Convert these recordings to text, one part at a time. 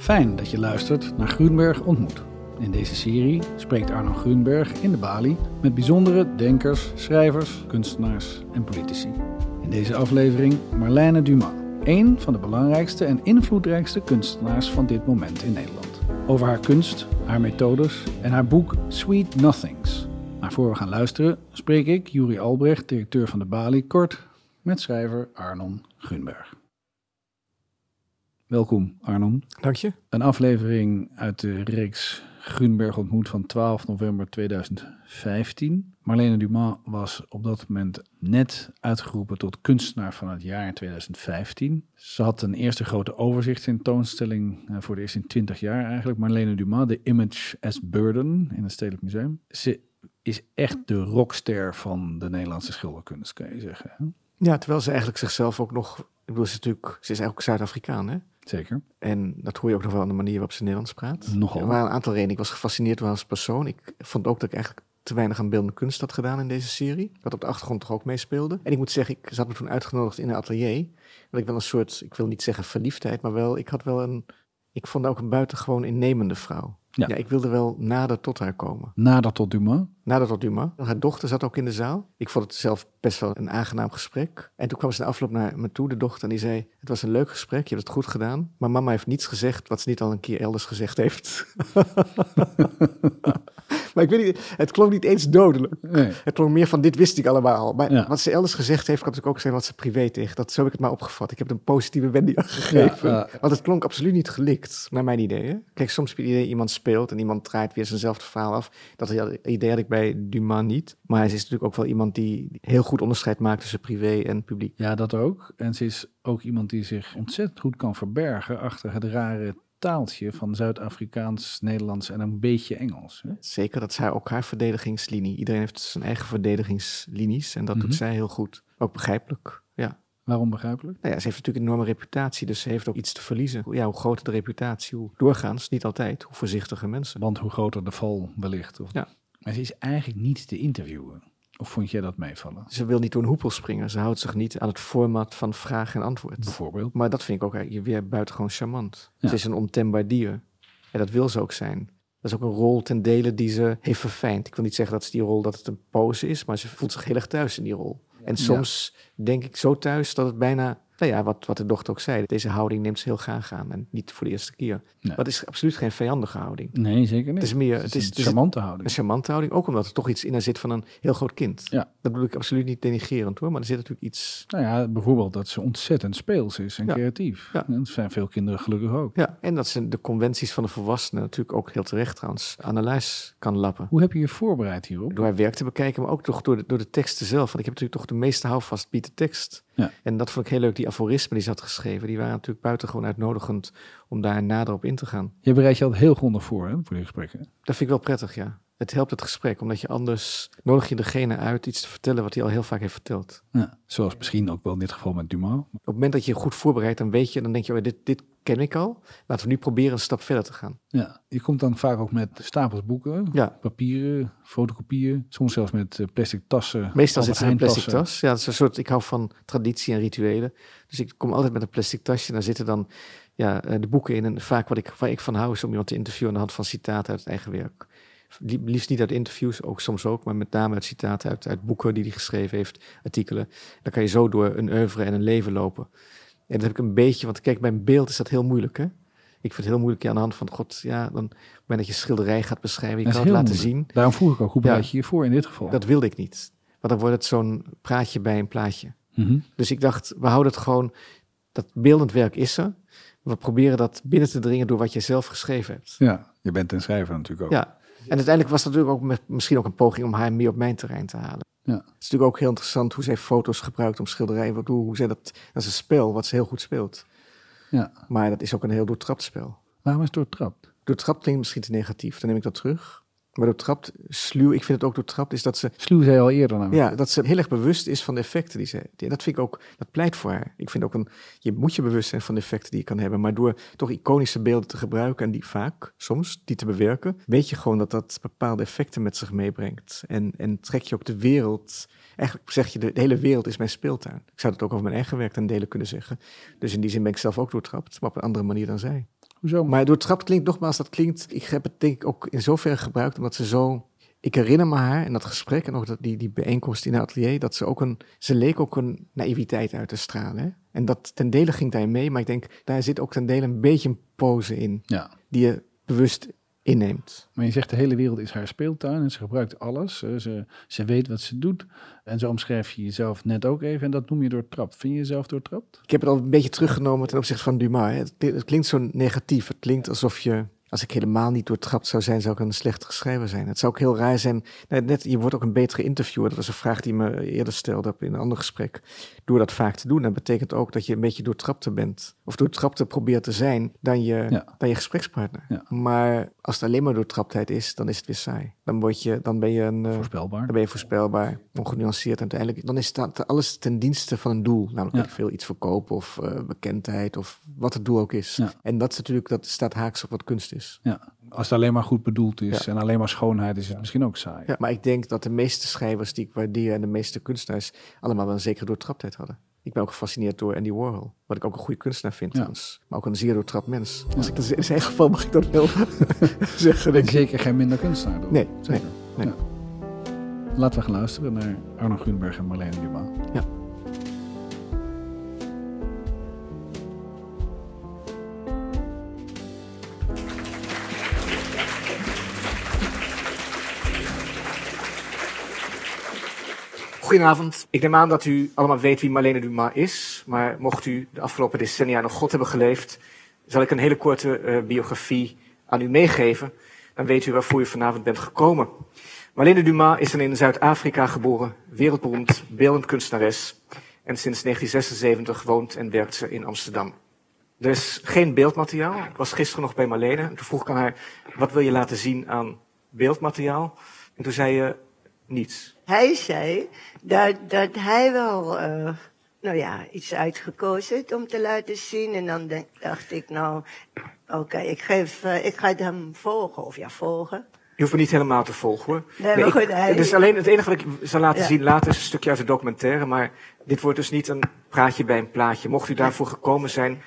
Fijn dat je luistert naar Groenberg ontmoet. In deze serie spreekt Arno Groenberg in de Bali met bijzondere denkers, schrijvers, kunstenaars en politici. In deze aflevering Marlène Dumas, een van de belangrijkste en invloedrijkste kunstenaars van dit moment in Nederland. Over haar kunst, haar methodes en haar boek Sweet Nothings. Maar voor we gaan luisteren spreek ik, Juri Albrecht, directeur van de Bali, kort met schrijver Arnon Groenberg. Welkom, Arnon. Dank je. Een aflevering uit de reeks Groenberg ontmoet van 12 november 2015. Marlene Dumas was op dat moment net uitgeroepen tot kunstenaar van het jaar in 2015. Ze had een eerste grote overzichtstentoonstelling uh, voor de eerste in 20 jaar eigenlijk. Marlene Dumas, The Image as Burden in het Stedelijk Museum. Ze is echt de rockster van de Nederlandse schilderkunst, kan je zeggen. Ja, terwijl ze eigenlijk zichzelf ook nog... Ik bedoel, ze is natuurlijk... Ze is eigenlijk Zuid-Afrikaan, hè? Zeker. En dat hoor je ook nog wel aan de manier waarop ze Nederlands praat. Nogal. Er waren een aantal redenen. Ik was gefascineerd door haar als persoon. Ik vond ook dat ik eigenlijk te weinig aan beeldende kunst had gedaan in deze serie. Wat op de achtergrond toch ook meespeelde. En ik moet zeggen, ik zat me toen uitgenodigd in een atelier. Dat ik wel een soort, ik wil niet zeggen verliefdheid, maar wel, ik had wel een... Ik vond ook een buitengewoon innemende vrouw. Ja. Ja. ik wilde wel nader tot haar komen. Nader tot Dumas. Nader tot Dumas. Haar dochter zat ook in de zaal. Ik vond het zelf best wel een aangenaam gesprek. En toen kwam ze in afloop naar me toe, de dochter, en die zei... Het was een leuk gesprek, je hebt het goed gedaan. Maar mama heeft niets gezegd wat ze niet al een keer elders gezegd heeft. maar ik weet niet, het klonk niet eens dodelijk. Nee. Het klonk meer van, dit wist ik allemaal. Maar Ja. wat ze elders gezegd heeft, kan natuurlijk ook zijn wat ze privé tegen. Dat, zo heb ik het maar opgevat. Ik heb een positieve wending gegeven. Ja. Want het klonk absoluut niet gelikt, naar mijn idee. Hè? Kijk, soms heb je het idee, iemand speelt en iemand draait weer zijnzelfde verhaal af. Dat idee had ik bij Dumas niet. Maar hij is natuurlijk ook wel iemand die heel goed onderscheid maakt tussen privé en publiek. Ja, dat ook. En ze is ook iemand die zich ontzettend goed kan verbergen achter het rare taaltje van Zuid-Afrikaans, Nederlands en een beetje Engels. Hè? Zeker, dat is haar, ook haar verdedigingslinie. Iedereen heeft zijn eigen verdedigingslinies en dat Mhm. doet zij heel goed. Ook begrijpelijk, ja. Waarom begrijpelijk? Nou ja, ze heeft natuurlijk een enorme reputatie, dus ze heeft ook iets te verliezen. Ja, hoe groter de reputatie, hoe doorgaans, niet altijd, hoe voorzichtiger mensen. Want hoe groter de val wellicht. Of... Ja. Maar ze is eigenlijk niet te interviewen. Of vond jij dat meevallen? Ze wil niet door een hoepel springen. Ze houdt zich niet aan het format van vraag en antwoord. Bijvoorbeeld. Maar dat vind ik ook eigenlijk weer buitengewoon charmant. Ja. Ze is een ontembaar dier. En dat wil ze ook zijn. Dat is ook een rol ten dele die ze heeft verfijnd. Ik wil niet zeggen dat ze die rol dat het een pose is, maar ze voelt zich heel erg thuis in die rol. En soms denk ik zo thuis dat het bijna, nou ja, wat, wat de dochter ook zei, deze houding neemt ze heel graag aan en niet voor de eerste keer. Maar het is absoluut geen vijandige houding. Nee, zeker niet. Het is meer, het het is een het is charmante een houding. charmante houding, ook omdat er toch iets in haar zit van een heel groot kind. Ja. Dat bedoel ik absoluut niet denigerend hoor, maar er zit natuurlijk iets Nou ja, bijvoorbeeld dat ze ontzettend speels is en Ja. creatief. Ja. En dat zijn veel kinderen gelukkig ook. Ja, en dat ze de conventies van de volwassenen natuurlijk ook heel terecht trouwens aan de lijst kan lappen. Hoe heb je je voorbereid hierop? Door haar werk te bekijken, maar ook toch door de, door de teksten zelf. Want ik heb natuurlijk toch de meeste houvast biedt de tekst. Ja. En dat vond ik heel leuk, die aforismen die ze had geschreven. Die waren natuurlijk buitengewoon uitnodigend om daar nader op in te gaan. Je bereidt je altijd heel grondig voor hè, voor die gesprekken. Dat vind ik wel prettig, ja. Het helpt het gesprek, omdat je anders nodig je degene uit iets te vertellen wat hij al heel vaak heeft verteld. Ja. Zoals misschien ook wel in dit geval met Dumas. Op het moment dat je goed voorbereidt, dan weet je, dan denk je, oh, dit, dit ken ik al. Laten we nu proberen een stap verder te gaan. Ja, je komt dan vaak ook met stapels boeken, Ja, papieren, fotocopieën, soms zelfs met eh, plastic tassen. Meestal zit er een plastic tas. Ja, dat is een soort, ik hou van traditie en rituelen. Dus ik kom altijd met een plastic tasje. Daar zitten dan ja, eh, de boeken in. En vaak wat ik, waar ik van hou is om iemand te interviewen aan de hand van citaten uit het eigen werk. Lie- Liefst niet uit interviews, ook soms ook, maar met name uit citaten uit, uit boeken die hij geschreven heeft, artikelen. Dan kan je zo door een oeuvre en een leven lopen. En dat heb ik een beetje, want kijk, bij een beeld is dat heel moeilijk, hè? Ik vind het heel moeilijk ja, aan de hand van, god, ja, dan, op het moment dat je schilderij gaat beschrijven, je Dat kan het laten moeilijk. zien. Daarom vroeg ik ook, hoe bereid je je voor in dit geval? Dat wilde ik niet. Want dan wordt het zo'n praatje bij een plaatje. Mhm. Dus ik dacht, we houden het gewoon, dat beeldend werk is er. We proberen dat binnen te dringen door wat je zelf geschreven hebt. Ja, je bent een schrijver natuurlijk ook. Ja. En uiteindelijk was dat natuurlijk ook met, misschien ook een poging om haar meer op mijn terrein te halen. Ja. Het is natuurlijk ook heel interessant hoe zij foto's gebruikt om schilderijen. Wat, hoe, hoe zij dat, dat is een spel wat ze heel goed speelt. Ja. Maar dat is ook een heel doortrapt spel. Waarom is het doortrapt? Doortrapt klinkt misschien te negatief, dan neem ik dat terug. Maar doortrapt, sluw, ik vind het ook doortrapt, is dat ze Sluw zei al eerder namelijk. Ja, dat ze heel erg bewust is van de effecten die ze. die- Dat vind ik ook, dat pleit voor haar. Ik vind ook een, je moet je bewust zijn van de effecten die je kan hebben. Maar door toch iconische beelden te gebruiken en die vaak, soms, die te bewerken, weet je gewoon dat dat bepaalde effecten met zich meebrengt. En, en trek je ook de wereld. Eigenlijk zeg je, de, de hele wereld is mijn speeltuin. Ik zou dat ook over mijn eigen werk ten dele kunnen zeggen. Dus in die zin ben ik zelf ook doortrapt, maar op een andere manier dan zij. Hoezo? Maar doortrapt klinkt nogmaals, dat klinkt, ik heb het denk ik ook in zoverre gebruikt, omdat ze zo, ik herinner me haar in dat gesprek en ook dat, die, die bijeenkomst in het atelier, dat ze ook een, ze leek ook een naïviteit uit te stralen. Hè? En dat ten dele ging daar mee, maar ik denk, daar zit ook ten dele een beetje een pose in, Ja. die je bewust inneemt. Maar je zegt de hele wereld is haar speeltuin en ze gebruikt alles. Eh, Ze, ze weet wat ze doet. En zo omschrijf je jezelf net ook even en dat noem je doortrapt. Vind je jezelf doortrapt? Ik heb het al een beetje teruggenomen ten opzichte van Dumas. Het, klinkt- het klinkt zo negatief. Het klinkt alsof je, als ik helemaal niet doortrapt zou zijn, zou ik een slechtere schrijver zijn. Het zou ook heel raar zijn. Net, je wordt ook een betere interviewer. Dat was een vraag die me eerder stelde op in een ander gesprek. Door dat vaak te doen, dat betekent ook dat je een beetje doortrapter bent. Of doortrapter probeert te zijn dan je, Ja. dan je gesprekspartner. Ja. Maar als het alleen maar doortraptheid is, dan is het weer saai. Dan, word je, dan ben je een... eh, Voorspelbaar. dan ben je voorspelbaar, ongenuanceerd. En uiteindelijk, dan is dat alles ten dienste van een doel. Namelijk Ja. veel iets verkopen of eh, bekendheid of wat het doel ook is. En dat is natuurlijk, dat staat haaks op wat kunst is. Ja. Als het alleen maar goed bedoeld is Ja. en alleen maar schoonheid is het misschien ook saai. Ja, maar ik denk dat de meeste schrijvers die ik waardeer en de meeste kunstenaars allemaal wel een zekere doortraptheid hadden. Ik ben ook gefascineerd door Andy Warhol, wat ik ook een goede kunstenaar vind, Ja. maar ook een zeer doortrapt mens. Als ik dat in zijn geval mag ik dat wel zeggen. En zeker geen minder kunstenaar door. Nee, zeker. nee. Laten we gaan luisteren naar Arno Grunberg en Marlene Dumas. Ja. Goedenavond. Ik neem aan dat u allemaal weet wie Marlene Dumas is. Maar mocht u de afgelopen decennia nog God hebben geleefd, zal ik een hele korte eh, biografie aan u meegeven. Dan weet u waarvoor u vanavond bent gekomen. Marlene Dumas is een in Zuid-Afrika geboren, wereldberoemd beeldend kunstenares. En sinds 1976 woont en werkt ze in Amsterdam. Er is geen beeldmateriaal. Ik was gisteren nog bij Marlene. En toen vroeg ik aan haar, wat wil je laten zien aan beeldmateriaal? En toen zei je, niets. Hij zei dat, dat hij wel, eh, nou ja, iets uitgekozen heeft om te laten zien. En dan denk, dacht ik, nou, oké, ik geef, eh, ik ga hem volgen. Of ja, volgen. Je hoeft me niet helemaal te volgen hoor. Nee, maar goed, hij- alleen het enige wat ik zal laten Ja. zien later is een stukje uit de documentaire. Maar dit wordt dus niet een praatje bij een plaatje. Mocht u daarvoor gekomen zijn,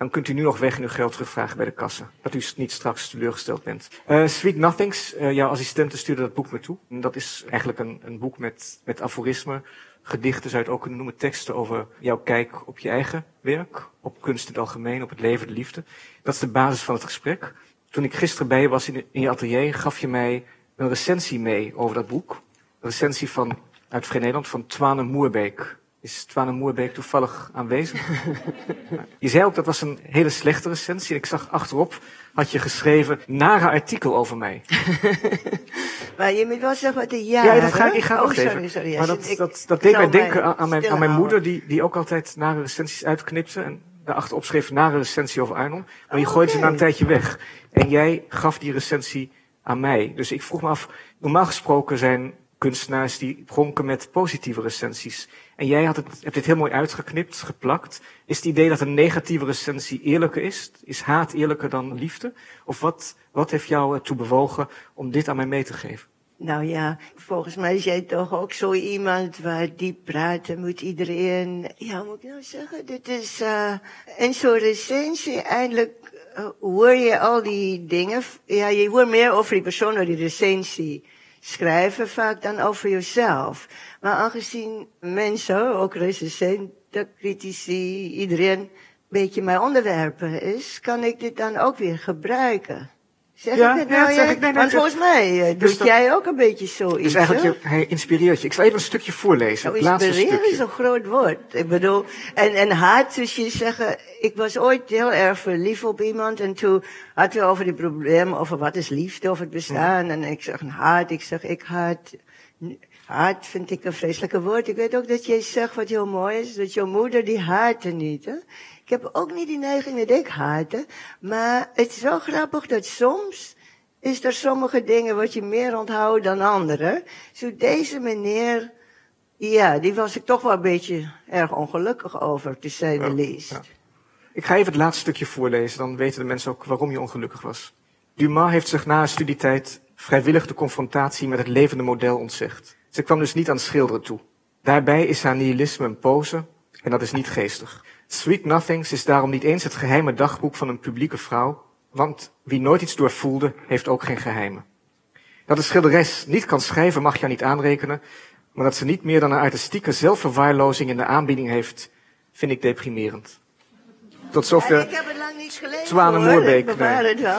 dan kunt u nu nog weg en uw geld terugvragen bij de kassa. Dat u niet straks teleurgesteld bent. Eh, Sweet Nothings, eh, jouw assistente stuurde dat boek me toe. Dat is eigenlijk een, een boek met, met aforismen, gedichten, zou je het ook kunnen noemen, teksten over jouw kijk op je eigen werk, op kunst in het algemeen, op het leven, de liefde. Dat is de basis van het gesprek. Toen ik gisteren bij je was in, in je atelier, gaf je mij een recensie mee over dat boek. Een recensie van, uit Vrij Nederland van Twane Moerbeek. Is Twane Moerbeek toevallig aanwezig? je zei ook dat was een hele slechte recensie. En ik zag achterop, had je geschreven, nare artikel over mij. Maar je moet wel zeggen wat de ja. Ja, dat ga ik, ik ga oh, ook sorry, geven. sorry. ja, maar dat, ik- dat, dat ik deed mij denken aan, aan mijn, aan mijn moeder, die, die ook altijd nare recensies uitknipte. En daarachterop schreef nare recensie over Arnon. Maar je gooide ze na een tijdje weg. En jij gaf die recensie aan mij. Dus ik vroeg me af, normaal gesproken zijn kunstenaars die pronken met positieve recensies. En jij had het, hebt dit heel mooi uitgeknipt, geplakt. Is het idee dat een negatieve recensie eerlijker is? Is haat eerlijker dan liefde? Of wat, wat heeft jou ertoe bewogen om dit aan mij mee te geven? Nou ja, volgens mij is jij toch ook zo iemand waar diep praten moet iedereen. Ja, moet ik nou zeggen? Dit is eh in zo'n recensie eindelijk eh, hoor je al die dingen. Ja, je hoort meer over die persoon door die recensie schrijven vaak dan over jezelf. Maar aangezien mensen, ook recensenten, critici, iedereen een beetje mijn onderwerpen is, kan ik dit dan ook weer gebruiken. Zeg Ja, ik het ja, nou? dat zeg ja? ik. Nee, nee, Want volgens mij eh, dus doet jij ook een beetje zoiets. Dus eigenlijk, hij inspireert je. Ik zal even een stukje voorlezen. Nou, inspireren is een groot woord. Ik bedoel, en, en haat, dus je zeggen, ik was ooit heel erg verliefd op iemand en toen hadden we over die problemen, over wat is liefde, of het bestaan. En ik zeg haat, ik zeg ik haat. Haat vind ik een vreselijke woord. Ik weet ook dat jij zegt wat heel mooi is, dat jouw moeder die haatte niet. Hè? Ik heb ook niet die neiging dat ik haatte, maar het is wel grappig dat soms is er sommige dingen wat je meer onthoudt dan andere. Zo deze meneer, ja, die was ik toch wel een beetje erg ongelukkig over, te say the least. ja. Ik ga even het laatste stukje voorlezen, dan weten de mensen ook waarom je ongelukkig was. Dumas heeft zich na een studietijd vrijwillig de confrontatie met het levende model ontzegd. Ze kwam dus niet aan schilderen toe. Daarbij is haar nihilisme een pose, en dat is niet geestig. Sweet Nothings is daarom niet eens het geheime dagboek van een publieke vrouw, Want wie nooit iets doorvoelde, heeft ook geen geheimen. Dat de schilderes niet kan schrijven mag je niet aanrekenen, maar dat ze niet meer dan een artistieke zelfverwaarlozing in de aanbieding heeft, vind ik deprimerend. Tot zover. Ik heb het lang niet gelezen. Zwane nee.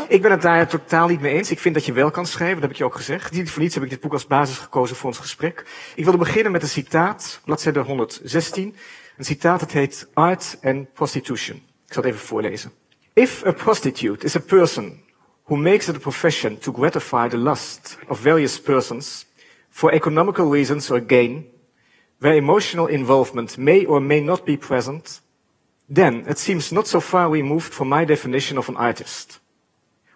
Ik ben het daar totaal niet mee eens. Ik vind dat je wel kan schrijven, dat heb ik je ook gezegd. Niet voor niets heb ik dit boek als basis gekozen voor ons gesprek. Ik wilde beginnen met een citaat, bladzijde 116. Een citaat dat heet Art and Prostitution. Ik zal het even voorlezen. If a prostitute is a person who makes it a profession to gratify the lust of various persons for economical reasons or gain, where emotional involvement may or may not be present, then it seems not so far removed from my definition of an artist.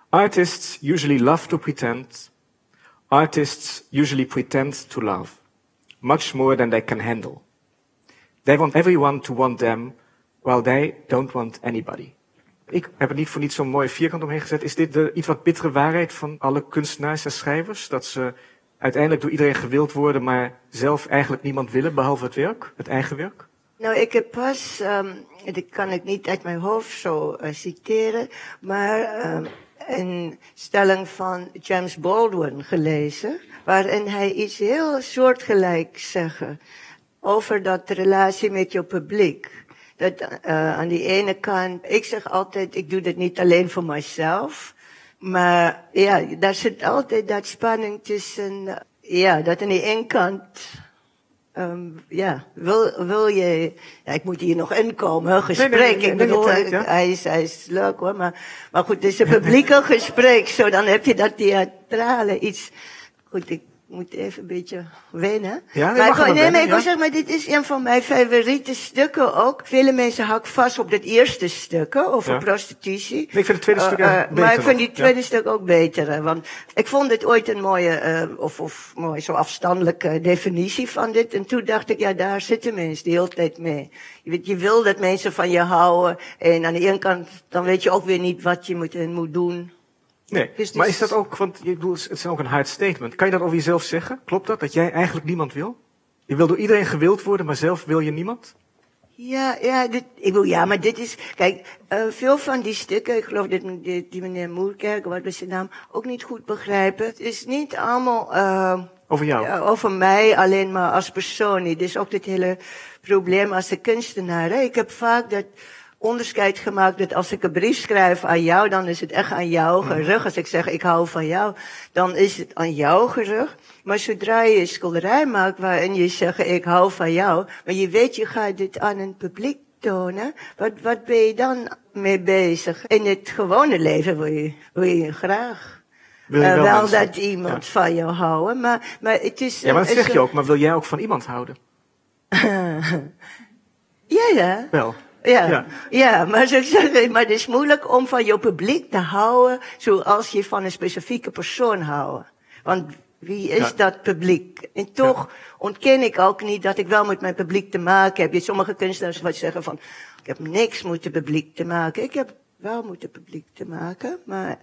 Artists usually love to pretend. Artists usually pretend to love. Much more than they can handle. They want everyone to want them, while they don't want anybody. Ik heb er niet voor niet zo'n mooie vierkant omheen gezet. Is dit de iets wat bittere waarheid van alle kunstenaars en schrijvers? Dat ze uiteindelijk door iedereen gewild worden, maar zelf eigenlijk niemand willen, behalve het werk, het eigen werk? Nou, ik heb pas, um, dat kan ik niet uit mijn hoofd zo uh, citeren, maar um, een stelling van James Baldwin gelezen, waarin hij iets heel soortgelijks zegt over dat relatie met je publiek. Dat uh, aan die ene kant, ik zeg altijd, ik doe dit niet alleen voor mezelf, maar ja, daar zit altijd dat spanning tussen, ja, dat aan die ene kant Um, ja, wil, wil je, ja, ik moet hier nog inkomen, gesprek. Nee, nee, nee, ik bedoel, tijd, ja. hij, is, hij is leuk hoor, maar, maar goed, het is een publieke gesprek, zo dan heb je dat theatrale iets. Goed, ik moet even een beetje wennen. Ja, nee, maar ik, nee, maar ik wil ja. zeggen, maar dit is een van mijn favoriete stukken ook. Vele mensen hakken vast op dat eerste stuk, over Ja. prostitutie. Nee, ik vind het tweede stuk Eh, eh, eigenlijk Maar ik beter vind die tweede stuk ook beter. hè, Want ik vond dit ooit een mooie, eh, of, of mooi zo afstandelijke definitie van dit. En toen dacht ik, ja, daar zitten mensen de hele tijd mee. Je, weet, je wil dat mensen van je houden. En aan de ene kant, dan weet je ook weer niet wat je moet, moet doen. Nee, Dus maar dus- is dat ook, want je bedoelt, het is ook een hard statement. Kan je dat over jezelf zeggen? Klopt dat, dat jij eigenlijk niemand wil? Je wil door iedereen gewild worden, maar zelf wil je niemand? Ja, ja, dit, ik wil, ja, maar dit is, kijk, uh, veel van die stukken, ik geloof dat die, die meneer Moerkerk, wat was zijn naam, ook niet goed begrijpen. Het is niet allemaal, uh, Over jou? ja, over mij alleen maar als persoon is ook dit hele probleem als de kunstenaar. Hè. Ik heb vaak dat onderscheid gemaakt dat als ik een brief schrijf aan jou, dan is het echt aan jou gerug. Als ik zeg ik hou van jou, dan is het aan jou gerug. Maar zodra je een schilderij maakt waarin je zegt ik hou van jou, maar je weet je gaat dit aan een publiek tonen, wat, wat ben je dan mee bezig? In het gewone leven wil je, wil je graag. Wil je Uh, wel wel dat iemand Ja. van jou houden, maar, maar het is... Ja, maar dat zeg je ook. Maar wil jij ook van iemand houden? Ja, ja. Wel. Ja, Ja. ja. maar, zo zeggen, maar het is moeilijk om van je publiek te houden zoals je van een specifieke persoon houdt. Want wie is Ja. dat publiek? En toch ontken ik ook niet dat ik wel met mijn publiek te maken heb. Je hebt sommige kunstenaars wat zeggen van, ik heb niks met het publiek te maken. Ik heb wel met het publiek te maken, maar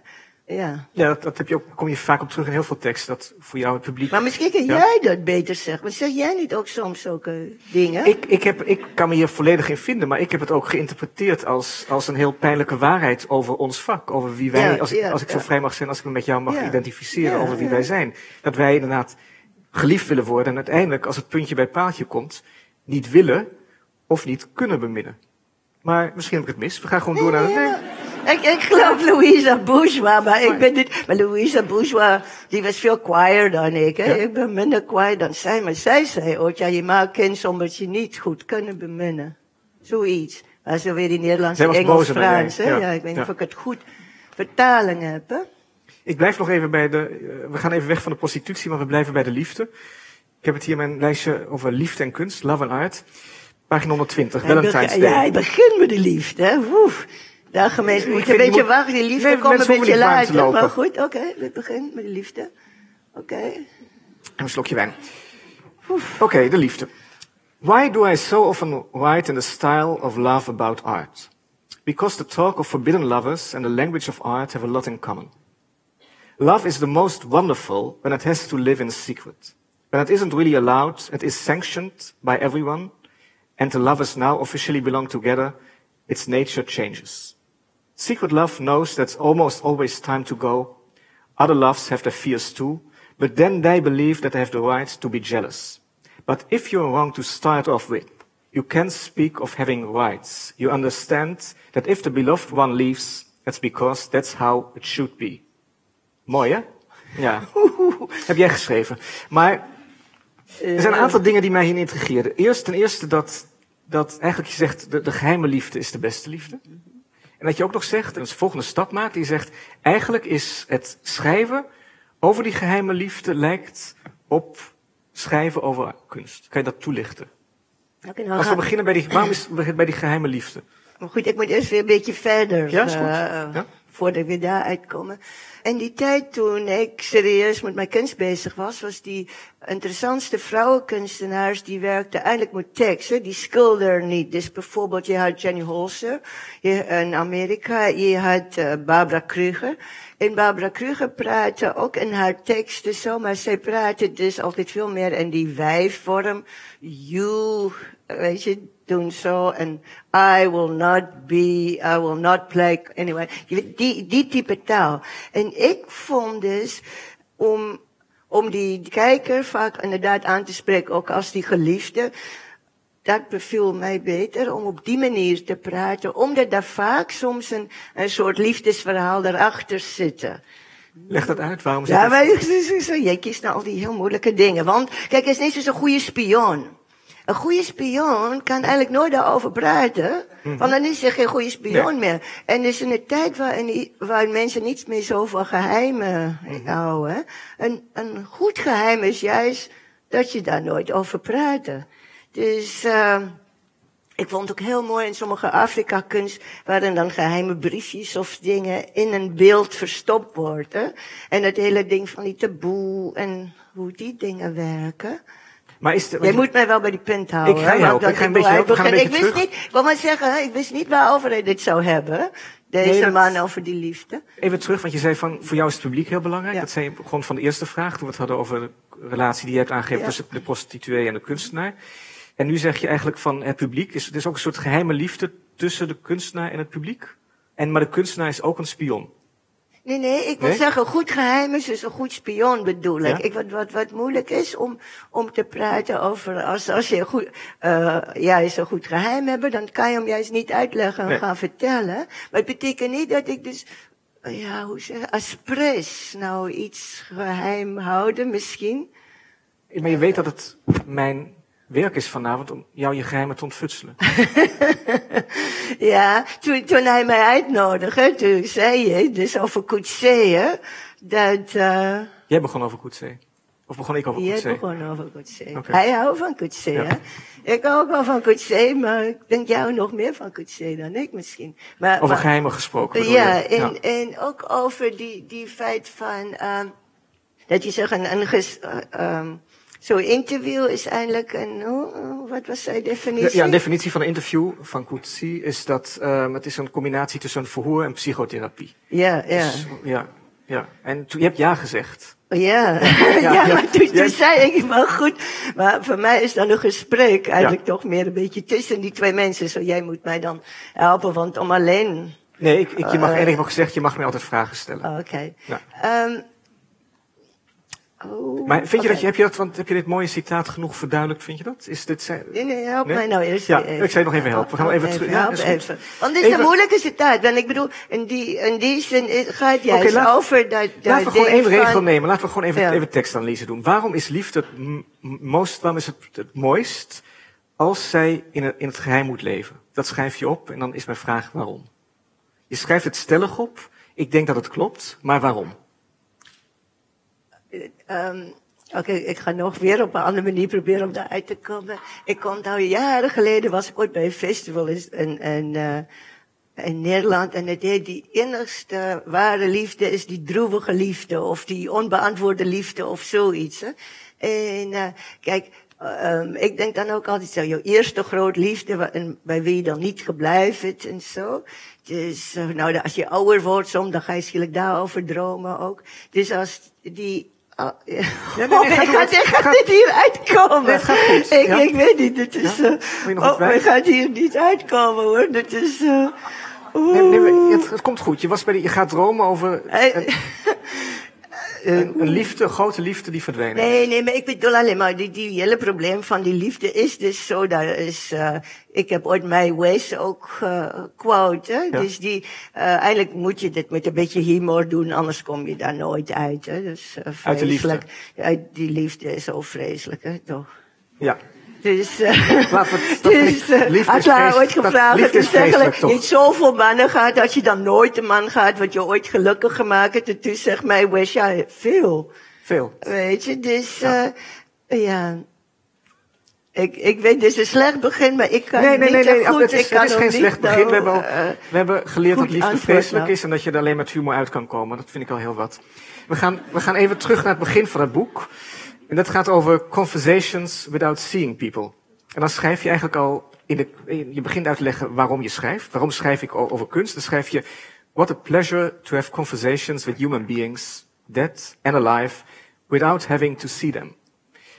ja. Ja, dat, dat heb je ook, kom je vaak op terug in heel veel teksten. Dat voor jou het publiek. Maar misschien kan Ja. jij dat beter zeggen. Maar zeg jij niet ook soms zulke dingen? Ik, ik, heb, ik kan me hier volledig in vinden, maar ik heb het ook geïnterpreteerd als, als een heel pijnlijke waarheid over ons vak. Over wie wij, Ja, als ik, als ik zo vrij mag zijn, als ik me met jou mag identificeren over wie wij zijn. Dat wij inderdaad geliefd willen worden en uiteindelijk, als het puntje bij paaltje komt, niet willen of niet kunnen beminnen. Maar misschien heb ik het mis. We gaan gewoon door naar de... Ik, ik geloof Louisa Bourgeois, maar ik ben niet... Maar Louisa Bourgeois, die was veel kwaaier dan ik. Hè? Ja. Ik ben minder kwaai dan zij. Maar zij zei ooit, ja, je maakt kind omdat je niet goed kunnen beminnen. Zoiets. Maar zo weer die Nederlands, Zij was Engels, boos op mij, Frans. Hè? ja. Ja. ik weet niet Ja. of ik het goed vertaling heb. Hè? Ik blijf nog even bij de. eh, we gaan even weg van de prostitutie, maar we blijven bij de liefde. Ik heb het hier in mijn lijstje over liefde en kunst, love and art. Pagina 120, Hij Valentine's Day. Ja, hij begint met de liefde. Hè? Oef. Daar gemeente moet je een je beetje wachten. Die liefde Nee, komt een beetje later. lopen. Maar goed, oké. we beginnen met de liefde. Oké. En een slokje wijn. Oké, de liefde. Why do I so often write in the style of love about art? Because the talk of forbidden lovers and the language of art have a lot in common. Love is the most wonderful when it has to live in secret. When it isn't really allowed, it is sanctioned by everyone, and the lovers now officially belong together, its nature changes. Secret love knows that's almost always time to go. Other loves have their fears too, but then they believe that they have the right to be jealous. But if you're wrong to start off with, you can speak of having rights. You understand that if the beloved one leaves, that's because that's how it should be. Mooi, hè? Ja. Heb jij geschreven. Maar er zijn een aantal dingen die mij hier intrigeerden. Eerst, ten eerste dat, dat eigenlijk je zegt, de, de geheime liefde is de beste liefde. En dat je ook nog zegt, een volgende stap maakt, die zegt, eigenlijk is het schrijven over die geheime liefde lijkt op schrijven over kunst. Kan je dat toelichten? Oké, nou Als we gaan- beginnen bij die, waarom is het bij die geheime liefde? Maar goed, ik moet eerst weer een beetje verder. Ja, is goed. eh, Ja. Voordat we daar uitkomen. En die tijd toen ik serieus met mijn kunst bezig was, was die interessantste vrouwenkunstenaars, die werkten eigenlijk met tekst. Hè? Die schilder niet. Dus bijvoorbeeld, je had Jenny Holzer in Amerika, je had eh, Barbara Kruger. En Barbara Kruger praatte ook in haar teksten zo, maar zij praatte dus altijd veel meer in die wijvorm. You, weet je, doen zo. En I will not be, I will not play. Anyway, die, die type taal. En ik vond dus, om, om die kijker vaak inderdaad aan te spreken, ook als die geliefde, dat beviel mij beter om op die manier te praten, omdat daar vaak soms een, een soort liefdesverhaal erachter zit. Leg dat uit, waarom zit Ja, dat- zo, jij kiest nou al die heel moeilijke dingen. Want, kijk, het is niet een goede spion. Een goede spion kan eigenlijk nooit daarover praten. Want dan is hij geen goede spion meer. En dus in een tijd waarin, waar mensen niets meer zo van geheimen houden. Een, een goed geheim is juist dat je daar nooit over praat. Dus, uh, ik vond het ook heel mooi in sommige Afrika-kunst, waarin dan geheime briefjes of dingen in een beeld verstopt worden. En het hele ding van die taboe en hoe die dingen werken. Maar is de, Jij moet mij wel bij die punt houden. Ik ga je helpen. Ik ga een beetje helpen. Een beginnen. beetje Ik wist niet, ik wil maar zeggen, ik wist niet waarover hij dit zou hebben. Deze Nee, dat- man over die liefde. Even terug, want je zei van, voor jou is het publiek heel belangrijk. Ja. Dat zei je gewoon van de eerste vraag, toen we het hadden over de relatie die je hebt aangegeven Ja. tussen de prostituee en de kunstenaar. En nu zeg je eigenlijk van het publiek, is, er is ook een soort geheime liefde tussen de kunstenaar en het publiek. En, maar de kunstenaar is ook een spion. Nee, nee, ik wil Nee? zeggen, goed geheim is dus een goed spion bedoel ik. Ja? ik wat, wat, wat moeilijk is om, om te praten over, als, als je goed, uh, juist een goed geheim hebt, dan kan je hem juist niet uitleggen en Nee. gaan vertellen. Maar het betekent niet dat ik dus, eh, ja, hoe zeg aspres nou iets geheim houden misschien. Maar je weet dat het mijn werk is vanavond om jou je geheimen te ontfutselen. Ja, toen, toen hij mij uitnodigde, toen zei je, dus over Coetzee, dat, uh, Jij begon over Coetzee. Of begon ik over Jij Coetzee? begon over Coetzee. Hij houdt van Coetzee, Ja. hè? Ik hou ook wel van Coetzee, maar ik denk jou nog meer van Coetzee dan ik misschien. Maar, Over maar- geheimen gesproken. ja, je? en, en ook over die, die feit van, ehm dat je zegt, een, een ges, eh, ehm, zo'n interview is eigenlijk een, hoe- hoe- wat was zijn definitie? Ja, een definitie van een interview van Coetzee is dat um, het is een combinatie tussen een verhoor en psychotherapie. ja, ja. Dus, ja, ja. En toen, je hebt ja gezegd. Ja, Ja, ja, ja. maar toen, toen zei ik, maar goed, maar voor mij is dan een gesprek eigenlijk toch meer een beetje tussen die twee mensen. Zo, jij moet mij dan helpen, want om alleen, Nee, ik, ik, je mag, Eh. en ik gezegd, je mag mij altijd vragen stellen. oh, oké. Ja. Ehm, oh, Maar vind je dat je, heb je dat, want heb je dit mooie citaat genoeg verduidelijkt, vind je dat? Is dit, zijn- Nee, nee, help Nee? mij nou eerst Ja, even. ik je nog even helpen. We gaan Help even terug- ja, help even. Want dit is Even- een moeilijke citaat. Want ik bedoel, in die, in die zin gaat juist Oké, laat- over dat, dat Laten we gewoon één regel van- nemen. Laten we gewoon even, Ja. even tekstanalyse doen. Waarom is liefde het most, waarom is het het mooist als zij in het, in het geheim moet leven? Dat schrijf je op en dan is mijn vraag waarom. Je schrijft het stellig op. Ik denk dat het klopt, maar waarom? Ehm, Oké, ik ga nog weer op een andere manier proberen om daaruit te komen. Ik onthoud, jaren geleden was ik ooit bij een festival in, in, eh, Nederland. En het heet die innigste ware liefde is die droevige liefde. Of die onbeantwoorde liefde of zoiets. Hè. En eh, kijk, ehm, ik denk dan ook altijd zo, jouw eerste groot liefde, bij wie je dan niet hebt en zo. Dus, eh, nou, als je ouder wordt soms, dan ga je schielijk daarover dromen ook. Dus als die... ja. nee, nee, Oh, ga ik door. ga, ik ga dit hier uitkomen. Nee, gaat goed, Ik, ja. ik weet niet, het is... Ja? nog oh, wat bij? ik ga hier niet uitkomen hoor. Dat is... eh, het, het komt goed. Je, was bij de, je gaat dromen over een, een, liefde, grote liefde die verdwenen is. Nee, nee, maar ik bedoel alleen maar, die, die hele probleem van die liefde is dus zo, daar is, uh, ik heb ooit My Ways ook uh, quote, hè? Ja. dus die, uh, eigenlijk moet je dit met een beetje humor doen, anders kom je daar nooit uit, hè? dus Uit de liefde. vreselijk. Uit die liefde is zo vreselijk, hè, toch? Ja. Dus, uh, het- dus ik- uh, had haar ooit gevraagd, is je hebt zoveel mannen gehad, dat je dan nooit een man gaat wat je ooit gelukkig gemaakt hebt. En toen zegt mij ja, veel. Veel. Weet je, dus ja. ja. Ik, ik weet, dit is een slecht begin, maar ik kan Nee, nee, niet nee, nee. goed. het is, ik het is geen niet slecht begin. We hebben, al, nou, eh, we hebben geleerd dat liefde vreselijk nou. is en dat je er alleen met humor uit kan komen. Dat vind ik al heel wat. We gaan, we gaan even terug naar het begin van het boek. En dat gaat over conversations without seeing people. En dan schrijf je eigenlijk al, in de, je begint uit te leggen waarom je schrijft. Waarom schrijf ik over kunst? Dan schrijf je, what a pleasure to have conversations with human beings, dead and alive, without having to see them.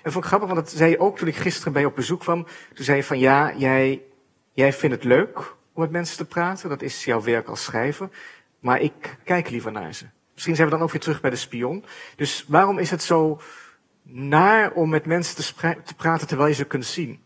En vond ik grappig, want dat zei je ook toen ik gisteren bij je op bezoek kwam. Toen zei je van ja, jij, jij vindt het leuk om met mensen te praten. Dat is jouw werk als schrijver. Maar ik kijk liever naar ze. Misschien zijn we dan ook weer terug bij de spion. Dus waarom is het zo naar om met mensen te, praten terwijl je ze kunt zien?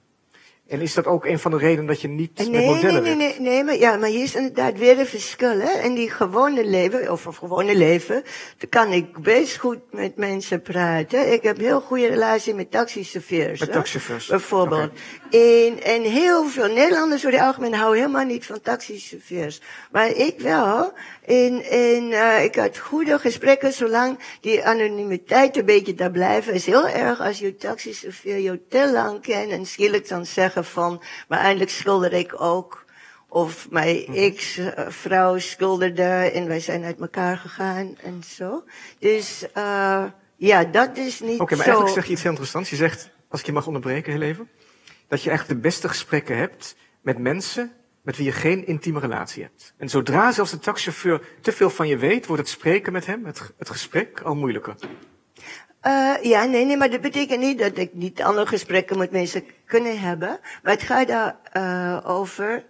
En is dat ook een van de redenen dat je niet met Nee, nee, modellen nee, werkt? nee, nee, maar ja, maar hier is inderdaad weer een verschil, hè. In die gewone leven, of gewone leven, dan kan ik best goed met mensen praten. Ik heb heel goede relatie met taxichauffeurs. Met taxichauffeurs, Bijvoorbeeld. En, en heel veel Nederlanders over het algemeen houden helemaal niet van taxichauffeurs. Maar ik wel. En, en uh, ik had goede gesprekken, zolang die anonimiteit een beetje daar blijven. is heel erg als je taxichauffeur je te lang kent en schielijk dan zeggen van, maar eindelijk schilder ik ook. Of mijn Mhm. ex-vrouw schilderde en wij zijn uit elkaar gegaan en zo. Dus, uh, ja, dat is niet Oké, maar zo. eigenlijk zeg je iets heel interessants. Je zegt, als ik je mag onderbreken heel even, dat je eigenlijk de beste gesprekken hebt met mensen met wie je geen intieme relatie hebt. En zodra zelfs de taxichauffeur te veel van je weet, wordt het spreken met hem, het, het gesprek, al moeilijker. Uh, ja, nee, nee, maar dat betekent niet dat ik niet andere gesprekken met mensen kunnen hebben. Maar het gaat daar uh, over.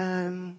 Um,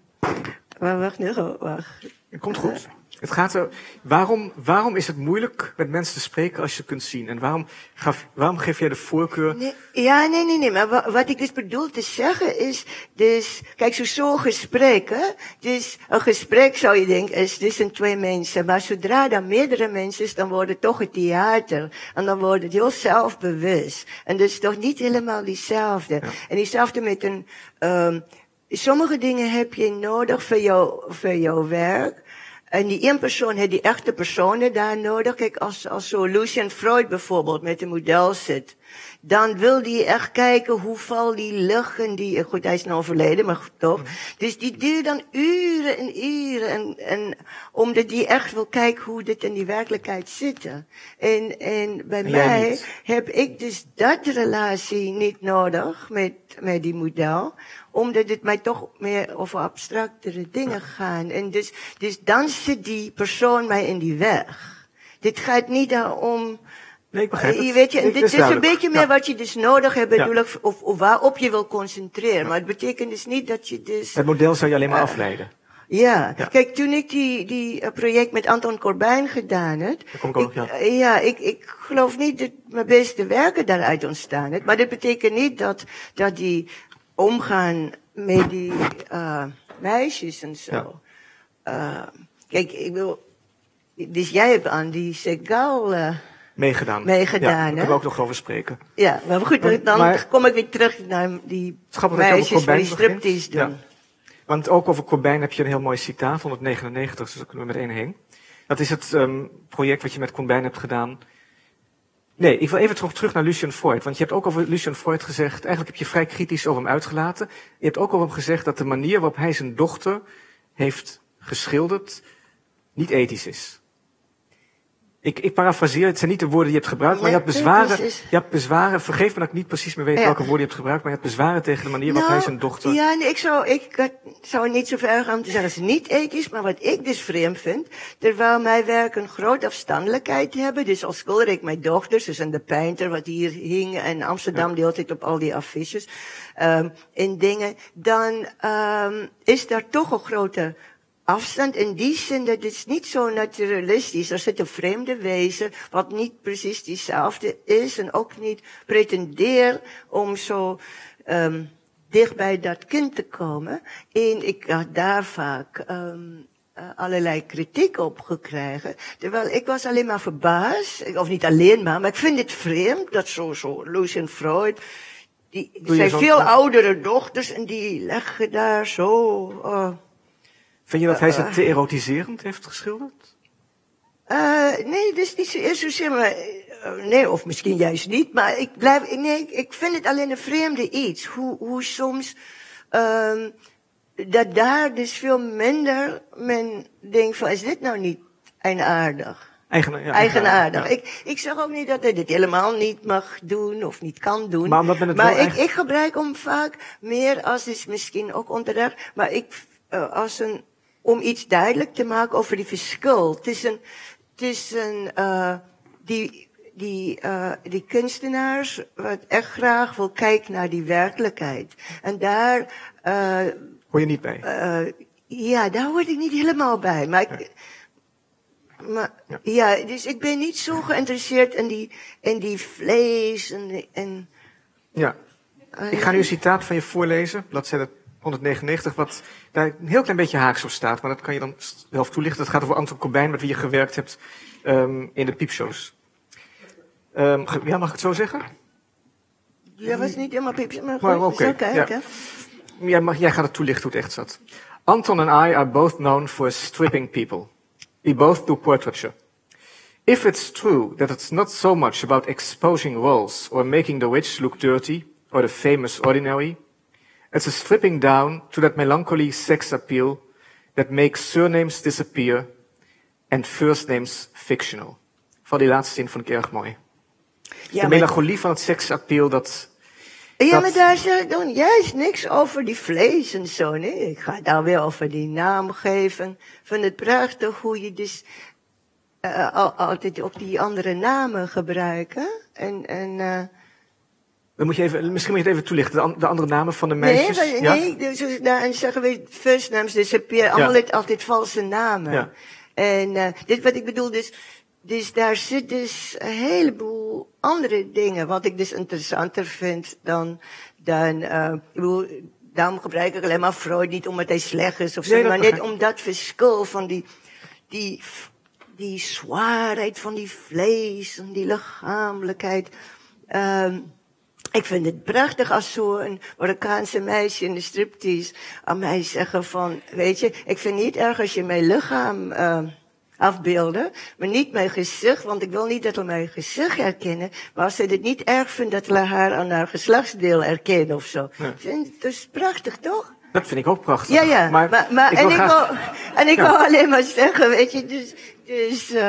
wacht nu, wacht. Het komt goed. Het gaat er, waarom, waarom is het moeilijk met mensen te spreken als je kunt zien? En waarom, gaf, waarom geef jij de voorkeur? Nee, ja, nee, nee, nee. Maar wa, wat ik dus bedoel te zeggen is, dus, kijk, zo zo'n gesprek, hè. Dus, een gesprek zou je denken, is tussen twee mensen. Maar zodra dan meerdere mensen is, dan wordt het toch het theater. En dan wordt het heel zelfbewust. En dat is toch niet helemaal diezelfde. Ja. En diezelfde met een, um, sommige dingen heb je nodig voor, jou, voor jouw werk. En die één persoon heeft die echte personen daar nodig. Kijk, als, als zo Lucian Freud bijvoorbeeld met een model zit. Dan wil die echt kijken hoe val die luchten die, goed hij is nou overleden, maar goed, toch. Dus die duurt dan uren en uren en, en omdat die echt wil kijken hoe dit in die werkelijkheid zit. En, en bij En mij heb ik dus dat relatie niet nodig met, met die model omdat het mij toch meer over abstractere dingen gaat. En dus, dus dan zit die persoon mij in die weg. Dit gaat niet daarom. Nee, ik begrijp het. Je weet je, Dit is is een beetje meer Ja. wat je dus nodig hebt, bedoel ik, of, of waarop je wil concentreren. Maar het betekent dus niet dat je dus. Het model zou je alleen maar Eh, afleiden. Ja. Ja. kijk, toen ik die, die eh, project met Anton Corbijn gedaan heb. Kom ik ook, ja. eh, ja, ik, ik geloof niet dat mijn beste werken daaruit ontstaan het. Maar dat betekent niet dat, dat die omgaan met die uh, meisjes en zo. Ja. Uh, kijk, ik wil. Dus jij hebt aan die Segal. Uh, Meegedaan. Meegedaan, ja, daar kunnen we ook nog over spreken. ja, maar goed, Maar- dan maar- kom ik weer terug naar die meisjes die striptease doen. Ja. Want ook over Corbijn heb je een heel mooi citaat, 199, dus daar kunnen we meteen heen. Dat is het um, project wat je met Corbijn hebt gedaan. Nee, ik wil even terug, terug naar Lucian Freud. Want je hebt ook over Lucian Freud gezegd, eigenlijk heb je vrij kritisch over hem uitgelaten. Je hebt ook over hem gezegd dat de manier waarop hij zijn dochter heeft geschilderd niet ethisch is. Ik, ik parafraseer, het zijn niet de woorden die je hebt gebruikt, maar je hebt bezwaren, precies. je hebt bezwaren, vergeef me dat ik niet precies meer weet Ja. welke woorden je hebt gebruikt, maar je hebt bezwaren tegen de manier waarop hij zijn dochter... Ja, nee, ik zou, ik zou niet zo ver gaan om te zeggen dat het niet ethisch, maar wat ik dus vreemd vind, terwijl mijn werk een grote afstandelijkheid hebben, dus als schilder ik mijn dochters, dus en de painter wat hier hing in Amsterdam, die altijd op al die affiches, um, in dingen, dan um, is daar toch een grote afstand in die zin dat het niet zo naturalistisch. Er zit een vreemde wezen wat niet precies diezelfde is en ook niet pretendeer om zo um, dicht bij dat kind te komen. En ik had daar vaak um, allerlei kritiek op gekregen. Terwijl ik was alleen maar verbaasd, of niet alleen maar, maar ik vind het vreemd dat zo, zo Lucien Freud, die zijn veel oudere dochters en die leggen daar zo... Uh, Vind je dat hij ze Eh, te erotiserend heeft geschilderd? Uh, nee, dat is niet zo eerst zozeer, maar, uh, nee, of misschien juist niet, maar ik blijf, nee, ik- vind het alleen een vreemde iets. Hoe, hoe soms, um, dat daar dus veel minder men denkt van, is dit nou niet eigenaardig? Eigen, ja, Eigenaardig. ja. Ik, ik zeg ook niet dat hij dit helemaal niet mag doen of niet kan doen. Maar omdat men het maar wel ik, eigen- ik gebruik hem vaak meer als is misschien ook onterecht, maar ik uh, als een om iets duidelijk te maken over die verschil tussen tussen uh, die die uh, die kunstenaars wat echt graag wil kijken naar die werkelijkheid en daar uh, Hoor je niet bij? ja, daar word ik niet helemaal bij. Maar, ik, maar ja. dus ik ben niet zo geïnteresseerd in die, in die vlees en, en Ja. Ik ga nu een citaat van je voorlezen, bladzijde 199, wat daar een heel klein beetje haaks op staat, maar dat kan je dan zelf toelichten. Het gaat over Anton Corbijn, met wie je gewerkt hebt um, in de piepshows. Um, ja, mag ik het zo zeggen? Ja, was niet helemaal piepje, maar Maar goed, kijken. ja. Jij, mag, jij gaat het toelichten hoe het echt zat. Anton and I are both known for stripping people. We both do portraiture. If it's true that it's not so much about exposing roles or making the rich look dirty or the famous ordinary, it's a stripping down to that melancholy sex appeal that makes surnames disappear and first names fictional. Van die laatste zin vond ik erg mooi. Ja, de maar, melancholie van het seksappeal, dat ja, dat- maar daar zeg ik dan juist niks over die vlees en zo. Nee, ik ga daar weer over die naamgeving. Van het prachtig hoe je dus uh, al, altijd op die andere namen gebruiken. En, en uh, Dan moet je even, misschien moet je het even toelichten, de, an- de andere namen van de Nee, meisjes. ja? nee, dus daarin zeggen we first names disappear, allemaal altijd, altijd valse namen. Ja. En uh, dit wat ik bedoel, dus, dus daar zit dus een heleboel andere dingen, wat ik dus interessanter vind dan, dan uh, ik bedoel, daarom gebruik ik alleen maar Freud niet omdat hij slecht is of zo, Nee, maar net om dat verschil van die, die, die zwaarheid van die vlees en die lichamelijkheid. Um, ik vind het prachtig als zo'n Marokkaanse meisje in de striptease aan mij zeggen van, weet je, ik vind het niet erg als je mijn lichaam uh, afbeelden, maar niet mijn gezicht, want ik wil niet dat ze mijn gezicht herkennen, maar als ze het niet erg vindt dat ze haar aan haar geslachtsdeel herkennen of zo. Ja. Ik vind het dus prachtig, toch? Dat vind ik ook prachtig. Ja, ja. Maar, Maar, maar, ik en, ik wil, en ik Ja. wil alleen maar zeggen, weet je, dus, dus, uh,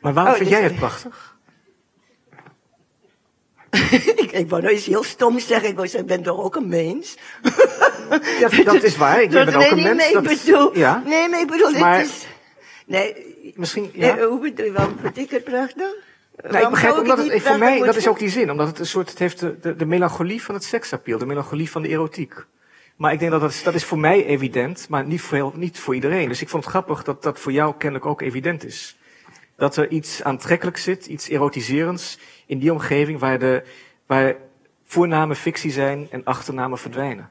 maar waarom Oh, vind dus- jij het prachtig? ik, ik wou nou heel stom zeggen, ik wou zeggen, ik ben toch ook een mens? Ja, dat is waar. Ik ben ook een mens. Nee, ik bedoel, ja. nee, maar ik bedoel, Maar- het is, nee, Misschien, ja. nee, hoe bedoel je, waarom vind ik het prachtig? Nou, ik begrijp, omdat het voor mij, dat is ook die zin. Omdat het een soort, het heeft de, de, de melancholie van het seksappeal. De melancholie van de erotiek. Maar ik denk dat dat is, dat is voor mij evident, maar niet voor, heel, niet voor iedereen. Dus ik vond het grappig dat dat voor jou kennelijk ook evident is. Dat er iets aantrekkelijks zit, iets erotiserends in die omgeving waar, de, waar voornamen fictie zijn en achternamen verdwijnen.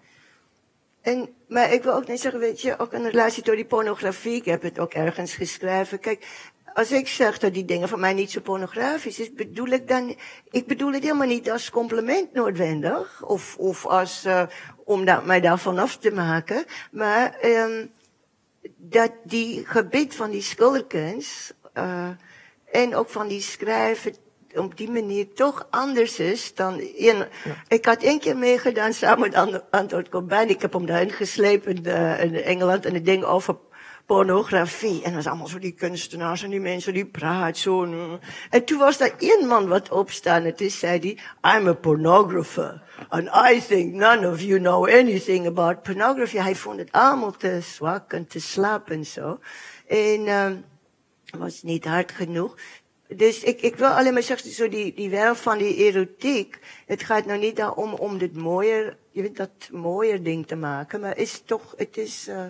En, maar ik wil ook net zeggen, weet je, ook in relatie tot die pornografie, ik heb het ook ergens geschreven. Kijk, als ik zeg dat die dingen van mij niet zo pornografisch is, bedoel ik dan, ik bedoel het helemaal niet als compliment noodwendig, of, of als, uh, om mij daarvan af te maken, maar, um, dat die gebied van die schilderkunst, uh, en ook van die schrijven, op die manier toch anders is dan in. Ja. Ik had één keer meegedaan samen met Antwoord Corbijn. Ik heb hem daarin geslepen uh, in Engeland en het ding over pornografie. En dat is allemaal zo die kunstenaars en die mensen die praten zo. En toen was er één man wat opstaan en toen zei hij, I'm a pornographer. And I think none of you know anything about pornography. Hij vond het allemaal te zwak en te slap en zo. En uh, was niet hard genoeg. Dus ik, ik wil alleen maar zeggen, zo die, die wereld van die erotiek. Het gaat nou niet daarom om dit mooier, je weet dat mooier ding te maken. Maar is toch, het is, uh,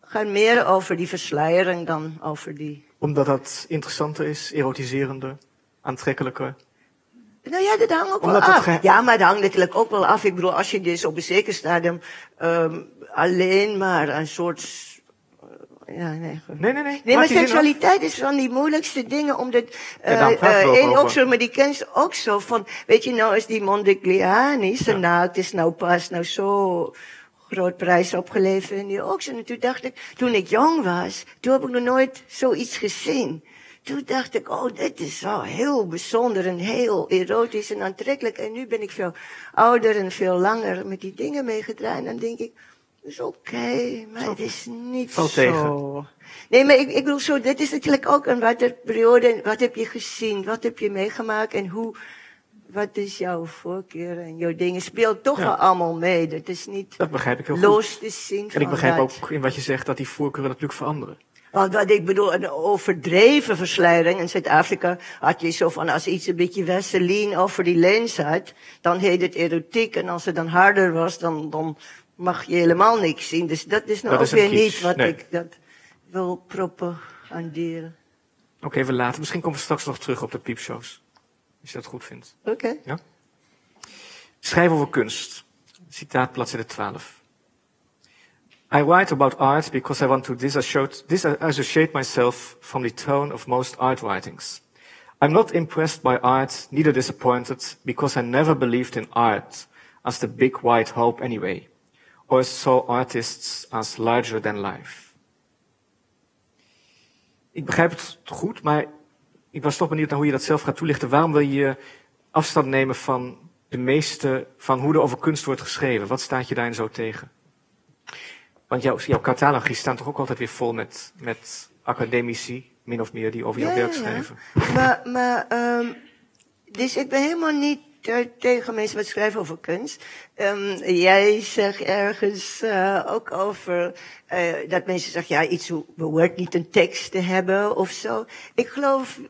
gaat meer over die versleiering dan over die... Omdat dat interessanter is, erotiserender, aantrekkelijker? Nou ja, dat hangt ook Omdat wel af. Ge... Ja, maar dat hangt natuurlijk ook wel af. Ik bedoel, als je dus op een zeker stadium um, alleen maar een soort ja, nee, goed. Nee, nee, nee. Nee, maar seksualiteit is van die moeilijkste dingen, omdat, uh, ja, uh, ook zo, maar die kent ook zo van, weet je nou, is die Mondigliani, zijn ja. naakt is nou pas nou zo groot prijs opgeleverd in die auction. En toen dacht ik, toen ik jong was, toen heb ik nog nooit zoiets gezien. Toen dacht ik, oh, dit is wel heel bijzonder en heel erotisch en aantrekkelijk. En nu ben ik veel ouder en veel langer met die dingen meegedraaid. En dan denk ik, is oké, okay, maar het is niet zo. Tegen. Nee, maar ik, ik bedoel zo, dit is natuurlijk ook een wat periode. Wat heb je gezien? Wat heb je meegemaakt? En hoe, wat is jouw voorkeur en jouw dingen? Speelt toch ja. allemaal mee. Dat is niet dat begrijp ik heel los goed. te zien. En ik begrijp ook in wat je zegt dat die voorkeuren natuurlijk veranderen. Want wat ik bedoel, een overdreven versleiding. In Zuid-Afrika had je zo van, als iets een beetje Vaseline over die lens had, dan heet het erotiek. En als het dan harder was, dan, dan mag je helemaal niks zien. Dus dat is nou dat ook weer niet wat ik dat wil propaganderen. Oké, okay, we laten. Misschien komen we straks nog terug op de piepshows. Als je dat goed vindt. Oké. Okay. Ja? Schrijf over kunst. Citaat bladzijde 12. I write about art because I want to disassociate myself from the tone of most art writings. I'm not impressed by art, neither disappointed, because I never believed in art as the big white hope anyway or saw artists as larger than life. Ik begrijp het goed, maar ik was toch benieuwd naar hoe je dat zelf gaat toelichten. Waarom wil je afstand nemen van de meeste, van hoe er over kunst wordt geschreven? Wat staat je daarin zo tegen? Want jouw, jouw catalogie staat toch ook altijd weer vol met, met academici, min of meer, die over jouw ja, werk schrijven? Ja. Maar, maar um, dus ik ben helemaal niet tegen mensen wat schrijven over kunst. Um, jij zegt ergens uh, ook over uh, dat mensen zeggen, ja, iets behoort niet een tekst te hebben of zo. Ik geloof.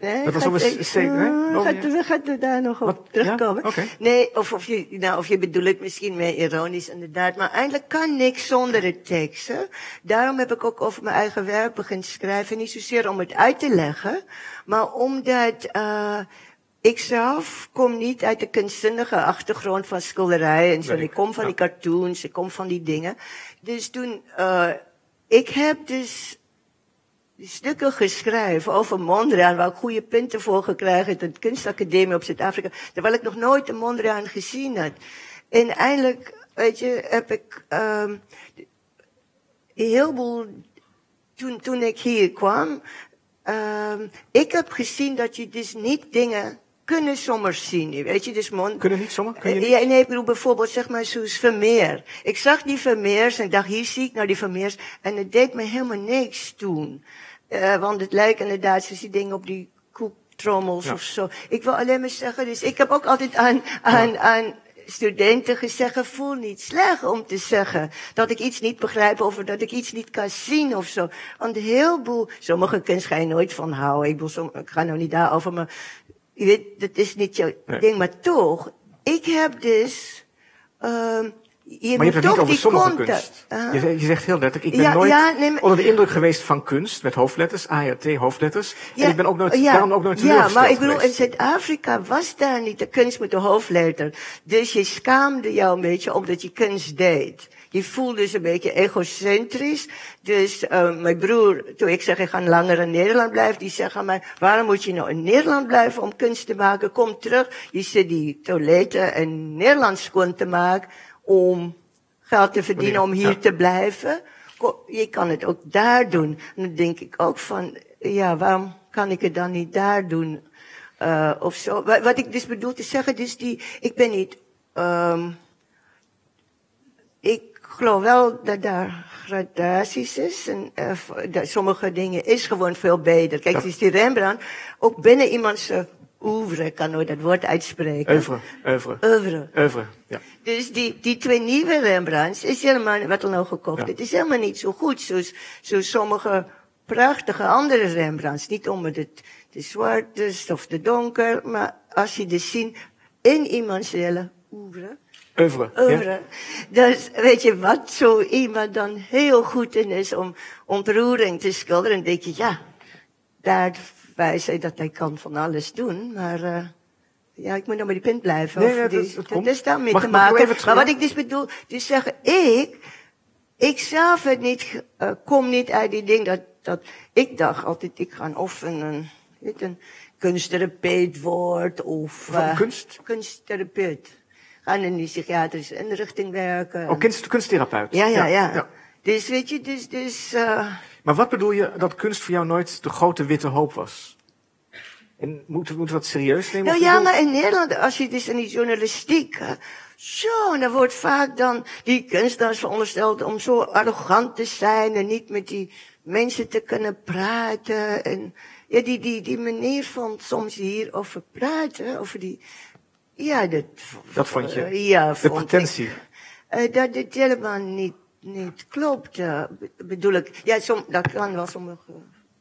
Nee, dat was over uh, gaat, we gaan daar nog op wat? terugkomen. Ja? Okay. Nee, of, of, je, nou, of je bedoelt het misschien meer ironisch inderdaad. Maar eigenlijk kan niks zonder de teksten. Daarom heb ik ook over mijn eigen werk beginnen schrijven. Niet zozeer om het uit te leggen, maar omdat uh, ik zelf kom niet uit de kunstzinnige achtergrond van schilderijen en zo. Ik kom van die cartoons, ik kom van die dingen. Dus toen, uh, ik heb dus stukken geschreven over Mondriaan, waar ik goede punten voor gekregen heb, de kunstacademie op Zuid-Afrika, terwijl ik nog nooit een Mondriaan gezien had. En eindelijk, weet je, heb ik um, heel veel, toen, toen ik hier kwam, um, ik heb gezien dat je dus niet dingen kunnen sommers zien. Weet je, dus mond... Kunnen niet zomaar? Kun je niet? Ja, nee, ik bedoel bijvoorbeeld, zeg maar, zoals Vermeer. Ik zag die Vermeers en ik dacht, hier zie ik nou die Vermeers. En het deed me helemaal niks toen. Uh, want het lijkt inderdaad, zoals die dingen op die koektrommels ja. of zo. Ik wil alleen maar zeggen, dus ik heb ook altijd aan, aan, ja. aan studenten gezegd, voel niet slecht om te zeggen dat ik iets niet begrijp of dat ik iets niet kan zien of zo. Want heel boel, sommige kunst ga je nooit van houden. Ik, bedoel, ik ga nou niet daarover, maar je weet, dat is niet jouw nee. ding, maar toch, ik heb dus, um, je maar je hebt het niet over sommige kunst. Uh, je, je, zegt heel letterlijk, ik ben ja, nooit ja, nee, maar, onder de indruk geweest van kunst, met hoofdletters, ART hoofdletters. Ja, en ik ben ook nooit, ja, daarom ook nooit Ja, maar ik bedoel, in Zuid-Afrika was daar niet de kunst met de hoofdletter. Dus je schaamde jou een beetje omdat je kunst deed. Je voelde dus een beetje egocentrisch. Dus uh, mijn broer, toen ik zeg ik ga langer in Nederland blijven, die zegt aan mij, waarom moet je nou in Nederland blijven om kunst te maken? Kom terug. Je zit die toiletten en Nederlands schoon te maken om geld te verdienen om hier ja. te blijven. Je kan het ook daar doen. En dan denk ik ook van, ja, waarom kan ik het dan niet daar doen? Uh, of zo. Wat ik dus bedoel te zeggen, dus die, ik ben niet, um, ik geloof wel dat daar gradaties is. En uh, dat sommige dingen is gewoon veel beter. Kijk, het is die Rembrandt, ook binnen iemands uh, oeuvre, kan nooit dat woord uitspreken. Oeuvre, oeuvre. Oeuvre. Oeuvre, ja. Dus die, die twee nieuwe Rembrandts is helemaal, wat er nou gekocht, Ja. het is helemaal niet zo goed zoals, zoals sommige prachtige andere Rembrandts. Niet omdat het de zwart is of de donker, maar als je dus ziet in iemands hele oeuvre, Oeuvre. ja. Dus weet je wat zo iemand dan heel goed in is om ontroering te schilderen. Dan denk je, ja, daar wijst hij dat hij kan van alles doen. Maar uh, ja, ik moet nog bij die punt blijven. Nee, Of nee, die- dat- dat dat is daarmee Mag- te maken. maar wat ik dus bedoel, dus zeggen, ik, ik zelf het niet, uh, kom niet uit die ding dat, dat, ik dacht altijd, ik ga of een, een, kunsttherapeut worden of... Eh, kunst? Kunsttherapeut. Gaan in die psychiatrische inrichting werken. Oh, kunst, kunsttherapeut. Ja, ja, ja. Dus weet je, dus, dus, uh, Maar wat bedoel je dat kunst voor jou nooit de grote witte hoop was? En moeten moeten we dat serieus nemen? nou ja, bedoel- maar in Nederland, als je dus in die journalistiek, uh, zo, dan wordt vaak dan die kunstenaars verondersteld om zo arrogant te zijn en niet met die mensen te kunnen praten. En ja, die, die, die manier van soms hierover praten, over die, ja, dat, Dat vond je? eh, ja, de vond potentie. Ik, eh, dat dit helemaal niet, niet klopt, eh, be- bedoel ik. Ja, som, dat kan wel sommige,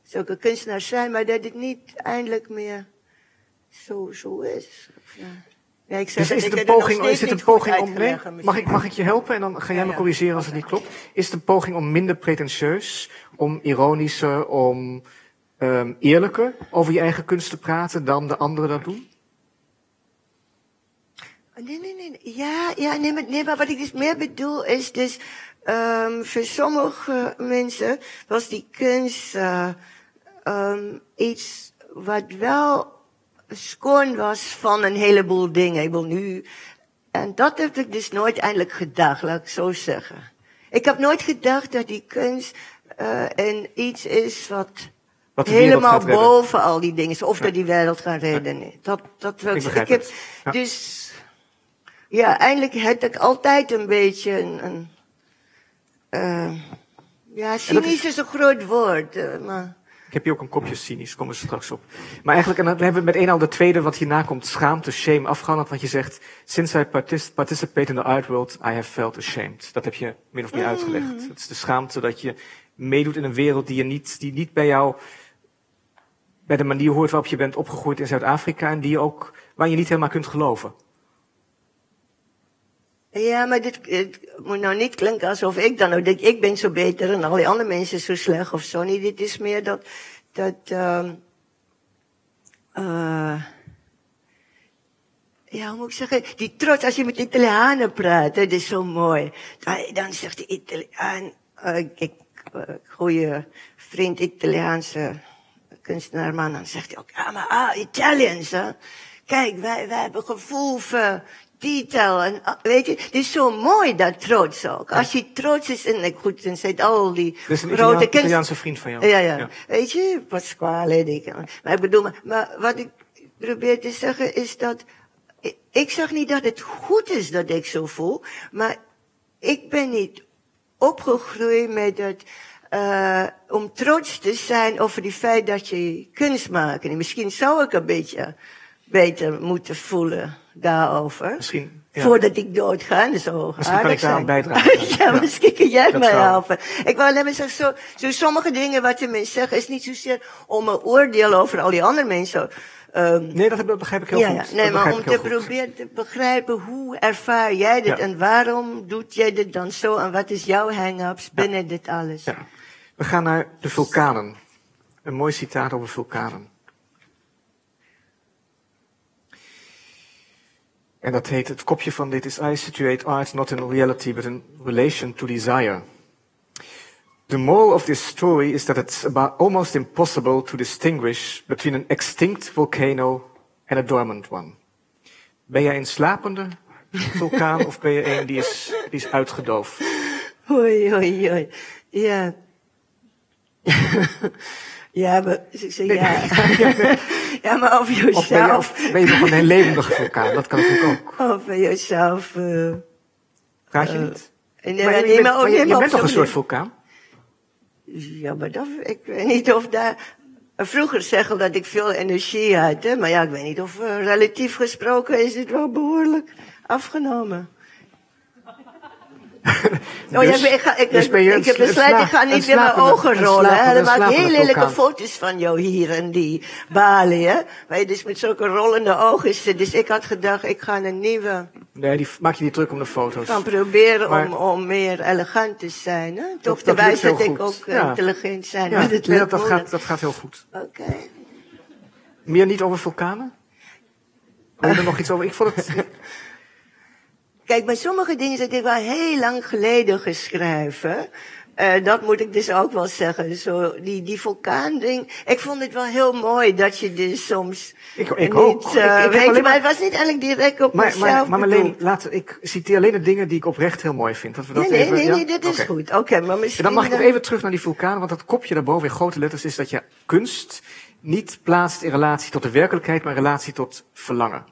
zulke kunstenaars zijn, maar dat het niet eindelijk meer zo, zo is. Ja. Ja, ik zeg Dus is het een poging, is het een poging om. Nee, mag, ik, mag ik je helpen en dan ga jij Ja, me corrigeren als het niet klopt? Is het een poging om minder pretentieus, om ironischer, om ehm eerlijker over je eigen kunst te praten dan de anderen dat doen? Nee, nee, nee. Ja, ja nee, maar, nee, maar wat ik dus meer bedoel is dus, um, voor sommige mensen was die kunst uh, um, iets wat wel schoon was van een heleboel dingen. Ik wil nu, en dat heb ik dus nooit eindelijk gedacht, laat ik zo zeggen. Ik heb nooit gedacht dat die kunst uh, een iets is wat helemaal redden. boven al die dingen is. Of dat die wereld gaat redden. Nee. Dat, dat wil Ik ik zeggen. begrijp Ik heb. Ja. Dus, ja, eigenlijk heb ik altijd een beetje een, een uh, ja, cynisch is een groot woord, uh, maar... Ik heb hier ook een kopje cynisch, komen we straks op. Maar eigenlijk, en dan hebben we met een al de tweede wat hierna komt, schaamte, shame, afgehandeld. Want je zegt, since I partic participate in the art world, I have felt ashamed. Dat heb je min of meer Mm. uitgelegd. Het is de schaamte dat je meedoet in een wereld die, je niet, die niet bij jou, bij de manier hoort waarop je bent opgegroeid in Zuid-Afrika. En die je ook, waar je niet helemaal kunt geloven. Ja, maar dit, het moet nou niet klinken alsof ik dan ook denk, ik ben zo beter en al andere mensen zo slecht of zo. Nee, dit is meer dat, dat, uh, ja, hoe moet ik zeggen, die trots, als je met Italianen praat, dat is zo mooi. Dan, zegt de Italiaan, uh, ik, uh, goede vriend Italiaanse kunstenaar man, dan zegt hij ook, ja, maar ah, Italians, hè. Kijk, wij, wij hebben gevoel voor detail en, ah, weet je, het is zo mooi dat trots ook. Als je trots is en, goed, dan zit al die Dat is een grote Italiaan. Italiaanse vriend van jou. Ja, ja. Weet je, Pasquale, die, maar ik bedoel, maar, maar wat ik probeer te zeggen is dat, ik, ik zeg niet dat het goed is dat ik zo voel, maar ik ben niet opgegroeid met het, uh, om trots te zijn over die feit dat je kunst maakt. En misschien zou ik een beetje beter moeten voelen daarover. Misschien, ja. Voordat ik doodga en zo Misschien kan ik daar aan bijdragen. ja, Ja. misschien kun jij Dat mij helpen. Ik wil alleen maar zeggen, zo, zo sommige dingen wat de mensen zeggen, is niet zozeer om een oordeel over al die andere mensen. Um, Nee, dat begrijp ik heel ja, goed. nee, maar om te goed. proberen te begrijpen hoe ervaar jij dit en waarom doet jij dit dan zo en wat is jouw hang-ups binnen dit alles? Ja. We gaan naar de vulkanen. Een mooi citaat over vulkanen. En dat heet, het kopje van dit is I situate art not in reality but in relation to desire. The moral of this story is that it's about almost impossible to distinguish between an extinct volcano and a dormant one. Ben jij een slapende vulkaan of ben je een die is, die is uitgedoofd? Oei, oei, oei. Ja. ja, maar, ja. ja, maar over Of ben je, jezelf. of ben je nog een levendige vulkaan? Dat kan natuurlijk ook. Over jezelf. eh Praat je Eh, niet? Nee, Maar, maar je, bent, maar je- bent toch een soort vulkaan? Ja, maar dat, ik weet niet of daar... Vroeger zeggen dat ik veel energie had, hè? maar ja, ik weet niet of eh, relatief gesproken is het wel behoorlijk afgenomen. Oh, ja, Dus- ik, ga, ik, dus ik heb besluit, ik ga niet weer mijn ogen rollen. Hè? ik slapende heel lelijke foto's van jou hier in die balie, hè. Waar je dus met zulke rollende ogen zit. Dus ik had gedacht, ik ga een nieuwe... Nee, die maak je niet druk om de foto's. gaan proberen Maar- om, om meer elegant te zijn. Hè? Toch dat heel dat ik ook eh, Ja. intelligent zijn. Ja, maar het nee, dat, dat, gaat, dat gaat heel goed. Oké. Meer niet over vulkanen? Wil je er nog iets over? Ik vond het... Kijk, bij sommige dingen zit ik wel heel lang geleden geschreven. Eh, dat moet ik dus ook wel zeggen. Zo, die, die vulkaanding. Ik vond het wel heel mooi dat je dus soms. Ik- ik niet, ook. eh, Ik- weet je, maar maar- het was niet eigenlijk direct op Maar, mezelf. maar, maar Marleen, laat, ik citeer alleen de dingen die ik oprecht heel mooi vind. Dat we dat Nee, nee, even, nee, ja? nee, dit is goed. Oké, maar misschien. En dan mag ik even terug naar die vulkaan, want dat kopje daarboven in grote letters is dat je kunst niet plaatst in relatie tot de werkelijkheid, maar in relatie tot verlangen.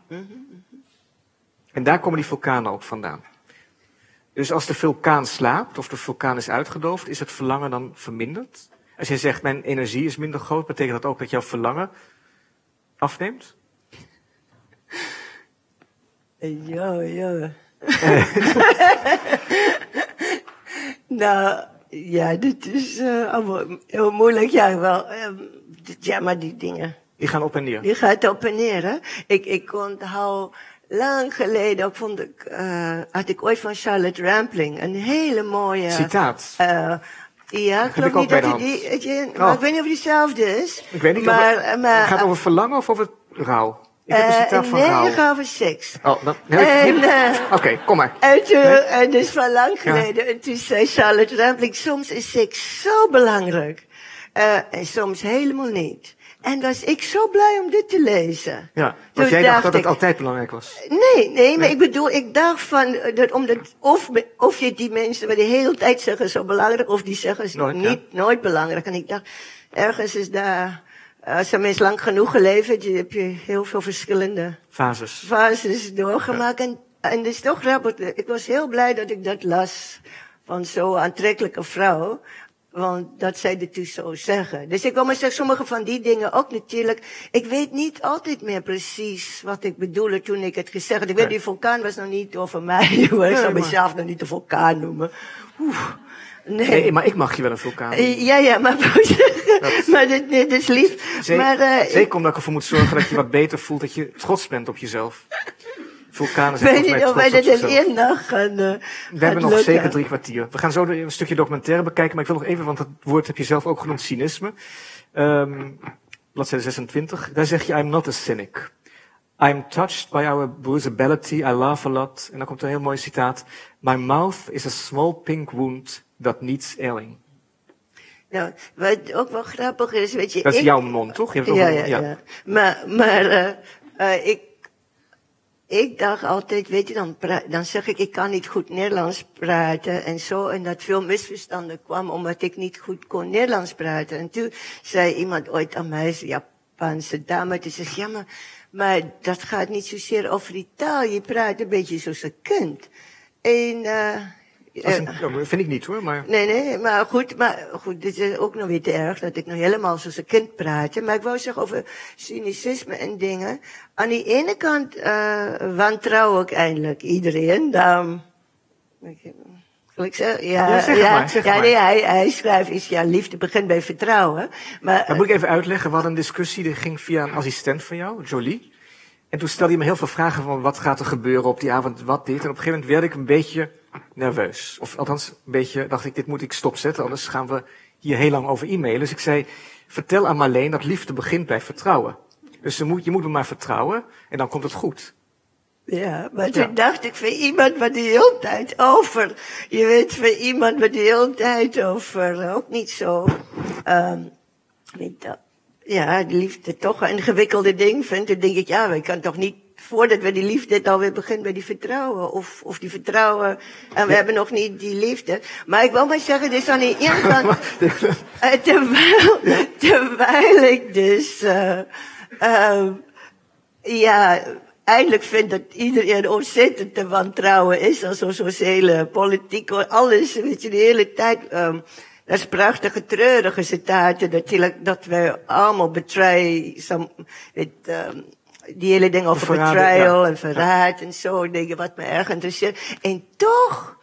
En daar komen die vulkanen ook vandaan. Dus als de vulkaan slaapt of de vulkaan is uitgedoofd, is het verlangen dan verminderd? Als je zegt mijn energie is minder groot, betekent dat ook dat jouw verlangen afneemt? Ja, ja. nou, ja, dit is eh, allemaal heel moeilijk. Ja, wel. ehm, dit- ja, maar die dingen. Die gaan op en neer. Die gaat op en neer, hè? Ik, ik onthoud lang geleden, ook vond ik, eh, had ik ooit van Charlotte Rampling een hele mooie. Citaat. eh, ja, ik geloof niet dat hij die, Oh. maar ik weet niet of die hetzelfde is. Ik weet niet maar, of eh, het, maar, gaat over verlangen of over rouw. Ik heb een eh, citaat van nee, rouw. ik ga over seks. Oh, dan heb ik eh, Oké, kom maar. En toen, en dus van lang geleden, en toen zei Charlotte Rampling, soms is seks zo belangrijk. Eh, en soms helemaal niet. En was ik zo blij om dit te lezen. Ja, want jij dacht dacht dat het altijd belangrijk was. Nee, nee, maar ik bedoel, ik dacht van, eh, dat omdat, of, of je die mensen die de hele tijd zeggen zo belangrijk, of die zeggen Nooit, niet, ja. nooit belangrijk. En ik dacht, ergens is daar, als een mens lang genoeg geleefd heeft, heb je heel veel verschillende Fases. fases doorgemaakt. En, en het is toch grappig. Ik was heel blij dat ik dat las van zo'n aantrekkelijke vrouw. Want dat zij dit dus zo zeggen. Dus ik wil maar zeggen, sommige van die dingen ook natuurlijk. Ik weet niet altijd meer precies wat ik bedoelde toen ik het gezegd had. Ik weet, die vulkaan was nog niet over mij. ik zou mezelf nog niet de vulkaan noemen. Oeh. Nee. Nee, maar ik mag je wel een vulkaan. Eh, Ja, ja, maar, maar dit, dit is lief. Zeker, maar, eh, zeker omdat ik ervoor moet zorgen dat je wat beter voelt, dat je trots bent op jezelf. Vulkanen zijn weet wij dit één dag gaan, eh, We hebben nog lukken. zeker drie kwartier. We gaan zo een stukje documentaire bekijken, maar ik wil nog even, want dat woord heb je zelf ook genoemd, cynisme. Ehm bladzijde 26, daar zeg je, I'm not a cynic. I'm touched by our bruisability, I laugh a lot. En dan komt een heel mooi citaat. My mouth is a small pink wound that needs ailing. Nou, wat ook wel grappig is, weet je. Dat is ik, jouw mond, toch? Je hebt ja, over- ja, ja, Maar, maar eh, eh, ik, ik dacht altijd, weet je, dan, dan zeg ik, ik kan niet goed Nederlands praten en zo. En dat veel misverstanden kwam omdat ik niet goed kon Nederlands praten. En toen zei iemand ooit aan mij, Japanse dame, die zegt, ja, maar, maar dat gaat niet zozeer over die taal. Je praat een beetje zoals je kunt. En, eh, een- ja, vind ik niet hoor, maar... Nee, nee, maar goed, maar goed, dit is ook nog weer te erg dat ik nog helemaal zoals een kind praat. Maar ik wou zeggen over cynicisme en dingen. Aan die ene kant uh, wantrouw ik eindelijk iedereen. Zal ik zeggen? Ja, Ja, zeg het maar, zeg ja maar. nee, hij, hij schrijft iets, ja, liefde begint bij vertrouwen. Maar, Dat moet ik even uitleggen. We hadden een discussie, die ging via een assistent van jou, Jolie. En toen stelde hij me heel veel vragen van wat gaat er gebeuren op die avond, wat dit. En op een gegeven moment werd ik een beetje nerveus. Of althans, een beetje dacht ik, dit moet ik stopzetten, anders gaan we hier heel lang over e-mailen. Dus ik zei, vertel aan Marleen dat liefde begint bij vertrouwen. Dus je moet, je moet me maar vertrouwen en dan komt het goed. Ja, maar toen Ja. dacht ik, voor iemand wat de hele tijd over, je weet, voor iemand wat de hele tijd over, ook niet zo, ehm niet dat, ja, de liefde toch een ingewikkelde ding vindt, dan denk ik, ja, we kan toch niet, voordat we die liefde het alweer begint bij die vertrouwen, of, of die vertrouwen, en we hebben nog niet die liefde. Maar ik wil maar zeggen, dus aan die ene kant, eh, terwijl, terwijl ik dus, ehm, ja, eindelijk vind dat iedereen ontzettend te wantrouwen is. Also sociale politiek, alles, weet je, de hele tijd. Um, dat is prachtige, treurige citaten. Natuurlijk dat we allemaal betray, some, het, um, die hele ding over Verraden, betrayal ja. en verraad en zo, dingen wat me erg interesseert. En toch,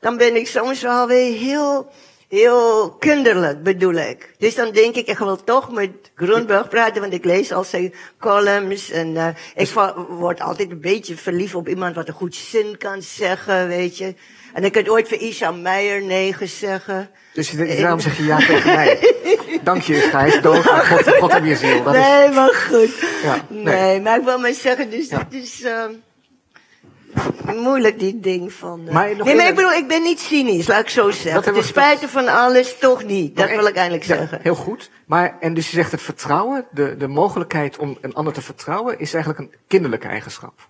dan ben ik soms wel weer heel heel kinderlijk bedoel ik. Dus dan denk ik, ik wil toch met Groenberg praten, want ik lees al zijn columns en uh, ik word altijd een beetje verliefd op iemand wat een goed zin kan zeggen, weet je. En ik kan ooit voor Isha Meijer negen zeggen. Dus daarom zeg je ja tegen mij. Dank je, Gijs. Dood aan God, God en je ziel. Dat nee, is... maar goed. Ja, nee. nee. maar ik wil maar zeggen, dus ja. dit is... Uh, Moeilijk, die ding van... Uh... Maar nee, maar ik bedoel, ik ben niet cynisch, laat ik zo zeggen. De spijten van alles, toch niet. Dat wil ik eigenlijk ja, zeggen. Heel goed. Maar, en dus je zegt het vertrouwen, de, de mogelijkheid om een ander te vertrouwen, is eigenlijk een kinderlijke eigenschap.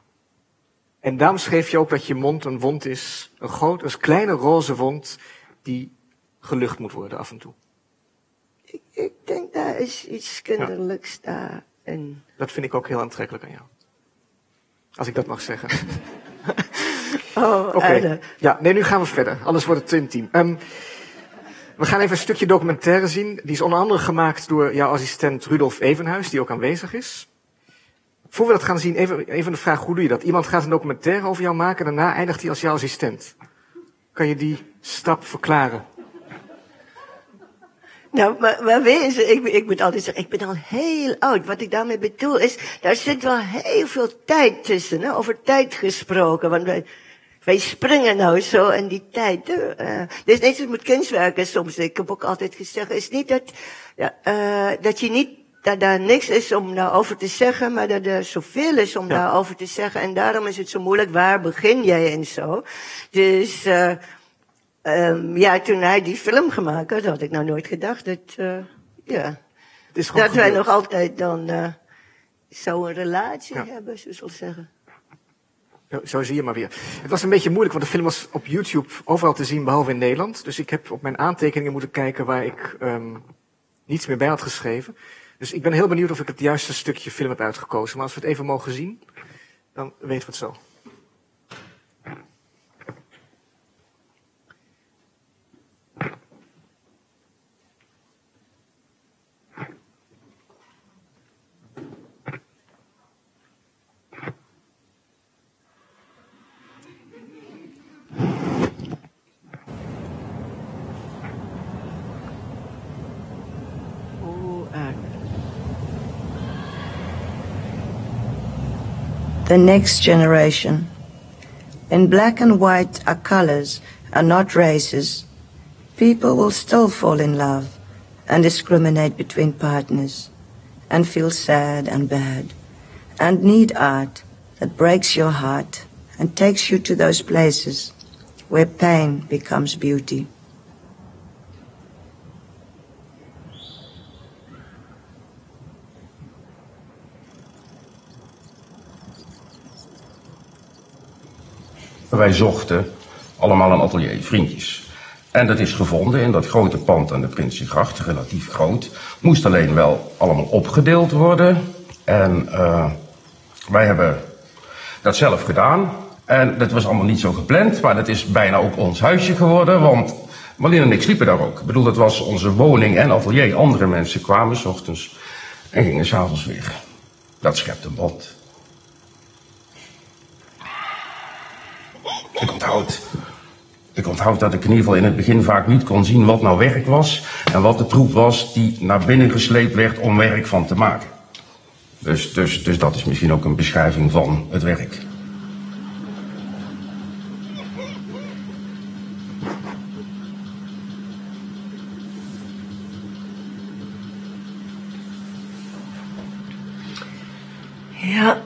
En daarom schreef je ook dat je mond een wond is, een groot, een kleine roze wond, die gelucht moet worden af en toe. Ik, ik denk daar is iets kinderlijks ja. daar. En... Dat vind ik ook heel aantrekkelijk aan jou. Als ik dat mag zeggen. oh, Oké. Okay. Ja, nee, nu gaan we verder. Anders wordt het te intiem. Um, we gaan even een stukje documentaire zien. Die is onder andere gemaakt door jouw assistent Rudolf Evenhuis, die ook aanwezig is. Voor we dat gaan zien, even, even de vraag, hoe doe je dat? Iemand gaat een documentaire over jou maken en daarna eindigt hij als jouw assistent. Kan je die stap verklaren? Nou, maar, maar ik, ik moet altijd zeggen, ik ben al heel oud. Wat ik daarmee bedoel is, daar zit wel heel veel tijd tussen, hè? over tijd gesproken. Want wij, wij springen nou zo in die tijd. Uh, dus net zoals met kunstwerken soms. Ik heb ook altijd gezegd, is niet dat, ja, uh, dat je niet, dat daar niks is om daarover te zeggen, maar dat er zoveel is om ja. daarover te zeggen. En daarom is het zo moeilijk, waar begin jij en zo. Dus, uh, Um, ja, toen hij die film gemaakt had, had ik nou nooit gedacht dat, uh, ja, dat wij nog altijd dan uh, zo'n relatie ja. hebben, zo zal zeggen. Zo zie je maar weer. Het was een beetje moeilijk, want de film was op YouTube overal te zien, behalve in Nederland. Dus ik heb op mijn aantekeningen moeten kijken waar ik um, niets meer bij had geschreven. Dus ik ben heel benieuwd of ik het juiste stukje film heb uitgekozen. Maar als we het even mogen zien, dan weten we het zo. The next generation. In black and white are colors and not races. People will still fall in love and discriminate between partners and feel sad and bad and need art that breaks your heart and takes you to those places where pain becomes beauty. Wij zochten allemaal een atelier, vriendjes. En dat is gevonden in dat grote pand aan de Prinsengracht, relatief groot. Moest alleen wel allemaal opgedeeld worden. En uh, wij hebben dat zelf gedaan. En dat was allemaal niet zo gepland, maar dat is bijna ook ons huisje geworden. Want Marlene en ik sliepen daar ook. Ik bedoel, dat was onze woning en atelier. Andere mensen kwamen s ochtends en gingen s'avonds weer. Dat schept een band. Ik onthoud dat ik in in het begin vaak niet kon zien wat nou werk was en wat de troep was die naar binnen gesleept werd om werk van te maken. Dus, dus, dus dat is misschien ook een beschrijving van het werk. Ja,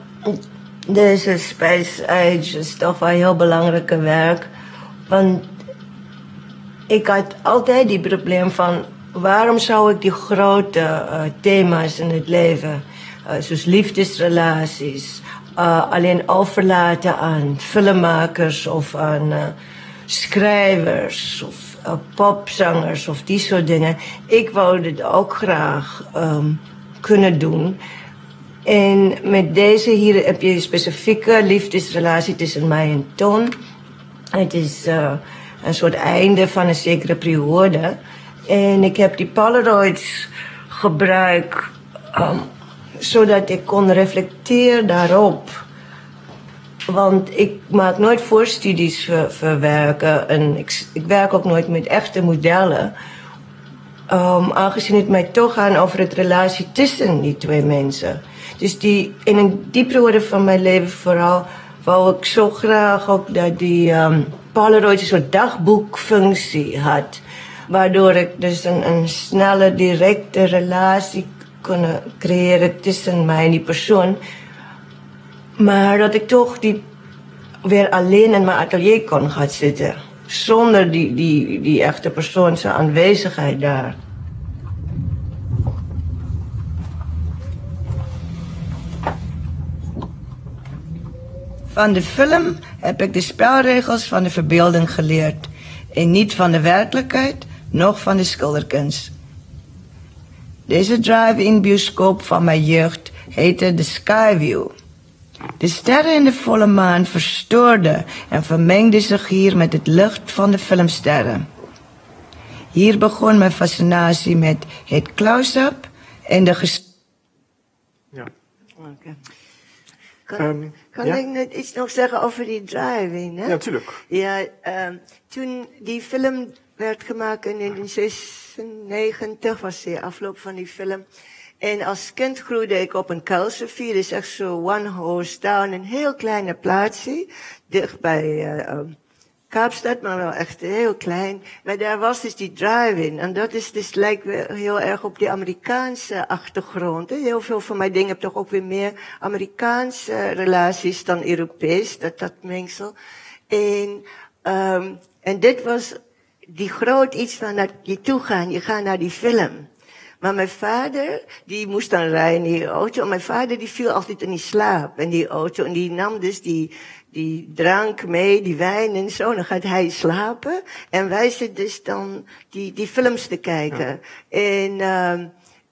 deze Space Age is toch wel heel belangrijke werk. Want ik had altijd die probleem van... waarom zou ik die grote uh, thema's in het leven... Uh, zoals liefdesrelaties... Uh, alleen overlaten aan filmmakers of aan schrijvers... of popzangers of die soort dingen. Ik wou het ook graag um, kunnen doen... En met deze hier heb je een specifieke liefdesrelatie tussen mij en Ton. Het is uh, een soort einde van een zekere periode. En ik heb die Polaroids gebruikt um, zodat ik kon reflecteren daarop. Want ik maak nooit voorstudies voor, voor werken en ik, ik werk ook nooit met echte modellen. Um, aangezien het mij toch gaat over het relatie tussen die twee mensen. Dus die, in een die periode van mijn leven vooral wou ik zo graag ook dat die um, Polaroid een soort dagboekfunctie had. Waardoor ik dus een, een snelle, directe relatie kon creëren tussen mij en die persoon. Maar dat ik toch die weer alleen in mijn atelier kon gaan zitten. Zonder die, die, die echte persoon zijn aanwezigheid daar. Van de film heb ik de spelregels van de verbeelding geleerd. En niet van de werkelijkheid, noch van de schilderkunst. Deze drive-in bioscoop van mijn jeugd heette The Skyview. De sterren in de volle maan verstoorden en vermengden zich hier met het licht van de filmsterren. Hier begon mijn fascinatie met het close-up en de ges... Ja. Okay. Um, kan ja? ik net iets nog zeggen over die drive-in? Ja, natuurlijk. Ja, um, toen die film werd gemaakt in 1996, was de afloop van die film. En als kind groeide ik op een kuilsrivier, is echt zo one horse town, een heel kleine plaatsje, dicht bij uh, Kaapstad, maar wel echt heel klein. Maar daar was dus die drive-in. En dat is dus, lijkt weer heel erg op die Amerikaanse achtergrond. Heel veel van mijn dingen heb toch ook weer meer Amerikaanse relaties dan Europees, dat, dat mengsel. En, um, en dit was die groot iets van naar je toe gaan, je gaat naar die film. Maar mijn vader, die moest dan rijden in die auto. Mijn vader, die viel altijd in die slaap in die auto. En die nam dus die, die drank mee, die wijn en zo. Dan gaat hij slapen. En wij zitten dus dan die, die films te kijken. Ja. En, uh,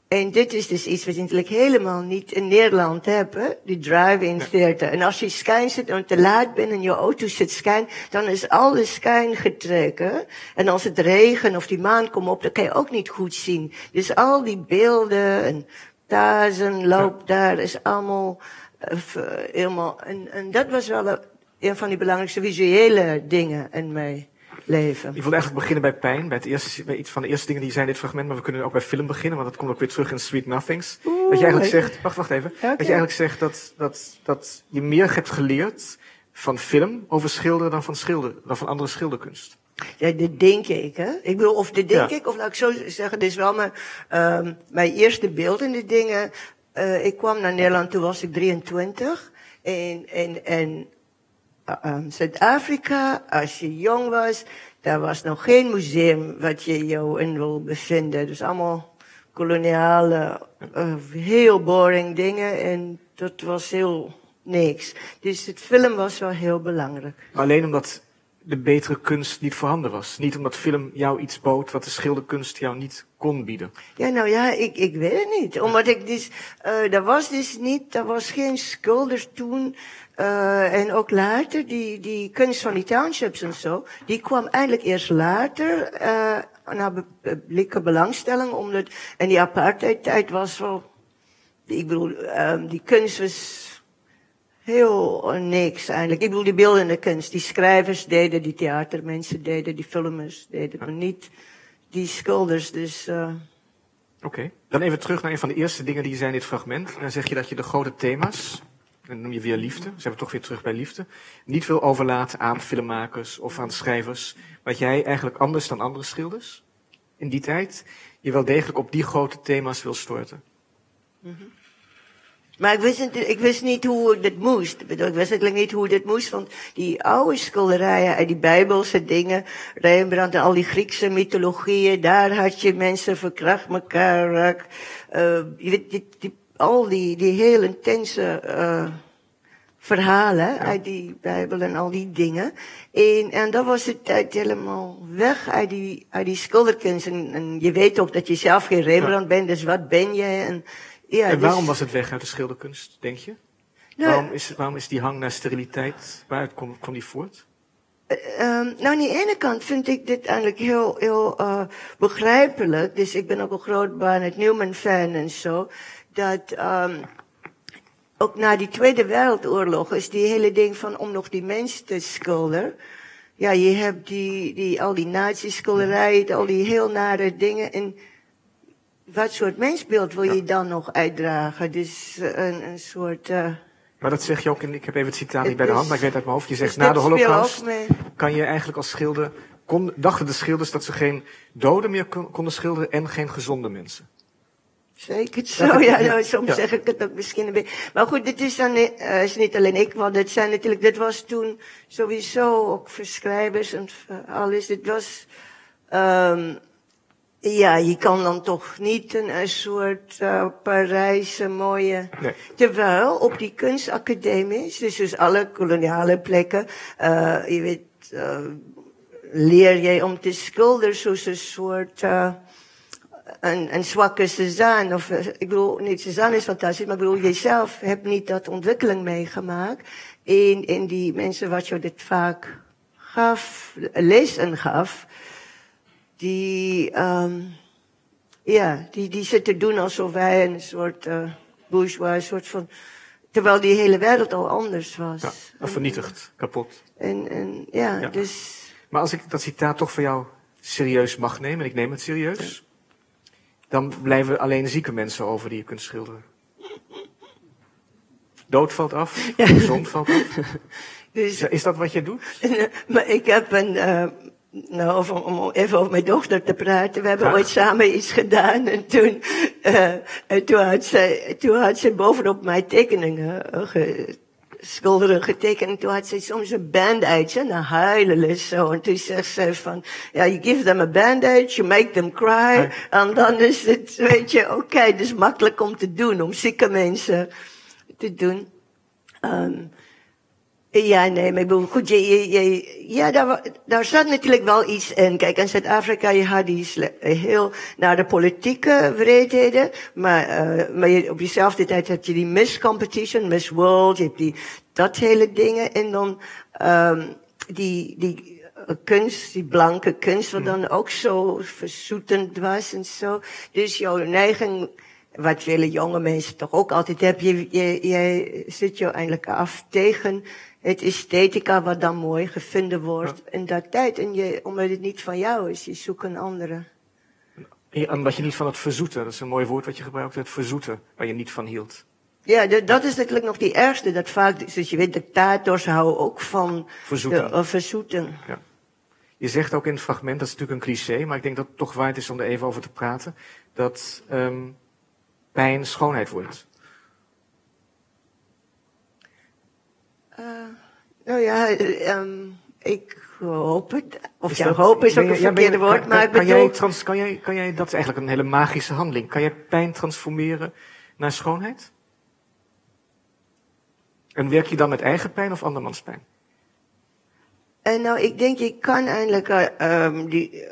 en dit is dus iets wat je natuurlijk helemaal niet in Nederland hebben, die drive-in theater. En als je schijn zit en te laat bent en je auto zit schijn, dan is alle schijn getrekken. En als het regent of die maan komt op, dan kan je ook niet goed zien. Dus al die beelden en tazen loop daar is allemaal uh, helemaal. En, en dat was wel een, een van die belangrijkste visuele dingen in mij leven. Ik wil eigenlijk beginnen bij pijn, bij, het eerste, bij iets van de eerste dingen die zijn in dit fragment, maar we kunnen ook bij film beginnen, want dat komt ook weer terug in Sweet Nothings. Oeh, dat je eigenlijk zegt, wacht, wacht even, okay. dat je eigenlijk zegt dat, dat, dat je meer hebt geleerd van film over schilderen dan van schilder, dan van andere schilderkunst. Ja, dat denk ik, hè. Ik bedoel, of dat denk ja. ik, of laat ik zo zeggen, dit is wel mijn, um, mijn eerste beeld in de dingen. Uh, ik kwam naar Nederland, toen was ik 23. En, en um, Zuid-Afrika, als je jong was, daar was nog geen museum wat je jou in wil bevinden. Dus allemaal koloniale, uh, heel boring dingen en dat was heel niks. Dus het film was wel heel belangrijk. Alleen omdat de betere kunst niet voorhanden was. Niet omdat film jou iets bood wat de schilderkunst jou niet kon bieden. Ja, nou ja, ik, ik weet het niet. Omdat ik dus, uh, er was dus niet, er was geen schilder toen uh, en ook later, die, die kunst van die townships en zo, die kwam eigenlijk eerst later uh, naar publieke belangstelling. Omdat, en die apartheid-tijd was wel, ik bedoel, um, die kunst was heel niks eigenlijk. Ik bedoel, die beeldende kunst, die schrijvers deden, die theatermensen deden, die filmers deden, maar niet die schilders. Dus, uh, Oké, okay. dan even terug naar een van de eerste dingen die je zei in dit fragment. Dan zeg je dat je de grote thema's dan noem je weer liefde, zijn we toch weer terug bij liefde, niet wil overlaten aan filmmakers of aan schrijvers, wat jij eigenlijk anders dan andere schilders in die tijd, je wel degelijk op die grote thema's wil storten. Mm -hmm. Maar ik wist, niet, ik wist niet hoe dat moest. Ik wist eigenlijk niet hoe dat moest, want die oude schilderijen en die bijbelse dingen, Rembrandt en al die Griekse mythologieën, daar had je mensen verkracht elkaar. Uh, je weet, die, die al die, die heel intense uh, verhalen ja. uit die Bijbel en al die dingen. En, en dat was de tijd helemaal weg uit die, uit die schilderkunst. En, en je weet ook dat je zelf geen Rembrandt ja. bent, dus wat ben je? En Ja, en waarom dus- was het weg uit de schilderkunst, denk je? Nou, waarom, is, waarom is die hang naar steriliteit, waaruit kwam, kwam die voort? Ehm, nou, aan de ene kant vind ik dit eigenlijk heel, heel eh, begrijpelijk. Dus ik ben ook een groot Barnett Newman-fan en zo. Dat ehm, ook na die Tweede Wereldoorlog is die hele ding van om nog die mens te schilderen. Ja, je hebt die, die, al die nazi-schilderijen, al die heel nare dingen. En wat soort mensbeeld wil je dan nog uitdragen? Dus eh, een, een soort... eh, Maar dat zeg je ook, in, ik heb even het citaat niet bij de hand, maar ik weet uit mijn hoofd. Je zegt, na de holocaust kan je eigenlijk als schilder... Kon, dachten de schilders dat ze geen doden meer kon- konden schilderen en geen gezonde mensen. Zeker Dat zo, ja, ja. nou, soms Ja. zeg ik het ook misschien een beetje. Maar goed, dit is dan eh, is niet alleen ik, want het zijn natuurlijk, dit was toen sowieso ook voor schrijvers en alles. Dit was, ehm ja, je kan dan toch niet een, een soort uh, Parijse mooie. Nee. Terwijl op die kunstacademies, dus, dus alle koloniale plekken, eh je weet, eh, leer je om te schilderen zoals een soort. eh een, een zwakke Cezanne. Of, eh, ik bedoel, niet Cezanne is fantastisch, maar ik bedoel, jezelf hebt niet dat ontwikkeling meegemaakt. In, in die mensen wat je dit vaak gaf, lezen gaf, die, um, ja, die, die zitten doen alsof wij een soort uh, bourgeois, een soort van, terwijl die hele wereld al anders was. Ja, vernietigd, kapot. En, en ja, Ja. dus, Maar als ik dat citaat toch voor jou serieus mag nemen, en ik neem het serieus, dan blijven alleen zieke mensen over die je kunt schilderen. Dood valt af, gezond valt af. dus Is, is dat wat je doet? maar ik heb een, uh, nou, over, om even over mijn dochter te praten. We hebben Graag. ooit samen iets gedaan en toen, uh, en toen, had ze, toen had ze bovenop mijn tekeningen uh, ge, schilderen getekend. En toen had ze soms een band-aidje, een huilen zo. En toen zegt ze van, ja, you give them a band-aid, you make them cry. En dan is het, weet je, oké, okay, dus makkelijk om te doen, om zieke mensen te doen. Um, ja, nee, maar ik bedoel, goed, je, je, je, ja, daar, daar zat natuurlijk wel iets in. Kijk, in Zuid-Afrika, je had die heel naar de politieke wreedheden, maar, uh, maar je, op diezelfde tijd had je die Miss Competition, Miss World, je hebt die, dat hele dingen, en dan, um, die, die uh, kunst, die blanke kunst, wat dan ook zo verzoetend was en zo. Dus jouw neiging, wat vele jonge mensen toch ook altijd hebben, je, je, je zit je eigenlijk af tegen het esthetica wat dan mooi gevonden wordt ja. in dat tijd. En je, omdat het niet van jou is, je zoekt een andere. Ja, omdat je niet van het verzoeten, dat is een mooi woord wat je gebruikt, het verzoeten, waar je niet van hield. Ja, de, dat is natuurlijk nog die ergste, dat vaak, dus je weet, dictators houden ook van verzoeten. De, uh, verzoeten. Ja. Je zegt ook in het fragment, dat is natuurlijk een cliché, maar ik denk dat het toch waard is om er even over te praten, dat um, pijn schoonheid wordt. Uh, nou ja, um, ik hoop het. Of is ja, dat, hoop is ook je, een verkeerde ja, woord, kan, maar ik kan, bedoel... Jij trans, kan, jij, kan jij, dat is eigenlijk een hele magische handeling. Kan jij pijn transformeren naar schoonheid? En werk je dan met eigen pijn of andermans pijn? En nou, ik denk, je kan eigenlijk, uh, um, die,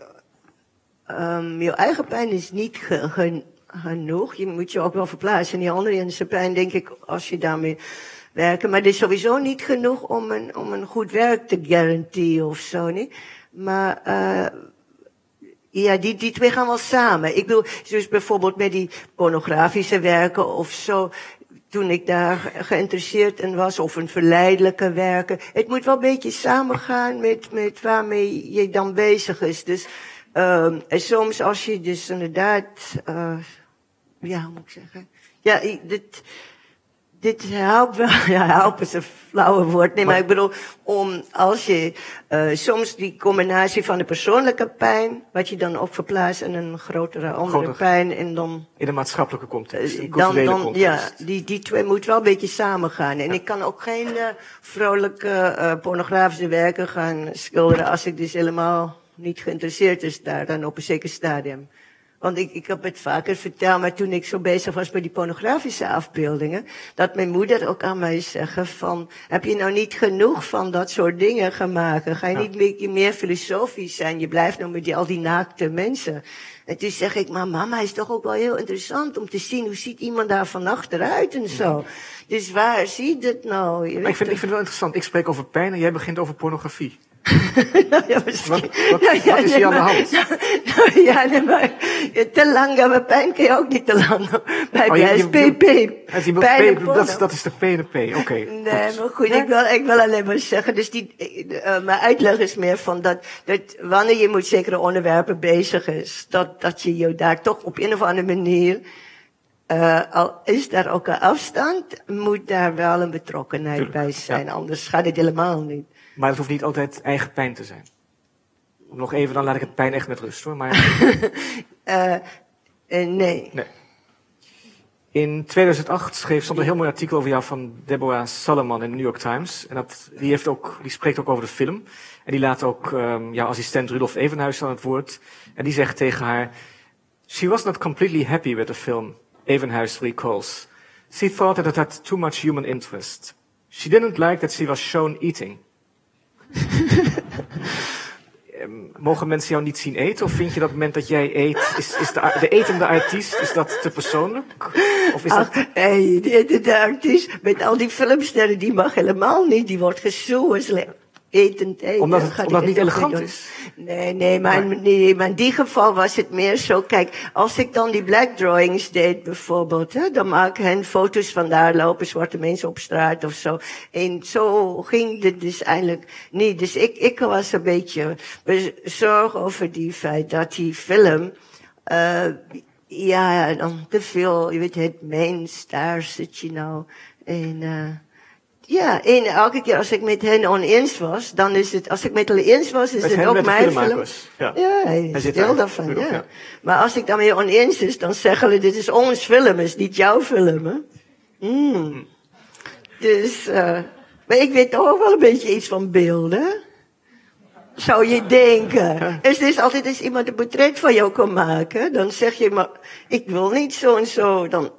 um, je eigen pijn is niet ge, ge, genoeg. Je moet je ook wel verplaatsen in die andere mensen pijn, denk ik, als je daarmee werken. Maar het is sowieso niet genoeg om een, om een goed werk te garanteren of zo, niet? Maar, uh, ja, die, die twee gaan wel samen. Ik bedoel, dus bijvoorbeeld met die pornografische werken of zo. Toen ik daar geïnteresseerd in was, of een verleidelijke werken. Het moet wel een beetje samengaan met, met waarmee je dan bezig is. Dus, um, en soms als je dus inderdaad, uh, ja, moet ik zeggen? Ja, dit, dit helpt wel. Ja, helpen is een flauwe woord. Nee, maar, maar ik bedoel, om als je uh, soms die combinatie van de persoonlijke pijn, wat je dan ook verplaatst in een grotere andere Groter. pijn en dan. In de maatschappelijke context. In dan, dan, context. ja, die, die twee moeten wel een beetje samengaan. En ja. ik kan ook geen uh, vrolijke uh, pornografische werken gaan schilderen als ik dus helemaal niet geïnteresseerd is daar dan op een zeker stadium. Want ik, ik heb het vaker verteld, maar toen ik zo bezig was met die pornografische afbeeldingen, dat mijn moeder ook aan mij zeggen van, heb je nou niet genoeg van dat soort dingen gemaakt? Ga je niet beetje meer filosofisch zijn? Je blijft nou met die, al die naakte mensen. En toen zeg ik, maar mama is toch ook wel heel interessant om te zien hoe ziet iemand daar van achteruit en zo. Dus waar zie je het nou? Je Maar ik vind, ik vind het wel interessant. Ik spreek over pijn en jij begint over pornografie. Ja. Wat, wat, ja, wat is hier aan de hand? Ja, nee, maar te lang mijn pijn kun je ook niet te lang. Bij Oh, je- je- PP. Pijn dat, is- dat is de PNP, oké. Nee, maar goed, ik wil, ik wil alleen maar zeggen, dus die, eh, mijn uitleg is meer van dat, dat wanneer je met zekere onderwerpen bezig is, dat, dat je je daar toch op een of andere manier, eh, al is daar ook een afstand, moet daar wel een betrokkenheid Tuurlijk, bij zijn, ja. anders gaat het helemaal niet. Maar het hoeft niet altijd eigen pijn te zijn. Nog even, dan laat ik het pijn echt met rust hoor. Maar Eh, eh, nee. nee. In 2008 schreef stond een heel mooi artikel over jou van Deborah Salomon in de New York Times. En dat, die, heeft ook, die spreekt ook over de film. En die laat ook um, jouw assistent Rudolf Evenhuis aan het woord. En die zegt tegen haar... She was not completely happy with the film, Evenhuis recalls. She thought that it had too much human interest. She didn't like that she was shown eating. Mogen mensen jou niet zien eten? Of vind je dat het moment dat jij eet, is, is de, de etende artiest, is dat te persoonlijk? Of is dat... Ach, hey, die, die, de artiest met al die filmsterren, die mag helemaal niet. Die wordt gezoen, slecht. Etend eten. Omdat het- omdat het niet elegant is? Nee, nee maar, nee, maar in die geval was het meer zo. Kijk, als ik dan die black drawings deed bijvoorbeeld, hè, dan maken hen foto's van daar lopen zwarte mensen op straat of zo. En zo ging het dus eigenlijk niet. Dus ik, ik was een beetje bezorgd over die feit dat die film, eh ja, dan te veel, je weet het, mens, daar zit je nou. En, ja, en elke keer als ik met hen oneens was, dan is het, als ik met hen eens was, is Met het ook mijn film. ja. Ja, hij zit daarvan, ja. ja. Maar als ik daarmee oneens is, dan zeggen ze, dit is ons film, is niet jouw film, hè. Mm. Dus, eh, maar ik weet toch ook wel een beetje iets van beelden. Zou je denken. Dus is altijd als iemand een portret van jou kan maken, dan zeg je, maar ik wil niet zo en zo. Dan,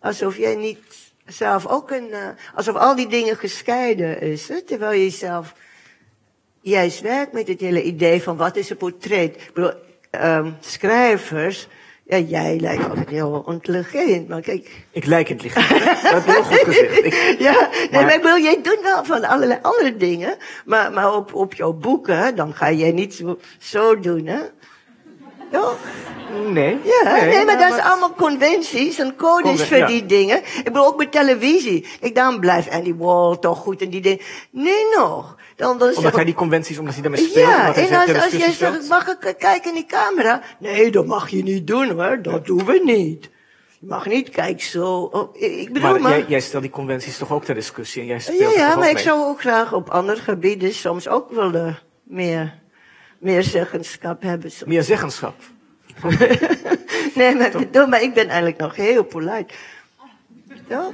alsof jij niet zelf ook een, eh, alsof al die dingen gescheiden is, hè? terwijl je zelf juist werkt met het hele idee van wat is een portret. Ik bedoel, ehm, schrijvers, ja, jij lijkt altijd heel intelligent, maar kijk, Ik lijk intelligent. hè? Dat heb je heel goed gezegd. Ik, ja, nee, Maar- maar ik bedoel, jij doet wel van allerlei andere dingen, maar, maar op, op jouw boeken, dan ga jij niet zo, zo doen, hè? Nee. Ja, nee, maar dat is allemaal conventies en codes Conven- voor ja. die dingen. Ik bedoel, ook met televisie. Kijk, dan blijft Andy Wall toch goed en die dingen. Nee, nog. Dan, dan Omdat zeg hij ik- die conventies, omdat hij daarmee speelt. ja, en als, als jij zegt, mag ik kijken in die camera? Nee, dat mag je niet doen hoor, dat doen we niet. Je mag niet kijken zo. Oh, ik ik bedoel Maar maar... jij, jij stelt die conventies toch ook ter discussie en jij speelt ja, ja, maar ik zou ook graag op andere gebieden soms ook willen meer, meer zeggenschap hebben. soms. Meer zeggenschap. Nee, maar, ik bedoel, maar ik ben eigenlijk nog heel polite. Toch?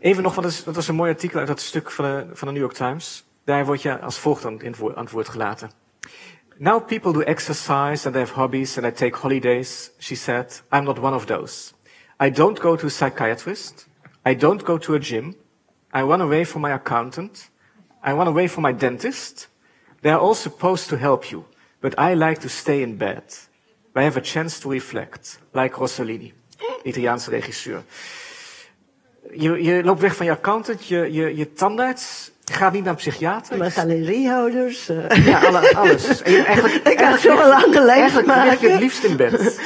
Even nog, want dat, was een mooi artikel uit dat stuk van de, van de New York Times. Daar word je als volgt aan, het woord gelaten. Now people do exercise and they have hobbies and they take holidays, she said. I'm not one of those. I don't go to a psychiatrist. I don't go to a gym. I run away from my accountant. I run away from my dentist. They are all supposed to help you, but I like to stay in bed. I have a chance to reflect, like Rossellini, Italiaanse regisseur. Je, je loopt weg van je accountant, je, je, je tandarts, je gaat niet naar een psychiater. Mijn galeriehouders. eh. Ja, alle, alles. En je- eigenlijk, Ik kan eigenlijk zo lig- een lange lijst Eigenlijk lig je maken. het liefst in bed. Lig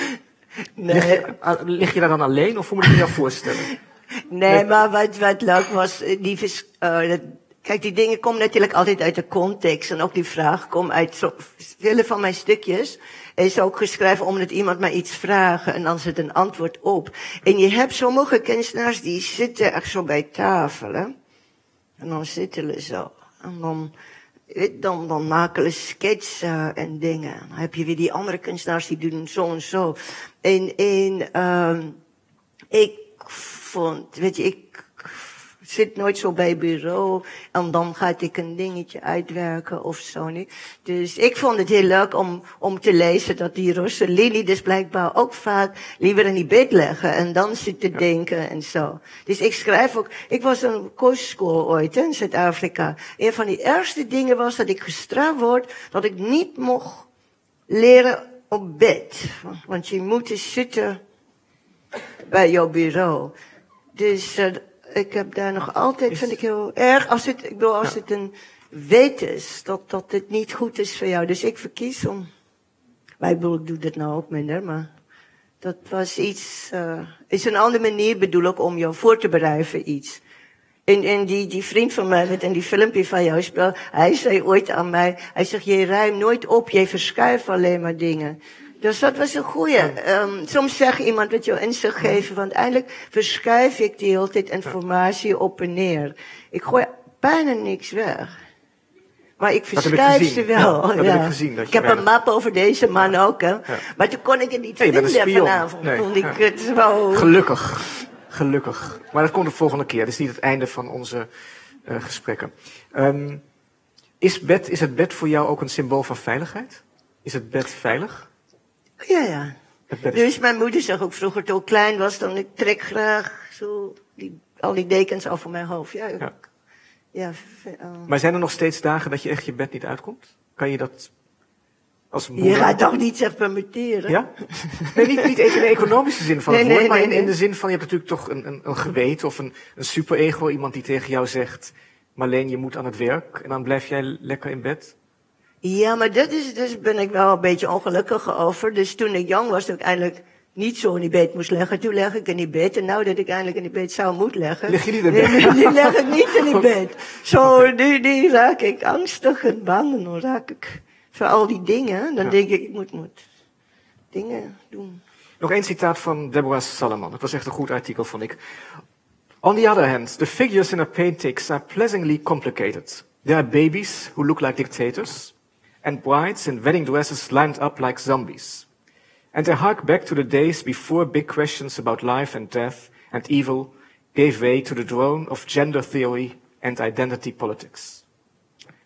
Nee, je, ah, lig je daar dan alleen of hoe moet ik me dat voorstellen? nee, maar wat, wat leuk was, eh, die vers, eh, kijk, die dingen komen natuurlijk altijd uit de context. En ook die vraag komt uit zo, vele van mijn stukjes. Is ook geschreven omdat iemand mij iets vraagt en dan zit een antwoord op. En je hebt sommige kunstenaars die zitten echt zo bij tafel, hè. En dan zitten ze zo. En dan, dan, dan maken ze sketsen en dingen. Dan heb je weer die andere kunstenaars die doen zo en zo. En, en ehm ik vond, weet je, ik zit nooit zo bij bureau en dan ga ik een dingetje uitwerken of zo niet. Dus ik vond het heel leuk om, om te lezen dat die Rossellini dus blijkbaar ook vaak liever in die bed leggen en dan zitten denken en zo. Dus ik schrijf ook, ik was een kostschool ooit hè, in Zuid-Afrika. Een van die eerste dingen was dat ik gestraft word dat ik niet mocht leren op bed. Want je moet eens zitten bij jouw bureau. Dus uh, ik heb daar nog altijd, is... vind ik heel erg, als het, ik bedoel, als ja. het een weet is, dat, dat het niet goed is voor jou. Dus ik verkies om, maar ik bedoel, ik doe dat nou ook minder, maar dat was iets, uh, is een andere manier bedoel ik om jou voor te bereiden iets. En, en die, die vriend van mij met in die filmpje van jou speel, hij zei ooit aan mij, hij zegt, je ruimt nooit op, je verschuift alleen maar dingen. Dus dat was een goeie. Um, soms zeg iemand wat je inzicht geven, want eindelijk verschuif ik die hele tijd informatie op en neer. Ik gooi bijna niks weg. Maar ik verschuif ze wel. Ja, dat ja. heb ik gezien. Dat ik heb een map over deze man ook, hè. Maar toen kon ik het niet nee, vinden vanavond. Nee. Ik het zo... Gelukkig. Gelukkig. Maar dat komt de volgende keer. Dat is niet het einde van onze uh, gesprekken. Um, is, bed, is het bed voor jou ook een symbool van veiligheid? Is het bed veilig? Ja, ja. Dus mijn moeder zegt ook vroeger toen ik klein was, dan ik trek graag zo die, al die dekens af van mijn hoofd. Ja, ja. ja uh, maar zijn er nog steeds dagen dat je echt je bed niet uitkomt? Kan je dat als moeder... Je gaat toch niet zich permitteren? Ja? Nee, niet, niet in de economische zin van het woord, nee, maar in, in, de zin van je hebt natuurlijk toch een, een, een geweten of een, een superego, iemand die tegen jou zegt, Marleen, je moet aan het werk en dan blijf jij lekker in bed. Ja, maar dat is, dus ben ik wel een beetje ongelukkig over. Dus toen ik jong was, toen ik eindelijk niet zo in die bed moest leggen. Toen leg ik in die bed. En nou dat ik eindelijk in die bed zou moeten leggen. Leg je niet in bed? Nu, nu leg ik niet in die bed. Zo, nu, nu raak ik angstig en bang. En dan raak ik voor al die dingen. Dan ja. denk ik, ik moet, moet dingen doen. Nog één citaat van Deborah Salomon. Dat was echt een goed artikel, vond ik. On the other hand, the figures in her paintings are pleasantly complicated. There are babies who look like dictators. And brides in wedding dresses lined up like zombies. And they hark back to the days before big questions about life and death and evil gave way to the drone of gender theory and identity politics.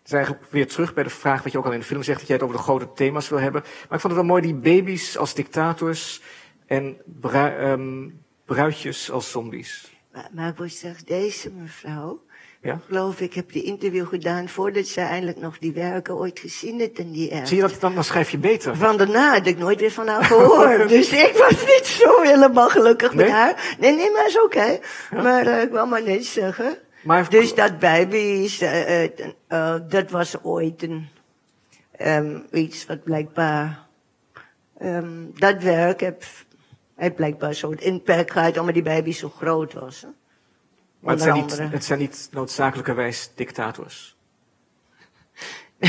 Dus eigenlijk weer terug bij de vraag wat je ook al in de film zegt, dat jij het over de grote thema's wil hebben. Maar ik vond het wel mooi, die baby's als dictators en bru um, bruidjes als zombies. Maar, maar ik zeg, deze mevrouw, ja? geloof ik, heb die interview gedaan voordat ze eindelijk nog die werken ooit gezien heeft in die app. Zie je dat dan, dan schrijf je beter? Van daarna had ik nooit weer van haar gehoord. dus ik was niet zo helemaal gelukkig nee? met haar. Nee, nee, maar is oké. Okay. Ja? Maar uh, ik wil maar net zeggen. Maar dus dat baby is, uh, uh, uh, dat was ooit een, um, iets wat blijkbaar, um, dat werk heb, heeft blijkbaar zo'n impact gehad omdat die baby zo groot was. Hè? Maar het zijn, niet, het zijn niet noodzakelijkerwijs dictators.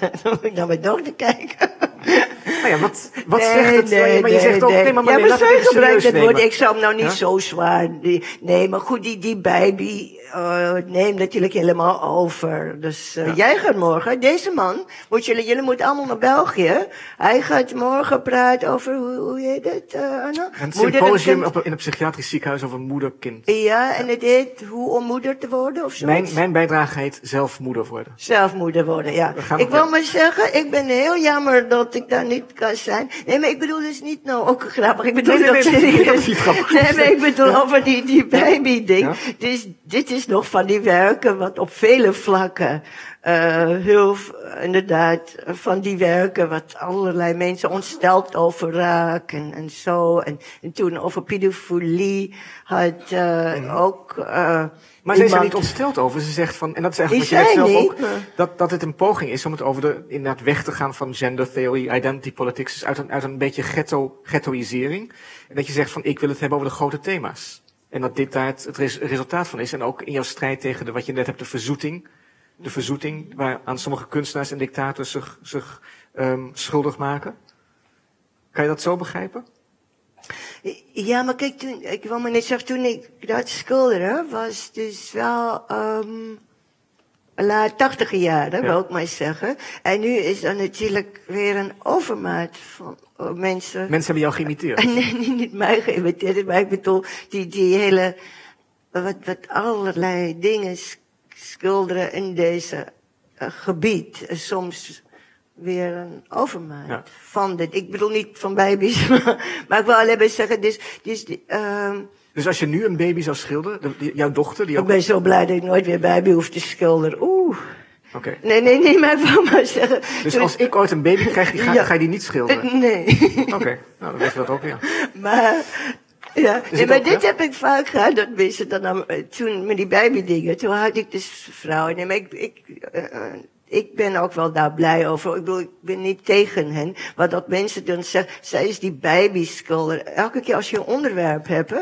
ja, dan moet ik naar mijn dochter kijken. Nou ja, wat, wat nee, zegt het? Nee, maar je zegt ook, nee, maar, maar ja, maar zij gebruikt het woord, ik zou hem nou niet zo zwaar, nee, maar goed, die, die baby uh, neemt natuurlijk helemaal over. Dus uh, ja. jij gaat morgen, deze man, moet jullie, jullie moeten allemaal naar België. Hij gaat morgen praten over, hoe, hoe heet het, uh, Anna? Een symposium op, in een psychiatrisch ziekenhuis over moeder-kind. Ja, en het heet hoe om moeder te worden of zo. Mijn, mijn bijdrage heet zelfmoeder worden. Zelfmoeder worden, ja. Ik wil maar zeggen, ik ben heel jammer dat ik daar niet kan zijn. Nee, maar ik bedoel dus niet nou ook grappig. Ik bedoel nee, nee, dat nee, serieus. Nee, maar ik bedoel ja. over die, die baby-ding. Ja? Dus dit is nog van die werken wat op vele vlakken heel, inderdaad, van die werken wat allerlei mensen ontsteld over raken en zo. En, en toen over pedofilie had uh, mm. ook... Uh, maar zij is er niet ontsteld over. Ze zegt van, en dat is eigenlijk wat je zelf ook, dat, dat het een poging is om het over de, inderdaad weg te gaan van gender theory, identity politics, dus uit een, uit een beetje ghetto, ghettoisering. En dat je zegt van, ik wil het hebben over de grote thema's. En dat dit daar het, het res, resultaat van is. En ook in jouw strijd tegen de, wat je net hebt, de verzoeting. De verzoeting waar aan sommige kunstenaars en dictators zich, zich um, schuldig maken. Kan je dat zo begrijpen? Ja, maar kijk, toen, ik wil maar net zeggen, toen ik dat schilderde, was dus wel, um, laat tachtige jaren, ja. wil ik maar zeggen. En nu is er natuurlijk weer een overmaat van uh, mensen. Mensen hebben jou geïmiteerd? Nee, niet, niet mij geïmiteerd, maar ik bedoel, die, die hele wat, wat allerlei dingen schilderen in deze uh, gebied. Uh, soms weer een overmaat Ja. van dit. Ik bedoel niet van baby's, maar, maar ik wil alleen maar zeggen, dus, dus, ehm Dus als je nu een baby zou schilderen, de- die- jouw dochter, die ik ben zo blij dat ik nooit weer baby hoef te schilderen. Oeh. Oké. Nee, nee, nee, maar ik wil maar zeggen. Dus toen als ik ooit een baby krijg, die ga, Ja. ga je die niet schilderen? eh, Nee. Oké, nou dan weten we dat ook weer. Maar, ja, nee, maar ook, dit hè? heb ik vaak gehad, dat mensen dan, toen met die babydingen, toen had ik dus vrouwen, nee, maar ik, ik, eh, ik ben ook wel daar blij over. Ik bedoel, ik ben niet tegen hen, maar dat mensen dan zeggen, zij is die babyschilder. Elke keer als je een onderwerp hebt, hè,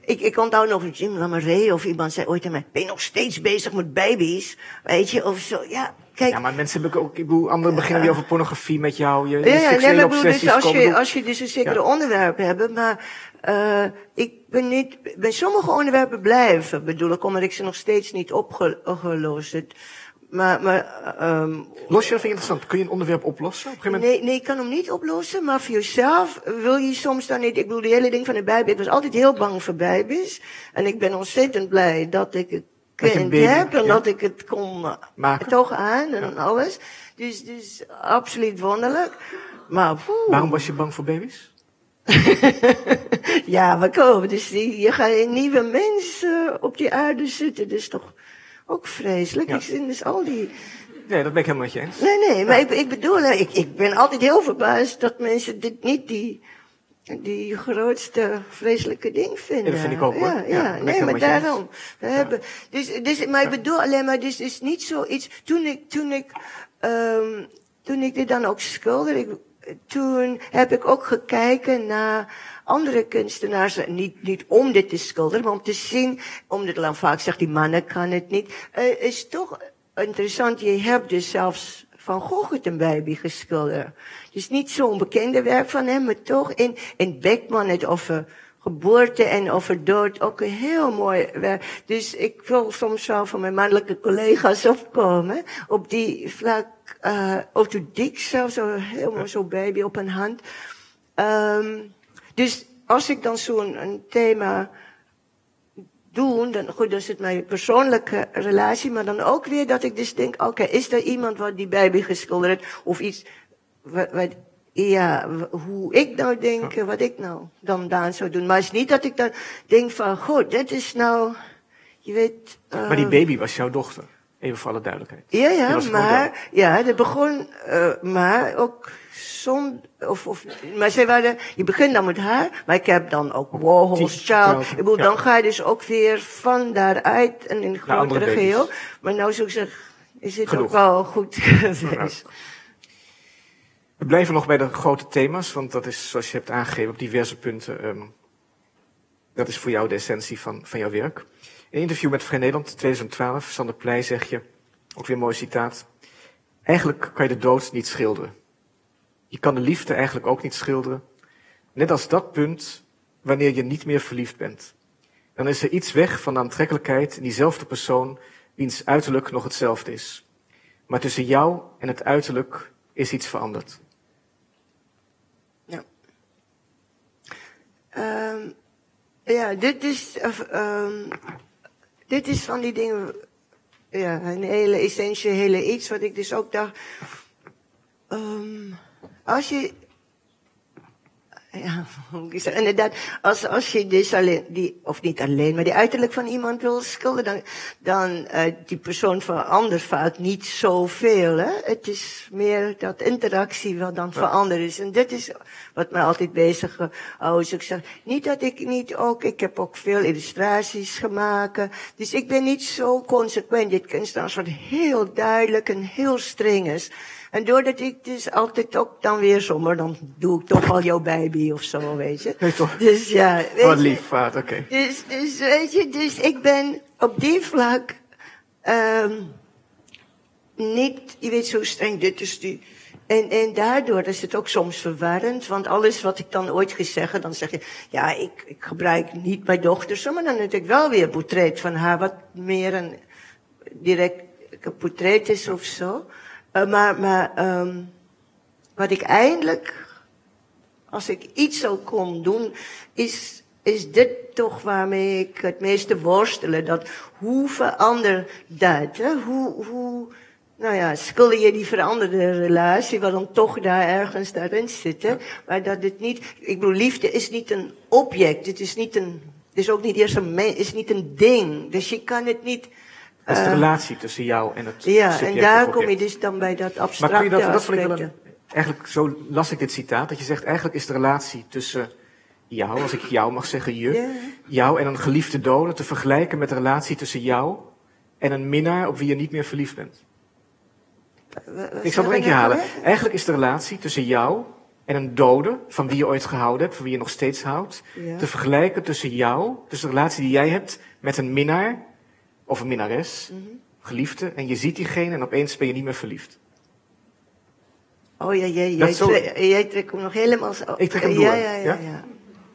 ik, ik onthoud nog Jim Lamaree of iemand zei ooit aan mij, ben je nog steeds bezig met baby's? Weet je, of zo, ja. Kijk, Ja, maar mensen hebben ook, ik bedoel, anderen beginnen weer over pornografie met jou, je, je ja, ja, nee, maar bedoel, dus als komen. je, Bedoel- als je dus een zekere Ja. onderwerp hebt, maar uh, ik ben niet, bij sommige onderwerpen blijven, bedoel ik, omdat ik ze nog steeds niet opge- opgelost heb. Maar, maar, um, Los je, dat vind ik interessant. Kun je een onderwerp oplossen? Op een gegeven moment, nee, nee, ik kan hem niet oplossen, maar voor jezelf wil je soms dan niet, ik bedoel, die hele ding van de Bijbel, ik was altijd heel bang voor Bijbels, en ik ben ontzettend blij dat ik het En dat ik het kon uh, Maken. toch aan en alles. Dus, dus absoluut wonderlijk. Maar, poeh. waarom was je bang voor baby's? Ja, maar kom, dus die- je gaat een nieuwe mens eh, op die aarde zitten. Dat is toch ook vreselijk. Ja. Ik zie dus al die... Nee, dat ben ik helemaal met je eens. Nee, nee, maar ik, ik bedoel, eh, ik, ik ben altijd heel verbaasd dat mensen dit niet die, die grootste vreselijke ding vinden. Dat vind ik ook, hoor. Ja, nee, maar daarom. We hebben, dus, dus, maar ik bedoel alleen maar, dit is niet zoiets. Toen ik, toen ik, ehm toen ik dit dan ook schilderde, ik, toen heb ik ook gekeken naar andere kunstenaars, niet, niet om dit te schilderen, maar om te zien, omdat dan vaak zegt die mannen kan het niet, uh, is toch interessant, je hebt dus zelfs Van Gogh het een baby geschilderd. Is niet zo'n bekende werk van hem, maar toch in, in Beckman het over geboorte en over dood ook een heel mooi werk. Dus ik wil soms wel van mijn mannelijke collega's opkomen op die vlak, uh, of dik zelfs, helemaal zo'n baby op een hand. Um, dus als ik dan zo'n thema doe, dan goed, dat is het mijn persoonlijke relatie, maar dan ook weer dat ik dus denk, oké, is er iemand wat die baby geschilderd of iets, wat, wat ja, hoe ik nou denk, wat ik nou dan daan zou doen. Maar het is niet dat ik dan denk van, goed, dit is nou, je weet... Uh, maar die baby was jouw dochter, even voor alle duidelijkheid. Ja, ja, maar, ja, dat begon, uh, maar ook zon, of, of, maar zij waren, je begint dan met haar, maar ik heb dan ook Warhol's Child. Ik bedoel, ja. dan ga je dus ook weer van daaruit en in een grotere geheel. Maar nou zou ik zeggen, is het Genoeg. ook wel goed geweest. We blijven nog bij de grote thema's, want dat is, zoals je hebt aangegeven, op diverse punten. Um, dat is voor jou de essentie van, van jouw werk. In een interview met Vrij Nederland 2012, Sander Pleij, zeg je, ook weer een mooi citaat. Eigenlijk kan je de dood niet schilderen. Je kan de liefde eigenlijk ook niet schilderen. Net als dat punt wanneer je niet meer verliefd bent. Dan is er iets weg van de aantrekkelijkheid in diezelfde persoon, wiens uiterlijk nog hetzelfde is. Maar tussen jou en het uiterlijk is iets veranderd. Um, ja, dit is, um, dit is van die dingen, ja, een hele essentiële iets wat ik dus ook dacht, um, als je, ja, inderdaad, als, als je dus alleen, die, of niet alleen, maar die uiterlijk van iemand wil schilderen, dan, dan uh, die persoon verandert vaak niet zoveel. Hè? Het is meer dat interactie wat dan ja. veranderd is. En dit is wat mij altijd bezig houdt. Ik zeg, niet dat ik niet ook, ik heb ook veel illustraties gemaakt. Dus ik ben niet zo consequent. Dit kunstenaars wat heel duidelijk en heel streng is. En doordat ik dus altijd ook dan weer zomaar, dan doe ik toch al jouw baby of zo, weet je. Nee, toch? Dus ja. Weet Wat lief, vader, oké. Okay. Dus, dus, weet je, dus ik ben op die vlak, um, niet, je weet, zo streng, dit is die. En, en daardoor is het ook soms verwarrend, want alles wat ik dan ooit gezegd heb, dan zeg je, ja, ik, ik gebruik niet mijn dochter zo, maar dan heb ik wel weer een portret van haar, wat meer een direct een portret is of zo. Uh, maar, maar um, wat ik eindelijk, als ik iets zou kon doen, is is dit toch waarmee ik het meeste worstelen. Dat hoe verander dat? Hè? Hoe, hoe, nou ja, schilder je die veranderde relatie, wat dan toch daar ergens daarin zitten. Maar dat het niet, ik bedoel, liefde is niet een object. Het is niet een, het is ook niet eerst een, is niet een ding. Dus je kan het niet, Dat is de Eh, relatie tussen jou en het ja, subject en daar kom je dus dan bij dat Maar abstracte kun je dat, dat vond ik wel een, eigenlijk zo las ik dit citaat, dat je zegt eigenlijk is de relatie tussen jou, als ik jou mag zeggen, je, Ja. jou en een geliefde dode te vergelijken met de relatie tussen jou en een minnaar op wie je niet meer verliefd bent. Wat Ik zal het nog een keer halen. Eigenlijk is de relatie tussen jou en een dode, van wie je ooit gehouden hebt, van wie je nog steeds houdt, Ja. te vergelijken tussen jou, tussen de relatie die jij hebt met een minnaar of een minnares, Mhm. geliefde, en je ziet diegene en opeens ben je niet meer verliefd. Oh ja, jij, Dat jij, zo- trekt hem nog helemaal zo. Ik trek hem ja, door, Ja, ja, ja? ja.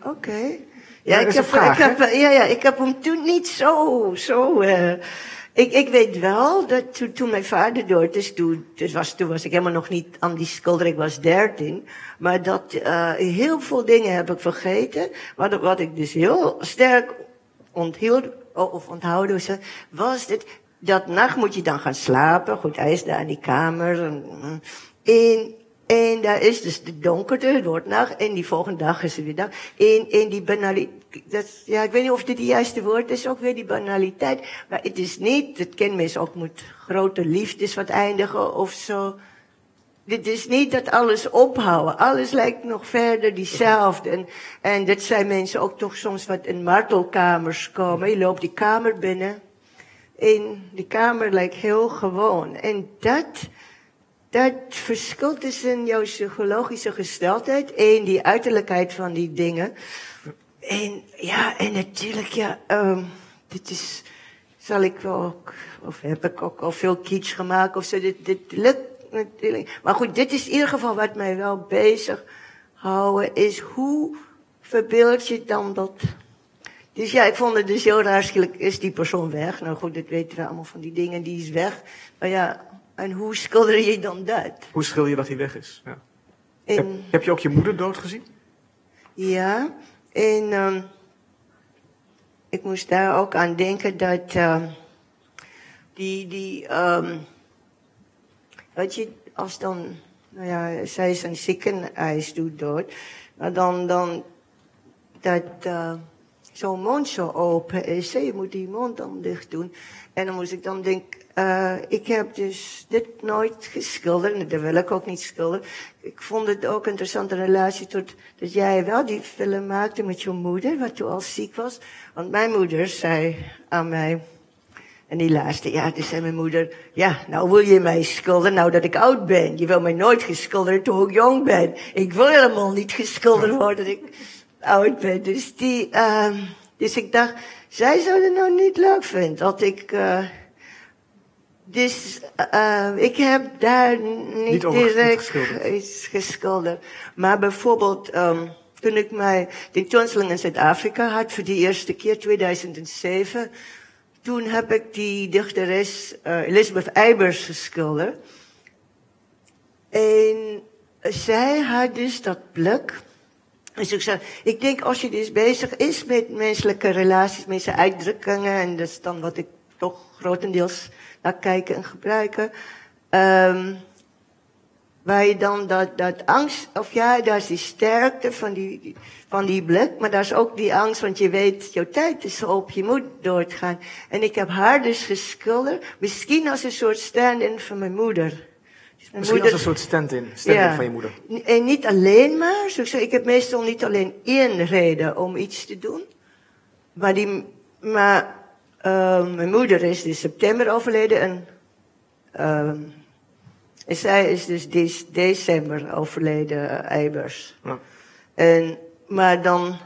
Oké. Ja, ik heb, vraag, ik heb, ja, ja, ik heb hem toen niet zo, zo, eh ik, ik weet wel dat toen, toen mijn vader dood is, toen, dus was, toen was ik helemaal nog niet aan die schilder, ik was dertien. Maar dat, eh heel veel dingen heb ik vergeten. Wat, wat ik dus heel sterk onthield, of onthouden was, het, dat nacht moet je dan gaan slapen. Goed, hij is daar in die kamer. En, en, daar is dus de donkerte, het wordt nacht. En die volgende dag is het weer dag. En, en die banaliteit, ja, ik weet niet of dit het juiste woord is, ook weer die banaliteit. Maar het is niet, het ken mensen ook met grote liefdes wat eindigen of zo. Dit is niet dat alles ophouden. Alles lijkt nog verder diezelfde. En, en dat zijn mensen ook toch soms wat in martelkamers komen. Je loopt die kamer binnen. En die kamer lijkt heel gewoon. En dat, dat verschilt tussen jouw psychologische gesteldheid en die uiterlijkheid van die dingen. En ja, en natuurlijk, ja, um, dit is, zal ik wel ook, of heb ik ook al veel kitsch gemaakt of zo. Dit, dit lukt natuurlijk. Maar goed, dit is in ieder geval wat mij wel bezig houden, is hoe verbeeld je dan dat. Dus ja, ik vond het dus heel raar, is die persoon weg. Nou goed, dat weten we allemaal van die dingen, die is weg. Maar ja, en hoe schilder je dan dat? Hoe schil je dat hij weg is? Ja. En, Heb, heb je ook je moeder dood gezien? Ja, en um, ik moest daar ook aan denken dat uh, die, die um, weet je, als dan, nou ja, zij een ziekenhuis doet maar dan, dan, dat uh, zo'n mond zo open is, je moet die mond dan dicht doen. En dan moest ik dan denken, uh, ik heb dus dit nooit geschilderd, en dat wil ik ook niet schilderen. Ik vond het ook een interessante relatie tot dat jij wel die film maakte met je moeder, wat toen al ziek was. Want mijn moeder zei aan mij, en die laatste jaar, toen zei mijn moeder, ja, nou wil je mij schilderen nou dat ik oud ben. Je wil mij nooit geschilderd toen ik jong ben. Ik wil helemaal niet geschilderd worden dat ik oud ben. Dus die, uh, dus ik dacht, zij zou het nou niet leuk vinden dat ik, uh, dus uh, ik heb daar niet, direct geschilderd. iets geschilderd. Maar bijvoorbeeld, um, toen ik mijn tentoonstelling in Zuid-Afrika had voor de eerste keer, 2007, toen heb ik die dichteres uh, Elizabeth Eibers geschilderd. En zij had dus dat blik. Dus ik zei, ik denk als je dus bezig is met menselijke relaties, met zijn uitdrukkingen, en dat is dan wat ik toch grotendeels naar kijken en gebruiken, um, waar je dan dat, dat angst, of ja, daar is die sterkte van die, van die blik, maar daar is ook die angst, want je weet, jouw tijd is op, je moet doorgaan. En ik heb haar dus geschilderd, misschien als een soort stand-in van mijn moeder. Mijn Misschien als een soort stand-in stand Ja. van je moeder. En niet alleen maar, zoals ik zeg, ik heb meestal niet alleen één reden om iets te doen. Maar die, maar, uh, mijn moeder is in september overleden en, uh, en zij is dus de december overleden, Eibers. Ja. En, maar dan,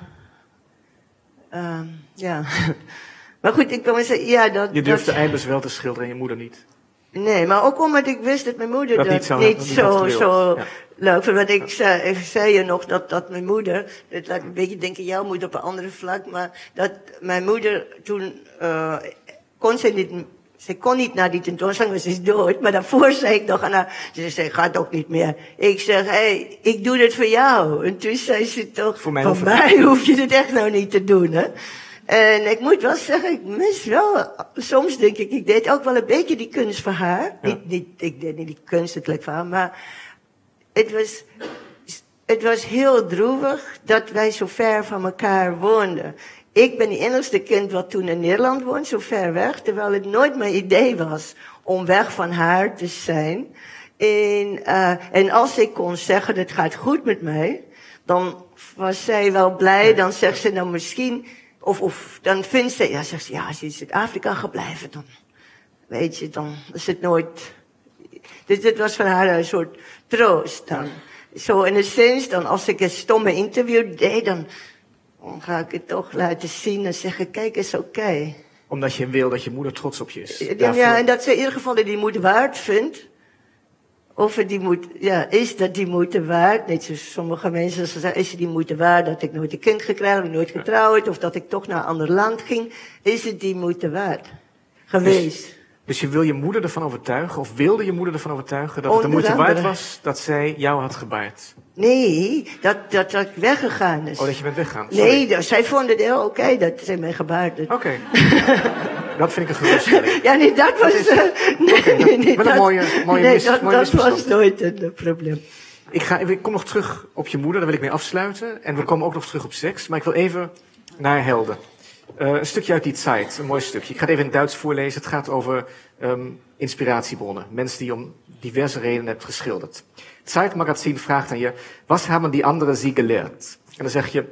uh, ja. maar goed, ik kan maar zeggen, ja, dat. Je durfde dat, Eibers wel te schilderen en je moeder niet. Nee, maar ook omdat ik wist dat mijn moeder Dat dat, niet zo- niet dat zo. Ja. leuk vond. Want ik zei, ik zei je nog dat, dat mijn moeder, het laat me een beetje denken, jouw moeder op een andere vlak, maar dat mijn moeder toen, uh, kon ze niet Ze kon niet naar die tentoonstelling, want ze is dood. Maar daarvoor zei ik nog aan haar, ze zei, gaat ook niet meer. Ik zeg, hé, hey, ik doe dit voor jou. En toen zei ze toch, Voor mij hoef je dit echt nou niet te doen, hè. En ik moet wel zeggen, ik mis wel, soms denk ik, ik deed ook wel een beetje die kunst voor haar. Niet, niet, ik deed niet die kunst, het leek voor haar, maar het was, het was heel droevig dat wij zo ver van elkaar woonden. Ik ben die enigste kind wat toen in Nederland woont, zo ver weg, terwijl het nooit mijn idee was om weg van haar te zijn. En, uh, en als ik kon zeggen, het gaat goed met mij, dan was zij wel blij, dan zegt ze nou misschien, of, of dan vindt ze, ja, zegt ze, ja, als je in Zuid-Afrika gaat blijven, dan, weet je, dan is het nooit, dus dit was van haar een soort troost dan. Zo in een zin, dan als ik een stomme interview deed, dan, dan ga ik het toch laten zien en zeggen, kijk, is oké. Okay. Omdat je wil dat je moeder trots op je is. Ja, Daarvoor... ja, en dat ze in ieder geval die moeder waard vindt. Of het die moet, ja, is dat die moeite waard? Net zoals sommige mensen zeggen, is het die moeite waard dat ik nooit een kind gekregen heb, nooit getrouwd, of dat ik toch naar een ander land ging? Is het die moeite waard geweest? Dus, dus je wil je moeder ervan overtuigen, of wilde je moeder ervan overtuigen dat het de moeite waard was dat zij jou had gebaard? Nee, dat, dat, dat ik weggegaan is. Oh, dat je bent weggegaan? Sorry. Nee, dat, zij vonden het heel oké okay, dat zij mij gebaard had. Oké. Okay. dat vind ik een geruststelling. Ja, nee, dat was... Dat is, uh, nee, okay, dat, nee, nee, met dat, een mooie, mooie nee, mis, dat, mooie dat was nooit een uh, probleem. Ik, ga, ik kom nog terug op je moeder, daar wil ik mee afsluiten. En we komen ook nog terug op seks. Maar ik wil even naar helden. Uh, een stukje uit die tijd, een mooi stukje. Ik ga het even in Duits voorlezen. Het gaat over um, inspiratiebronnen. Mensen die om diverse redenen hebt geschilderd. Zeitmagazin vraagt aan je, was haben die anderen sie gelehrt? En dan zeg je,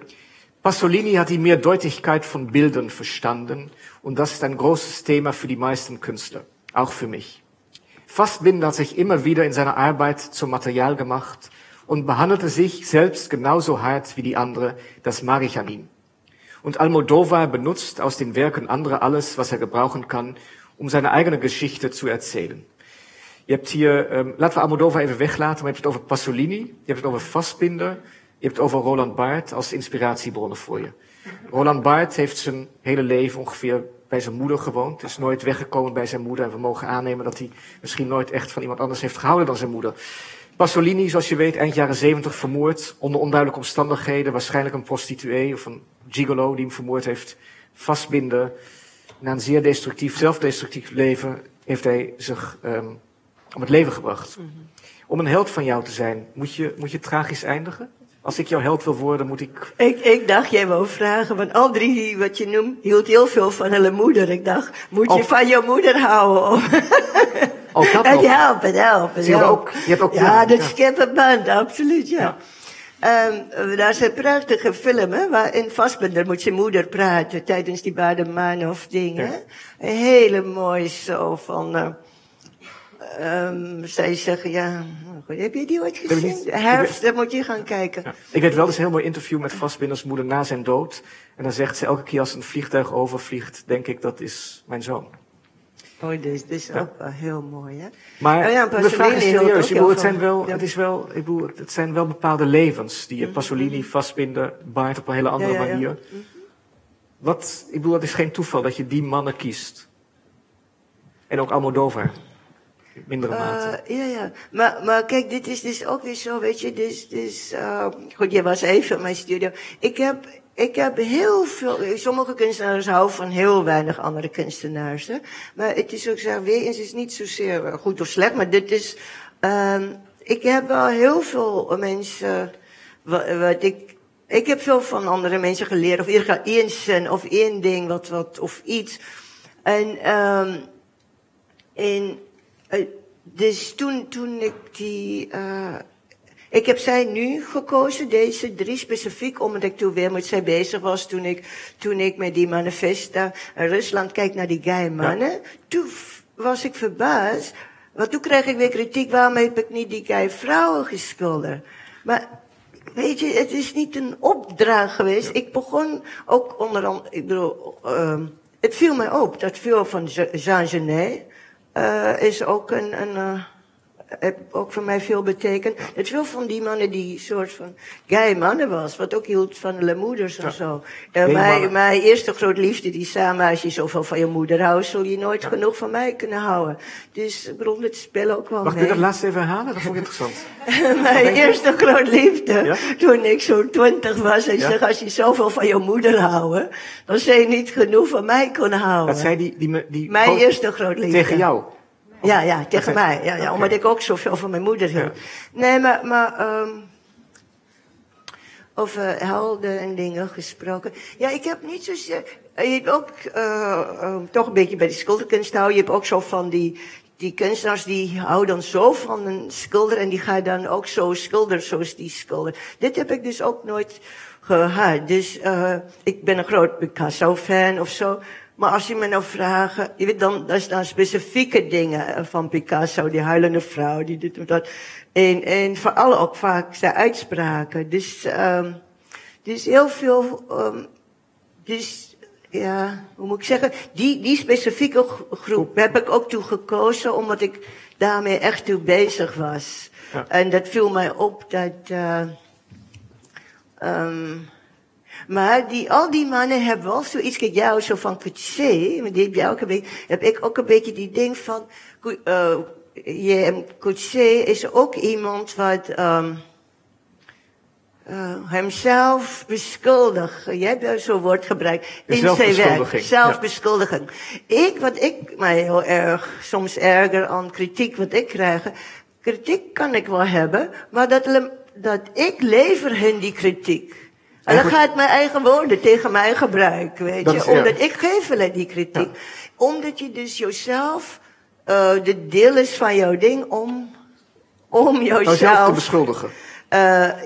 Pasolini hat die Mehrdeutigkeit von Bildern verstanden und das ist ein großes Thema für die meisten Künstler, auch für mich. Fassbinder hat sich immer wieder in seiner Arbeit zum Material gemacht und behandelte sich selbst genauso hart wie die andere, das mag ich an ihm. Und Almodovar benutzt aus den Werken anderer alles, was er gebrauchen kann, um seine eigene Geschichte zu erzählen. Je hebt hier, um, laten we Almodovar even weglaten, maar je hebt het over Pasolini, je hebt het over Fassbinder, je hebt het over Roland Barthes als inspiratiebronnen voor je. Roland Barthes heeft zijn hele leven ongeveer bij zijn moeder gewoond, is nooit weggekomen bij zijn moeder en we mogen aannemen dat hij misschien nooit echt van iemand anders heeft gehouden dan zijn moeder. Pasolini, zoals je weet, eind jaren zeventig vermoord, onder onduidelijke omstandigheden, waarschijnlijk een prostituee of een gigolo die hem vermoord heeft, vastbinden. Na een zeer destructief, zelfdestructief leven heeft hij zich um, om het leven gebracht. Mm -hmm. Om een held van jou te zijn, moet je, moet je tragisch eindigen? Als ik jouw held wil worden, moet ik... ik... Ik dacht, jij wou vragen, want al drie wat je noemt, hield heel veel van hun moeder. Ik dacht, moet je van je moeder houden? Oh, dat helpt, het helpt. Het Zie je ook- je hebt ook- ja, dat ja. schept een band, absoluut, ja. Ehm, daar een prachtige film, hè, waarin Vastbinder moet zijn moeder praten tijdens die bademan of dingen. Ja. Een hele mooie zo van, ehm, zij zeggen, ja, goed, heb je die ooit gezien? Herfst, daar moet je gaan kijken. Ja. Ik weet wel, dat is een heel mooi interview met Vastbinders moeder na zijn dood. En dan zegt ze elke keer als een vliegtuig overvliegt, denk ik, dat is mijn zoon. Oh, dit is, dit is ook wel heel mooi, hè? Maar Oh ja, de vraag is serieus. Ik bedoel, het, zijn wel, ja. het, is wel, ik bedoel, het zijn wel bepaalde levens die je Pasolini vastbinden, Baart op een hele andere manier. Wat, ik bedoel, het is geen toeval dat je die mannen kiest. En ook Almodovar. In mindere mate. Eh, ja, ja. Maar, maar kijk, dit is dus ook weer zo, weet je. Dus, dus, uh, goed, je was even in mijn studio. Ik heb, ik heb heel veel, sommige kunstenaars houden van heel weinig andere kunstenaars. Hè? Maar het is ook, zeg weer eens, is niet zozeer eh, goed of slecht, maar dit is, um, ik heb wel heel veel mensen, wat, ik, ik heb veel van andere mensen geleerd, of ieder geval één zin, of één ding, wat, wat, of iets. En, um, en uh, dus toen, toen ik die. Uh, ik heb zij nu gekozen, deze drie specifiek, omdat ik toen weer met zij bezig was. Toen ik, toen ik met die manifesta in Rusland kijk naar die gay mannen. Ja. Toen was ik verbaasd. Want toen kreeg ik weer kritiek, waarom heb ik niet die gay vrouwen geschilderd? Maar weet je, het is niet een opdracht geweest. Ja. Ik begon ook onder andere, ik bedoel, uh, het viel mij op dat veel van Jean Genet. Uh, is ook een, een, uh, heb ook voor mij veel betekend. Het veel van die mannen die soort van gay mannen was, wat ook hield van de moeders en zo. Uh, mijn, eerste groot liefde die zei maar, als je zoveel van je moeder houdt, zul je nooit genoeg van mij kunnen houden. Dus ik bedoel, het spelen ook wel Mag ik dat laatste even herhalen? Dat vond ik interessant. Mijn eerste groot liefde, Ja? toen ik zo'n twintig was, en Ja? zeg, als je zoveel van je moeder houden, dan zul je niet genoeg van mij kunnen houden. Dat zei die, die, me- die Mijn eerste groot liefde. tegen jou. Ja, ja, tegen mij. Ja, ja. Omdat ik ook zoveel van mijn moeder hield. Nee, maar, maar ehm over helden en dingen gesproken. Ja, ik heb niet zozeer... Je hebt ook eh, eh, toch een beetje bij de schilderkunst houden. Je hebt ook zo van die, die kunstenaars die houden dan zo van een schilder... en die gaan dan ook zo schilderen zoals die schilder. Dit heb ik dus ook nooit gehad. Dus eh ik ben een groot Picasso-fan of zo... Maar als je me nou vraagt, je weet dan, dat is dan specifieke dingen eh, van Picasso, die huilende vrouw, die dit en dat. En, en vooral ook vaak zijn uitspraken. Dus, um, dus heel veel, um, dus, ja, hoe moet ik zeggen, die, die specifieke gro- groep heb ik ook toe gekozen, omdat ik daarmee echt toe bezig was. Ja. En dat viel mij op dat, uh, um, maar die, al die mannen hebben wel zoiets, kijk jou zo van Coetzee, maar die heb, jij ook een beetje, heb ik ook een beetje die ding van, uh, J.M. Coetzee is ook iemand wat um, uh, hemzelf beschuldigt. Jij hebt zo'n woord gebruikt. In zijn werk. Zelfbeschuldiging. Ik, wat ik mij heel erg soms erger aan kritiek wat ik krijg. Kritiek kan ik wel hebben, maar dat, dat ik lever hen die kritiek. En dan gaat mijn eigen woorden tegen mij gebruik, weet je. is- ja. Omdat ik geef hulle die kritiek. Omdat je dus jezelf, uh, de deel is van jouw ding om, om Nou, zelf te beschuldigen. Uh,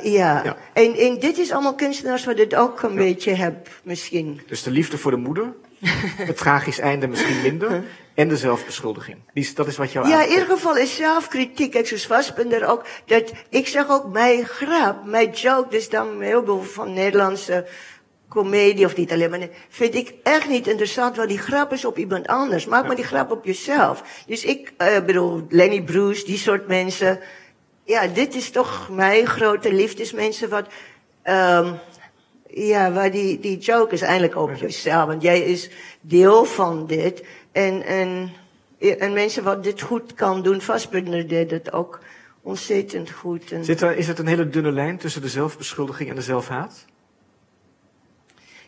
ja. Ja. En, en dit is allemaal kunstenaars wat dit ook een beetje hebben, misschien. Dus de liefde voor de moeder, het tragisch einde misschien minder, en de zelfbeschuldiging. Die, dat is wat jou Ja, in ieder geval is zelfkritiek. Ik zoals Vastbinder ook. Dat, ik zeg ook mijn grap, mijn joke, dus dan heel veel van Nederlandse comedie of niet alleen maar. Vind ik echt niet interessant, want die grap is op iemand anders. Maak maar die grap op jezelf. Dus ik uh, bedoel, Lenny Bruce, die soort mensen. Ja, dit is toch mijn grote liefdesmensen wat. Um, ja, waar die, die joke is eigenlijk op jezelf. Want jij is deel van dit. En, en, en mensen wat dit goed kan doen, Vastbinder deed het ook ontzettend goed. En, Zit er, is het een hele dunne lijn tussen de zelfbeschuldiging en de zelfhaat?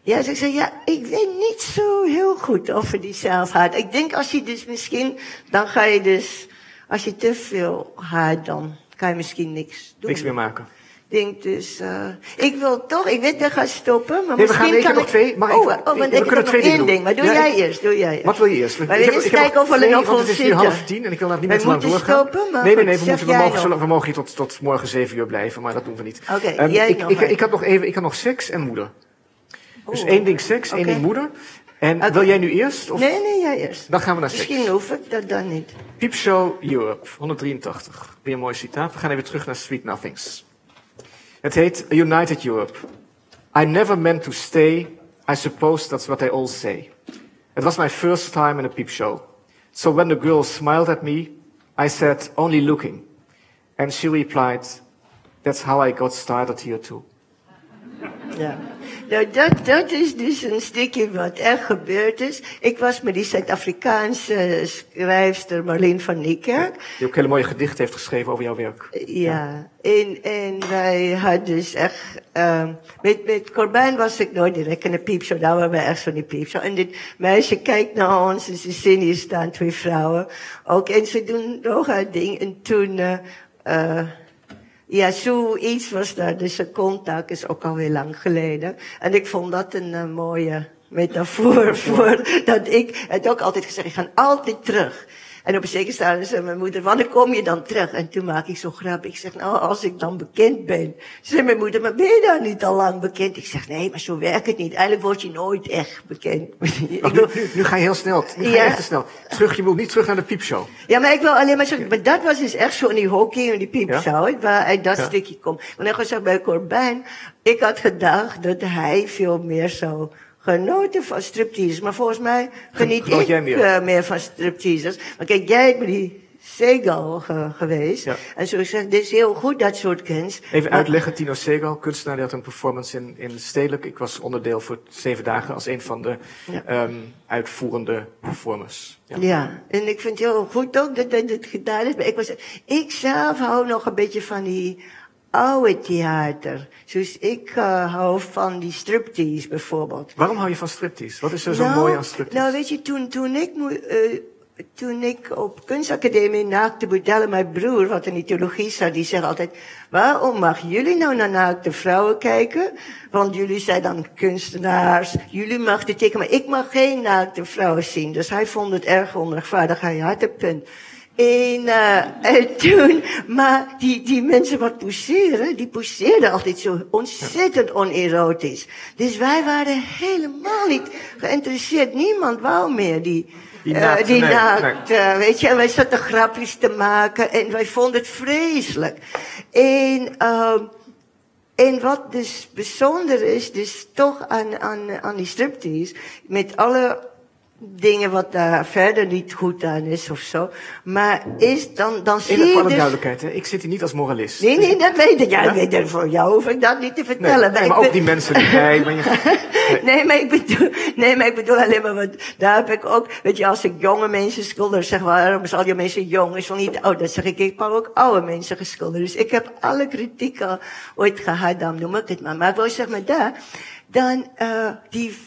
Ja, ze zei, ja, ik weet niet zo heel goed over die zelfhaat. Ik denk als je dus misschien, dan ga je dus, als je te veel haat, dan kan je misschien niks doen. Niks meer maken. Ik denk dus, uh, ik wil toch, ik weet dat ga stoppen, maar Nee, we misschien gaan- ik heb kan nog twee, maar oh, ik- oh, want we ik kunnen heb nog één doen. ding, maar doe Ja, jij ik- eerst, doe jij eerst. Wat wil je eerst? Maar we eens kijken of we er nog het is nu half tien en ik wil daar niet meer te lang moeten doorgaan. stoppen, maar nee, nee, nee, we, moeten, we, mogen, we mogen hier tot, tot morgen zeven uur blijven, maar dat doen we niet. Oké, Ehm, jij ik, nog ik, ik had nog even, ik had nog seks en moeder. Dus Oh, één ding seks, één ding moeder. En wil jij nu eerst? Of? Nee, nee, jij eerst. Dan gaan we naar seks. Misschien hoef ik dat dan niet. Peepshow Europe, 183. Weer een mooi citaat. We gaan even terug naar Sweet Nothings. Het heet United Europe. I never meant to stay. I suppose that's what they all say. It was my first time in a peep show. So when the girl smiled at me, I said, only looking. And she replied, that's how I got started here too. Ja. Nou, dat, dat is dus een stukje wat echt gebeurd is. Ik was met die Zuid-Afrikaanse schrijfster Marleen van Niekerk. Die ook hele mooie gedichten heeft geschreven over jouw werk. Ja, en, en wij hadden dus echt... Uh, met, met Corbijn was ik nooit direct in de piepshow. Daar waren we echt van die piepshow. En dit meisje kijkt naar ons en ze zien hier staan twee vrouwen. Ook, en ze doen nog haar ding. En toen... Uh, uh, ja, zoiets was daar. Dus een contact is ook alweer lang geleden. En ik vond dat een uh, mooie metafoor voor dat ik het ook altijd gezegd, ik ga altijd terug. En op een zeker staan zei mijn moeder, wanneer kom je dan terug? En toen maak ik zo grap. Ik zeg, nou, als ik dan bekend ben. Zei mijn moeder, maar ben je dan niet al lang bekend? Ik zeg, nee, maar zo werkt het niet. Eigenlijk word je nooit echt bekend. Oh, nu, nu, nu, ga je heel snel. Nu ga je echt te snel. Terug, je wil niet terug naar de piepshow. Ja, maar ik wil alleen maar zeggen, maar dat was dus echt zo in die hockey en die piepshow, Ja? waar uit dat Ja. stukje komt. Want ik gezegd bij Corbijn, ik had gedacht dat hij veel meer zou genoten van striptease. Maar volgens mij geniet Genoot ik jij meer? eh, meer van stripteasers. Maar kijk, jij me die Segal ge- geweest. Ja. En zo zeg, dit is heel goed, dat soort kunst. Even Maar- uitleggen, Tino Segal, kunstenaar, die had een performance in, in Stedelijk. Ik was onderdeel voor zeven dagen als een van de Ja. ehm, uitvoerende performers. Ja. Ja. en ik vind het heel goed ook dat dat het gedaan is. Maar ik, was, ik zelf hou nog een beetje van die oude theater. Zoals ik eh, hou van die striptease bijvoorbeeld. Waarom hou je van striptease? Wat is er zo nou, mooi aan striptease? Nou, weet je, toen, toen, ik, eh, toen ik op kunstacademie naakte modellen, mijn broer, wat in die theologie zat, die zegt altijd, waarom mag jullie nou naar naakte vrouwen kijken? Want jullie zijn dan kunstenaars, jullie mag de tekenen, maar ik mag geen naakte vrouwen zien. Dus hij vond het erg onrechtvaardig, hij had een punt. En, uh, en toen, maar die, die mensen wat poseren, die poseerden altijd zo ontzettend onerotisch. Dus wij waren helemaal niet geïnteresseerd. Niemand wou meer die, Die eh, naakte, die nee, naakt, eh, weet je. En wij zaten grapjes te maken en wij vonden het vreselijk. En, uh, en wat dus bijzonder is, dus toch aan, aan, aan die striptease, met alle dingen wat daar verder niet goed aan is of zo, maar is dan, dan zie je dus... duidelijkheid, hè? ik zit hier niet als moralist. Nee, nee, dat weet ik. Ja, Ja? ik weet er voor jou hoef ik dat niet te Nee, vertellen. nee, ik maar ook ben- die mensen die jij... Maar je, Nee, maar ik bedoel, nee, maar ik bedoel alleen maar, want daar heb ik ook, weet je, als ik jonge mensen schilder, zeg waarom is al die mensen jong, is wel niet oud, dan zeg ik, ik kan ook oude mensen geschilderd. Dus ik heb alle kritiek al ooit gehad, dan noem ik het maar. Maar ik wil zeg maar daar, dan, uh, die,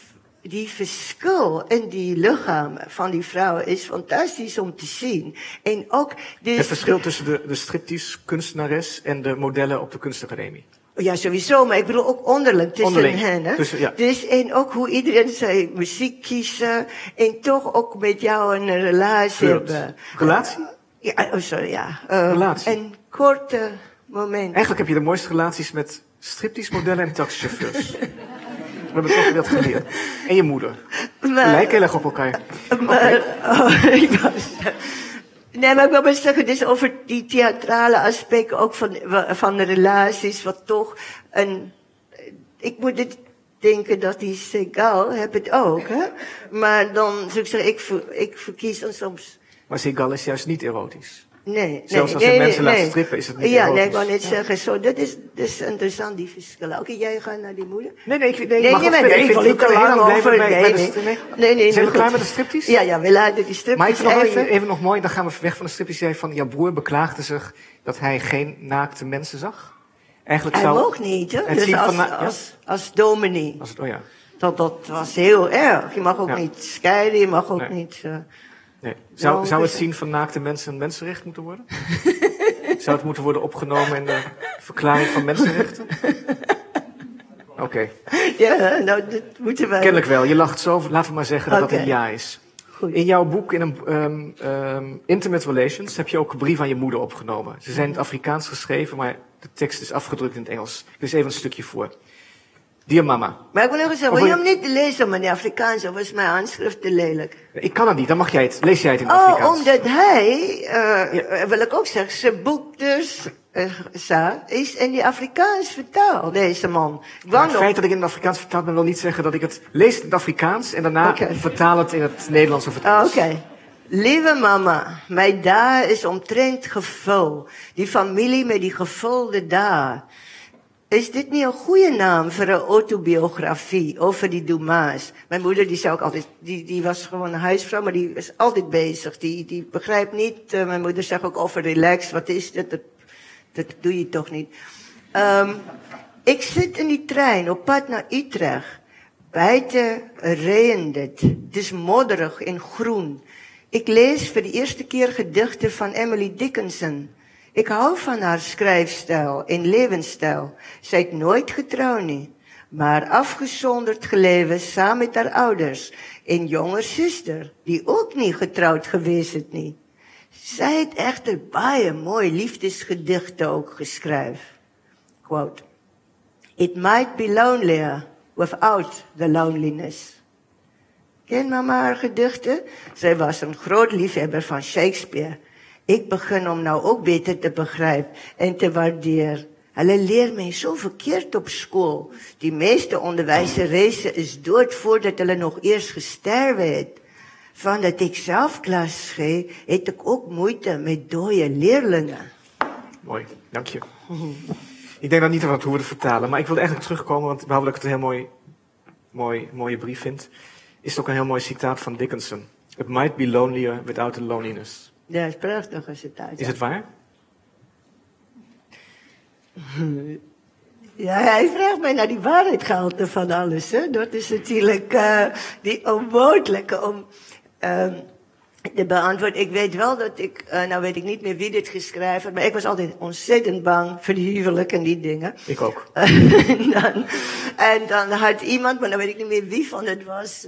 die verschil in die lichamen van die vrouwen is fantastisch om te zien. En ook, dus, het verschil tussen de, de striptease kunstenares en de modellen op de kunstacademie. Ja, sowieso, maar ik bedoel ook onderling tussen Onderling, hen. Hè? tussen- ja. Dus en ook hoe iedereen zijn muziek kiezen en toch ook met jou een relatie Flirt. hebben. Relatie? Ja, oh, sorry, ja. Uh, Relatie. Een korte moment. Eigenlijk heb je de mooiste relaties met striptease modellen en taxichauffeurs. We hebben toch wat geleerd. En je moeder. Maar- lijken heel erg op elkaar. Maar, oh, ik was, nee, maar ik wil maar zeggen, dus over die theatrale aspect ook van, van de relaties, wat toch een, ik moet het denken dat die Segal, heb het ook, hè. Maar dan, zou ik zeggen, ik, ver- ik verkies dan soms, Maar Segal is juist niet erotisch. Nee, Zelfs nee, als je nee, mensen nee, laat nee. strippen, is het niet Ja, nee, ik wou net zeggen, zo, dat is, dat is interessant, die verschillen. Oké, jij gaat naar die moeder? Nee, nee, ik, nee, Nee, mag nee, nee, verder. ik wil niet te lang over, nee, nee. st- Nee, nee, Zijn we klaar met de striptease? Ja, ja, we laten die stripjes Maar even nog, even, even- nog mooi, dan gaan we weg van de striptease. Jij van, jouw broer beklaagde zich dat hij geen naakte mensen zag. Eigenlijk Hij zou... mocht niet, hè? Dus als, als, als dominee. Als oh ja, Dat, dat was heel erg. Je mag ook niet scheiden, je mag ook Nee. niet... nee. Zou, Nou, zou het zien van naakte mensen een mensenrecht moeten worden? zou het moeten worden opgenomen in de verklaring van mensenrechten? Oké, ja, nou, dat moeten wij... kennelijk wel. Je lacht zo, laten we maar zeggen dat Oké. dat een ja is. Goed. In jouw boek, in een ehm, ehm, Intimate Relations, heb je ook een brief aan je moeder opgenomen. Ze zijn in het Afrikaans geschreven, maar de tekst is afgedrukt in het Engels. Ik lees even een stukje voor. Dear mama. Maar ik wil nog eens zeggen, wil je hem niet lezen, meneer Afrikaans, of is mijn handschrift te lelijk? Ik kan het niet, dan mag jij het. Lees jij het in Oh, Afrikaans. omdat hij, eh, wil ik ook zeggen, zijn boek dus, eh, is in die Afrikaans vertaald, deze man. Maar het feit dat ik in het Afrikaans vertaald ben, wil niet zeggen dat ik het lees in het Afrikaans en daarna vertaal het in het Nederlands of het Engels. Oké. Lieve mama, mijn daar is omtrent gevul. Die familie met die gevulde daar. Is dit niet een goede naam voor een autobiografie over die Dumas? Mijn moeder die zei ook altijd, die, die was gewoon een huisvrouw, maar die was altijd bezig. Die, die begrijpt niet, eh, mijn moeder zegt ook over relax, wat is dit? Dat, dat doe je toch niet. Ehm, ik zit in die trein op pad naar Utrecht. Buiten regent het. Het is modderig en groen. Ik lees voor de eerste keer gedichten van Emily Dickinson. Ik hou van haar schrijfstijl en levensstijl. Zij heeft nooit getrouwd niet, maar afgezonderd geleven samen met haar ouders en jonger zuster, die ook niet getrouwd geweest is niet. Zij het echter baie mooi liefdesgedichten ook geschreven. Quote. It might be lonelier without the loneliness. Ken mama haar gedichten? Zij was een groot liefhebber van Shakespeare. Ik begin om nou ook beter te begrijpen en te waarderen. Hulle leer my so verkeerd op school. Die meeste onderwyseressen is dood voordat hulle nog eers gesterwe het. van dat ik zelf klas geef, heb ik ook moeite met dode leerlingen. Mooi, dank je. Ik denk dan niet aan het hoe we het vertalen, maar ik wilde eigenlijk terugkomen, want behalve dat ik het een heel mooi, mooi, mooie brief vind, is het ook een heel mooi citaat van Dickinson. It might be lonelier without the loneliness. Dat is prachtig als het uit. Is het waar? Ja, hij vraagt mij naar die waarheidgehalte van alles. Hè? Dat is natuurlijk uh, die onmogelijke om uh, te beantwoorden. Ik weet wel dat ik, uh, nou weet ik niet meer wie dit geschreven heeft, maar ik was altijd ontzettend bang voor die huwelijk en die dingen. Ik ook. en, dan, en dan had iemand, maar dan weet ik niet meer wie van het was.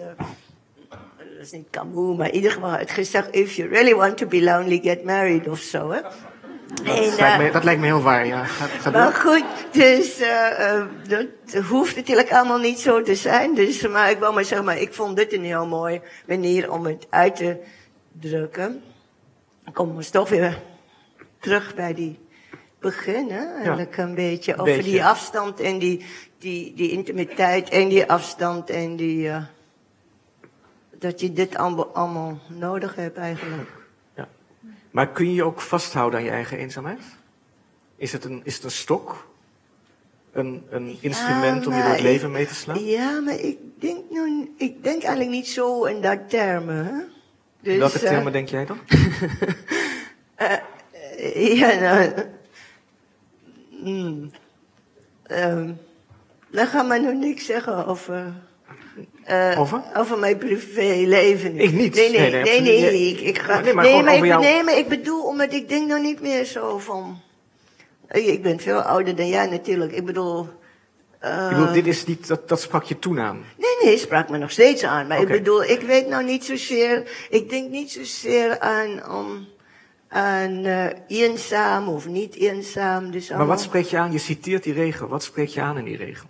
Dat is niet Camus, maar in ieder geval had gezegd: If you really want to be lonely, get married of zo. Hè? Dat, en, lijkt me, dat lijkt me heel waar, ja. Ga, ga maar goed, dus uh, uh, dat hoeft natuurlijk allemaal niet zo te zijn. Dus, maar ik wil maar zeggen, maar ik vond dit een heel mooi manier om het uit te drukken. Dan komen we toch weer terug bij die begin, hè? Eigenlijk ja. een beetje over beetje. die afstand en die, die, die intimiteit en die afstand en die... Uh, dat je dit allemaal, nodig hebt eigenlijk. Maar kun je je ook vasthouden aan je eigen eenzaamheid? Is het een, is het een stok? Een, een instrument ja, om je door het leven mee te slaan? Ja, maar ik denk, nu, ik denk eigenlijk niet zo in dat termen. Hè? Dus, Welke termen uh, denk jij dan? uh, ja, nou... Mm, um, dan ga maar nog niks zeggen over... Uh, over? Over mijn privéleven. Ik niet. Nee, nee, nee. nee, nee, nee, ik, ik ga, nee, maar, nee, maar, ik, jou... nee, maar ik bedoel, omdat ik denk nog niet meer zo van... Ik ben veel ouder dan jij natuurlijk. Ik bedoel... Uh, ik bedoel, dit is niet, dat, dat sprak je toen aan? Nee, nee, sprak me nog steeds aan. Maar okay. ik bedoel, ik weet nou niet zozeer... Ik denk niet zozeer aan... Um, aan uh, eenzaam of niet eenzaam. Dus maar wat spreek je aan? Je citeert die regel. Wat spreek je aan in die regel?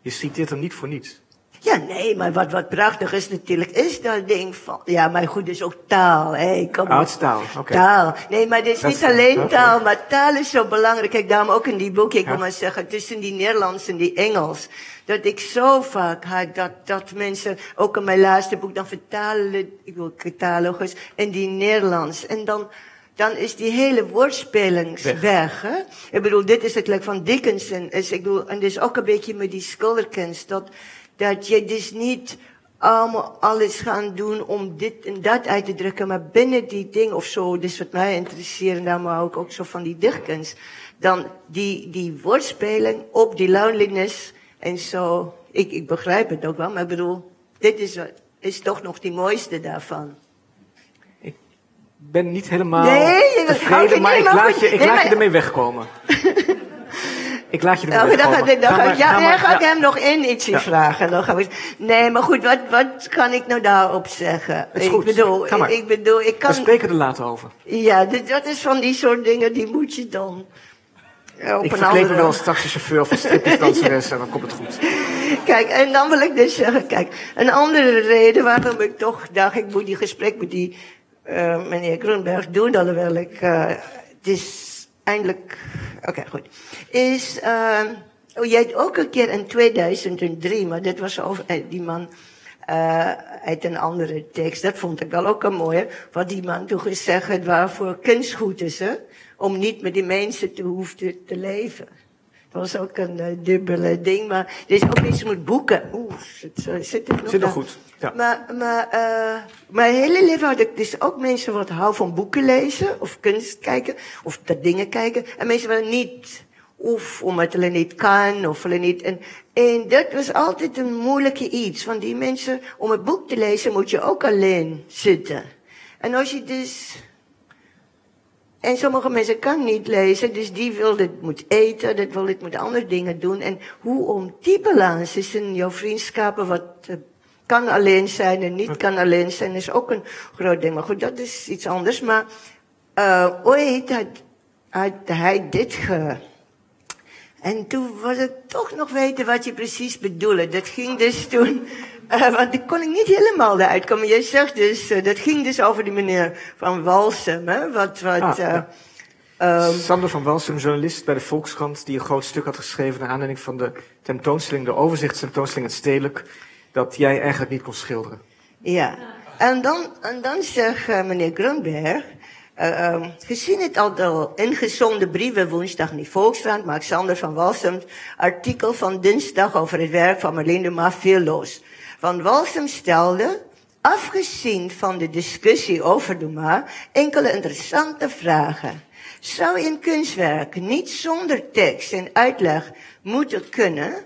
Je citeert hem niet voor niets. Ja, nee, maar wat, wat prachtig is natuurlijk, is dat ding van... Ja, maar goed, is ook taal, hè. Kom oh, is taal, oké. Okay. Taal. Nee, maar het is dat niet is, alleen okay. taal, maar taal is zo belangrijk. Kijk, daarom ook in die boek, ik ja. wil maar zeggen, tussen die Nederlands en die Engels. Dat ik zo vaak had dat, dat mensen, ook in mijn laatste boek, dan vertalen, ik wil catalogus, in die Nederlands. En dan... Dan is die hele woordspeling weg. weg hè? Ik bedoel, dit is het like van Dickinson. Is, ik bedoel, en dus ook een beetje met die schilderkunst. Dat, dat je dus niet allemaal alles gaan doen om dit en dat uit te drukken, maar binnen die ding of zo, dus wat mij interesseert, en daarom hou ik ook zo van die dichtkunst, dan die, die woordspeling op die loneliness en zo. Ik, ik begrijp het ook wel, maar ik bedoel, dit is, is toch nog die mooiste daarvan. Ik ben niet helemaal nee, tevreden, maar ik laat, je, ik nee, laat maar... je ermee wegkomen. Ik laat je er dan, dan, dan, dan, maar, ja, maar, ga ik ja. hem nog in ietsje ja. vragen. Dan gaan we, nee, maar goed, wat, wat kan ik nou daarop zeggen? Is ik goed. bedoel, Ga maar. ik bedoel, ik kan... We spreken er later over. Ja, dit, dat is van die soort dingen, die moet je dan... Op ik verkleed andere... me wel als taxichauffeur of stripdanseres en dan komt het goed. Kijk, en dan wil ik dus zeggen, kijk, een andere reden waarom ik toch dacht, ik moet die gesprek met die uh, meneer Grunberg doen, alhoewel ik, uh, het is eindelijk, oké, goed. Is, uh, oh, jij hebt ook een keer in 2003, maar dit was over, die man uh, uit een andere tekst, dat vond ik wel ook een mooie, wat die man toen gezegd heeft, waarvoor kunst goed is, hè? om niet met die mensen te hoeven te leven. Dat was ook een uh, dubbele ding, maar er is ook iets met boeken. Oeh, zit, zit het nog Zit nog goed, ja. Maar, maar uh, mijn hele leven had ik dus ook mensen wat houden van boeken lezen, of kunst kijken, of dat dingen kijken. En mensen willen niet, of omdat hulle niet kan, of hulle niet. En, en dat was altijd een moeilijke iets. Want die mensen, om een boek te lezen, moet je ook alleen zitten. En als je dus en sommige mensen kan niet lezen, dus die wil dit moet eten, dat wil dit moet andere dingen doen. En hoe om die balans is in jouw vriendschappen, wat uh, kan alleen zijn en niet kan alleen zijn, is ook een groot ding. Maar goed, dat is iets anders. Maar uh, ooit had, had hij dit ge... En toen was ik toch nog weten wat je precies bedoelde. Dat ging dus toen... Uh, want ik kon ik niet helemaal eruit komen. Jij zegt dus, uh, dat ging dus over die meneer van Walsum, hè? Wat, wat, Ah, uh, ja. um, Sander van Walsum, journalist bij de Volkskrant, die een groot stuk had geschreven naar aanleiding van de tentoonstelling, de overzichtstentoonstelling Het Stedelijk, dat jij eigenlijk niet kon schilderen. ja. En dan, en dan zegt meneer Grunberg, um, gezien het al ingezonde brieven woensdag in die Volkskrant, maakt Sander van Walsum artikel van dinsdag over het werk van Marlene de Ma veel los. Van Walsum stelde, afgezien van de discussie over de enkele interessante vragen. Zou een kunstwerk niet zonder tekst en uitleg moeten kunnen?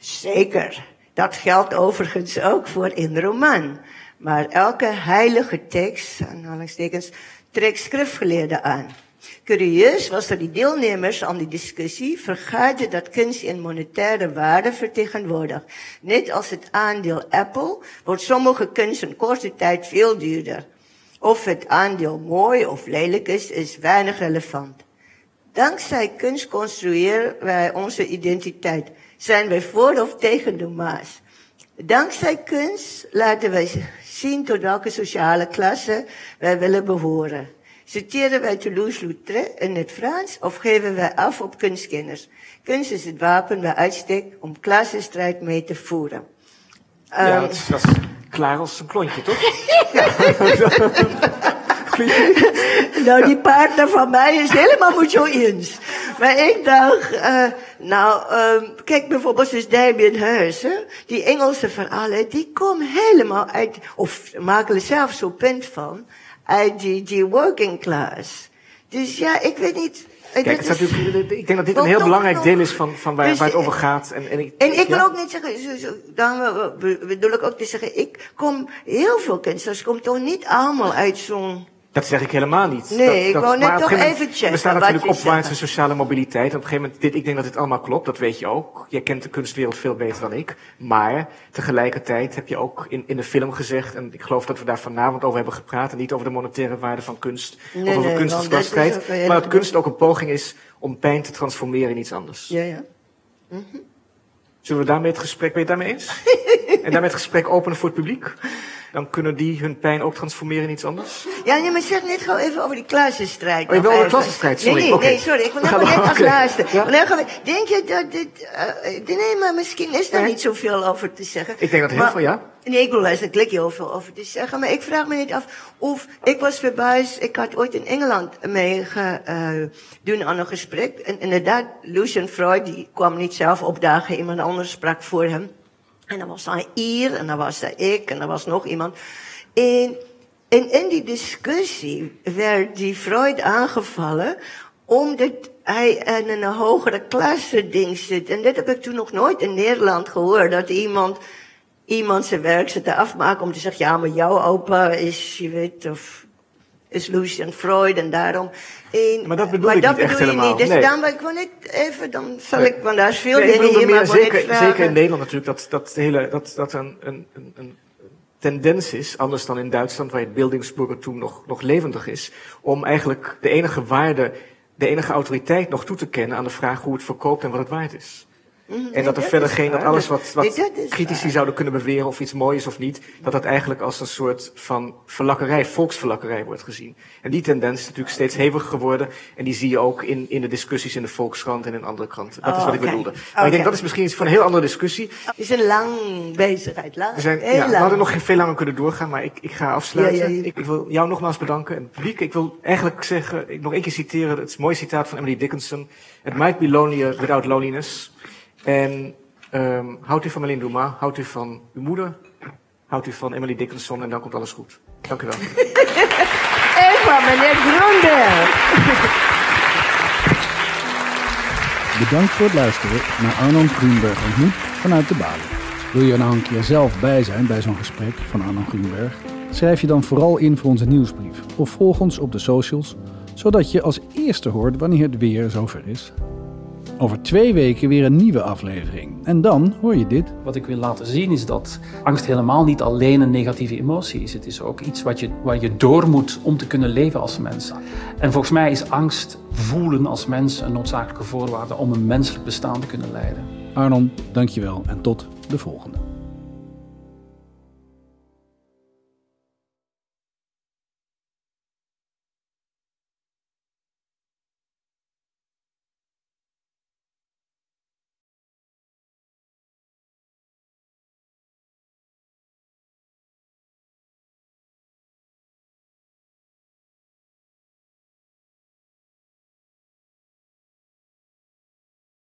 Zeker. Dat geldt overigens ook voor een roman. Maar elke heilige tekst, aanhalingstekens, trekt schriftgeleerden aan. Curieus was dat die deelnemers aan die discussie vergaten dat kunst in monetaire waarde vertegenwoordigt. Net als het aandeel Apple wordt sommige kunst in korte tijd veel duurder. Of het aandeel mooi of lelijk is, is weinig relevant. Dankzij kunst construeren wij onze identiteit. Zijn wij voor of tegen de maas? Dankzij kunst laten wij zien tot welke sociale klasse wij willen behoren. Citeren wij Toulouse-Lautrec in het Frans of geven wij af op kunstkenners? Kunst is het wapen bij uitstek om klassenstrijd mee te voeren. Ja, um, dat, is, dat is klaar als een klontje, toch? nou, die partner van mij is helemaal moet zo eens. Maar ik dacht, uh, nou, um, kijk bijvoorbeeld dus Damien Hirst, hè? die Engelse verhalen, die komen helemaal uit, of maken er zelf zo'n punt van, uit die, die working class. Dus ja, ik weet niet. Kijk, het is, ik denk dat dit een heel belangrijk deel is van, van waar, dus, waar het over gaat. En, en ik, en ik wil ook niet zeggen, zo, zo, dan bedoel ik ook te zeggen, ik kom, heel veel kunstenaars komen toch niet allemaal uit zo'n dat zeg ik helemaal niet. Nee, dat, ik wou net toch even checken. Er staat natuurlijk opwaartse sociale mobiliteit. Op een gegeven moment, dit, ik denk dat dit allemaal klopt, dat weet je ook. Je kent de kunstwereld veel beter dan ik. Maar tegelijkertijd heb je ook in, in de film gezegd, en ik geloof dat we daar vanavond over hebben gepraat, en niet over de monetaire waarde van kunst, nee, of over nee, kunstensklassheid, maar dat kunst ook een poging is om pijn te transformeren in iets anders. Ja, ja. Mm -hmm. Zullen we daarmee het gesprek, ben je het daarmee eens? en daarmee het gesprek openen voor het publiek? Dan kunnen die hun pijn ook transformeren in iets anders? Ja, nee, maar zeg net gewoon even over die klassenstrijd. Oh, je wil over de klassenstrijd, sorry. Nee, nee, nee, sorry. Ik wil net, net als laatste. Ja? Denk je dat dit... Uh, nee, maar misschien is daar nee. niet zoveel over te zeggen. Ik denk dat heel veel, ja. Nee, ik bedoel, is er klik heel veel over te zeggen. Maar ik vraag me niet af of... Ik was verbaasd. Ik had ooit in Engeland mee gedaan uh, aan een gesprek. En inderdaad, Lucian Freud, die kwam niet zelf opdagen. Iemand anders sprak voor hem. En dan was hij hier, en dan was ik, en er was nog iemand. En, en in die discussie werd die Freud aangevallen, omdat hij in een hogere klasse ding zit. En dat heb ik toen nog nooit in Nederland gehoord, dat iemand, iemand zijn werk zit te afmaken om te zeggen, ja, maar jouw opa is, je weet, of is Lucian Freud en daarom. En, maar dat bedoel maar ik dat niet echt helemaal. Niet. Dus nee. dan, ik wil niet even, dan zal ik, want daar is veel nee, dingen hier, maar zeker, zeker in Nederland natuurlijk, dat, dat, hele, dat, dat een, een, een tendens is, anders dan in Duitsland, waar het Bildungsbürgertum nog, nog levendig is, om eigenlijk de enige waarde, de enige autoriteit nog toe te kennen aan de vraag hoe het verkoopt en wat het waard is. Mhm. En dat er verder geen, dat alles wat, wat critici zouden kunnen beweren of iets mooi is of niet, dat dat eigenlijk als een soort van verlakkerij, volksverlakkerij wordt gezien. En die tendens is natuurlijk steeds heviger geworden en die zie je ook in, in de discussies in de Volkskrant en in andere kranten. Dat is wat ik bedoelde. Maar ik denk dat is misschien iets van een heel andere discussie. Het is een lang bezigheid, lang. We, zijn, ja, we hadden nog veel langer kunnen doorgaan, maar ik, ik ga afsluiten. Ja, ja, ik, ik, wil jou nogmaals bedanken en het publiek. Ik wil eigenlijk zeggen, ik nog één keer citeren, het is een mooi citaat van Emily Dickinson. It might be lonelier without loneliness. En um, houdt u van Marlene Dumas, houdt u van uw moeder, houdt u van Emily Dickinson en dan komt alles goed. Dank u wel. Eva, meneer Groenberg. Bedankt voor het luisteren naar Arno Groenberg ontmoet vanuit de Bali. Wil je nou een keer zelf bij zijn bij zo'n gesprek van Arno Groenberg? Schrijf je dan vooral in voor onze nieuwsbrief of volg ons op de socials, zodat je als eerste hoort wanneer het weer zover is. Over twee weken weer een nieuwe aflevering. En dan hoor je dit. Wat ik wil laten zien is dat angst helemaal niet alleen een negatieve emotie is. Het is ook iets wat je, waar je door moet om te kunnen leven als mens. En volgens mij is angst voelen als mens een noodzakelijke voorwaarde om een menselijk bestaan te kunnen leiden. Arnon, dankjewel en tot de volgende.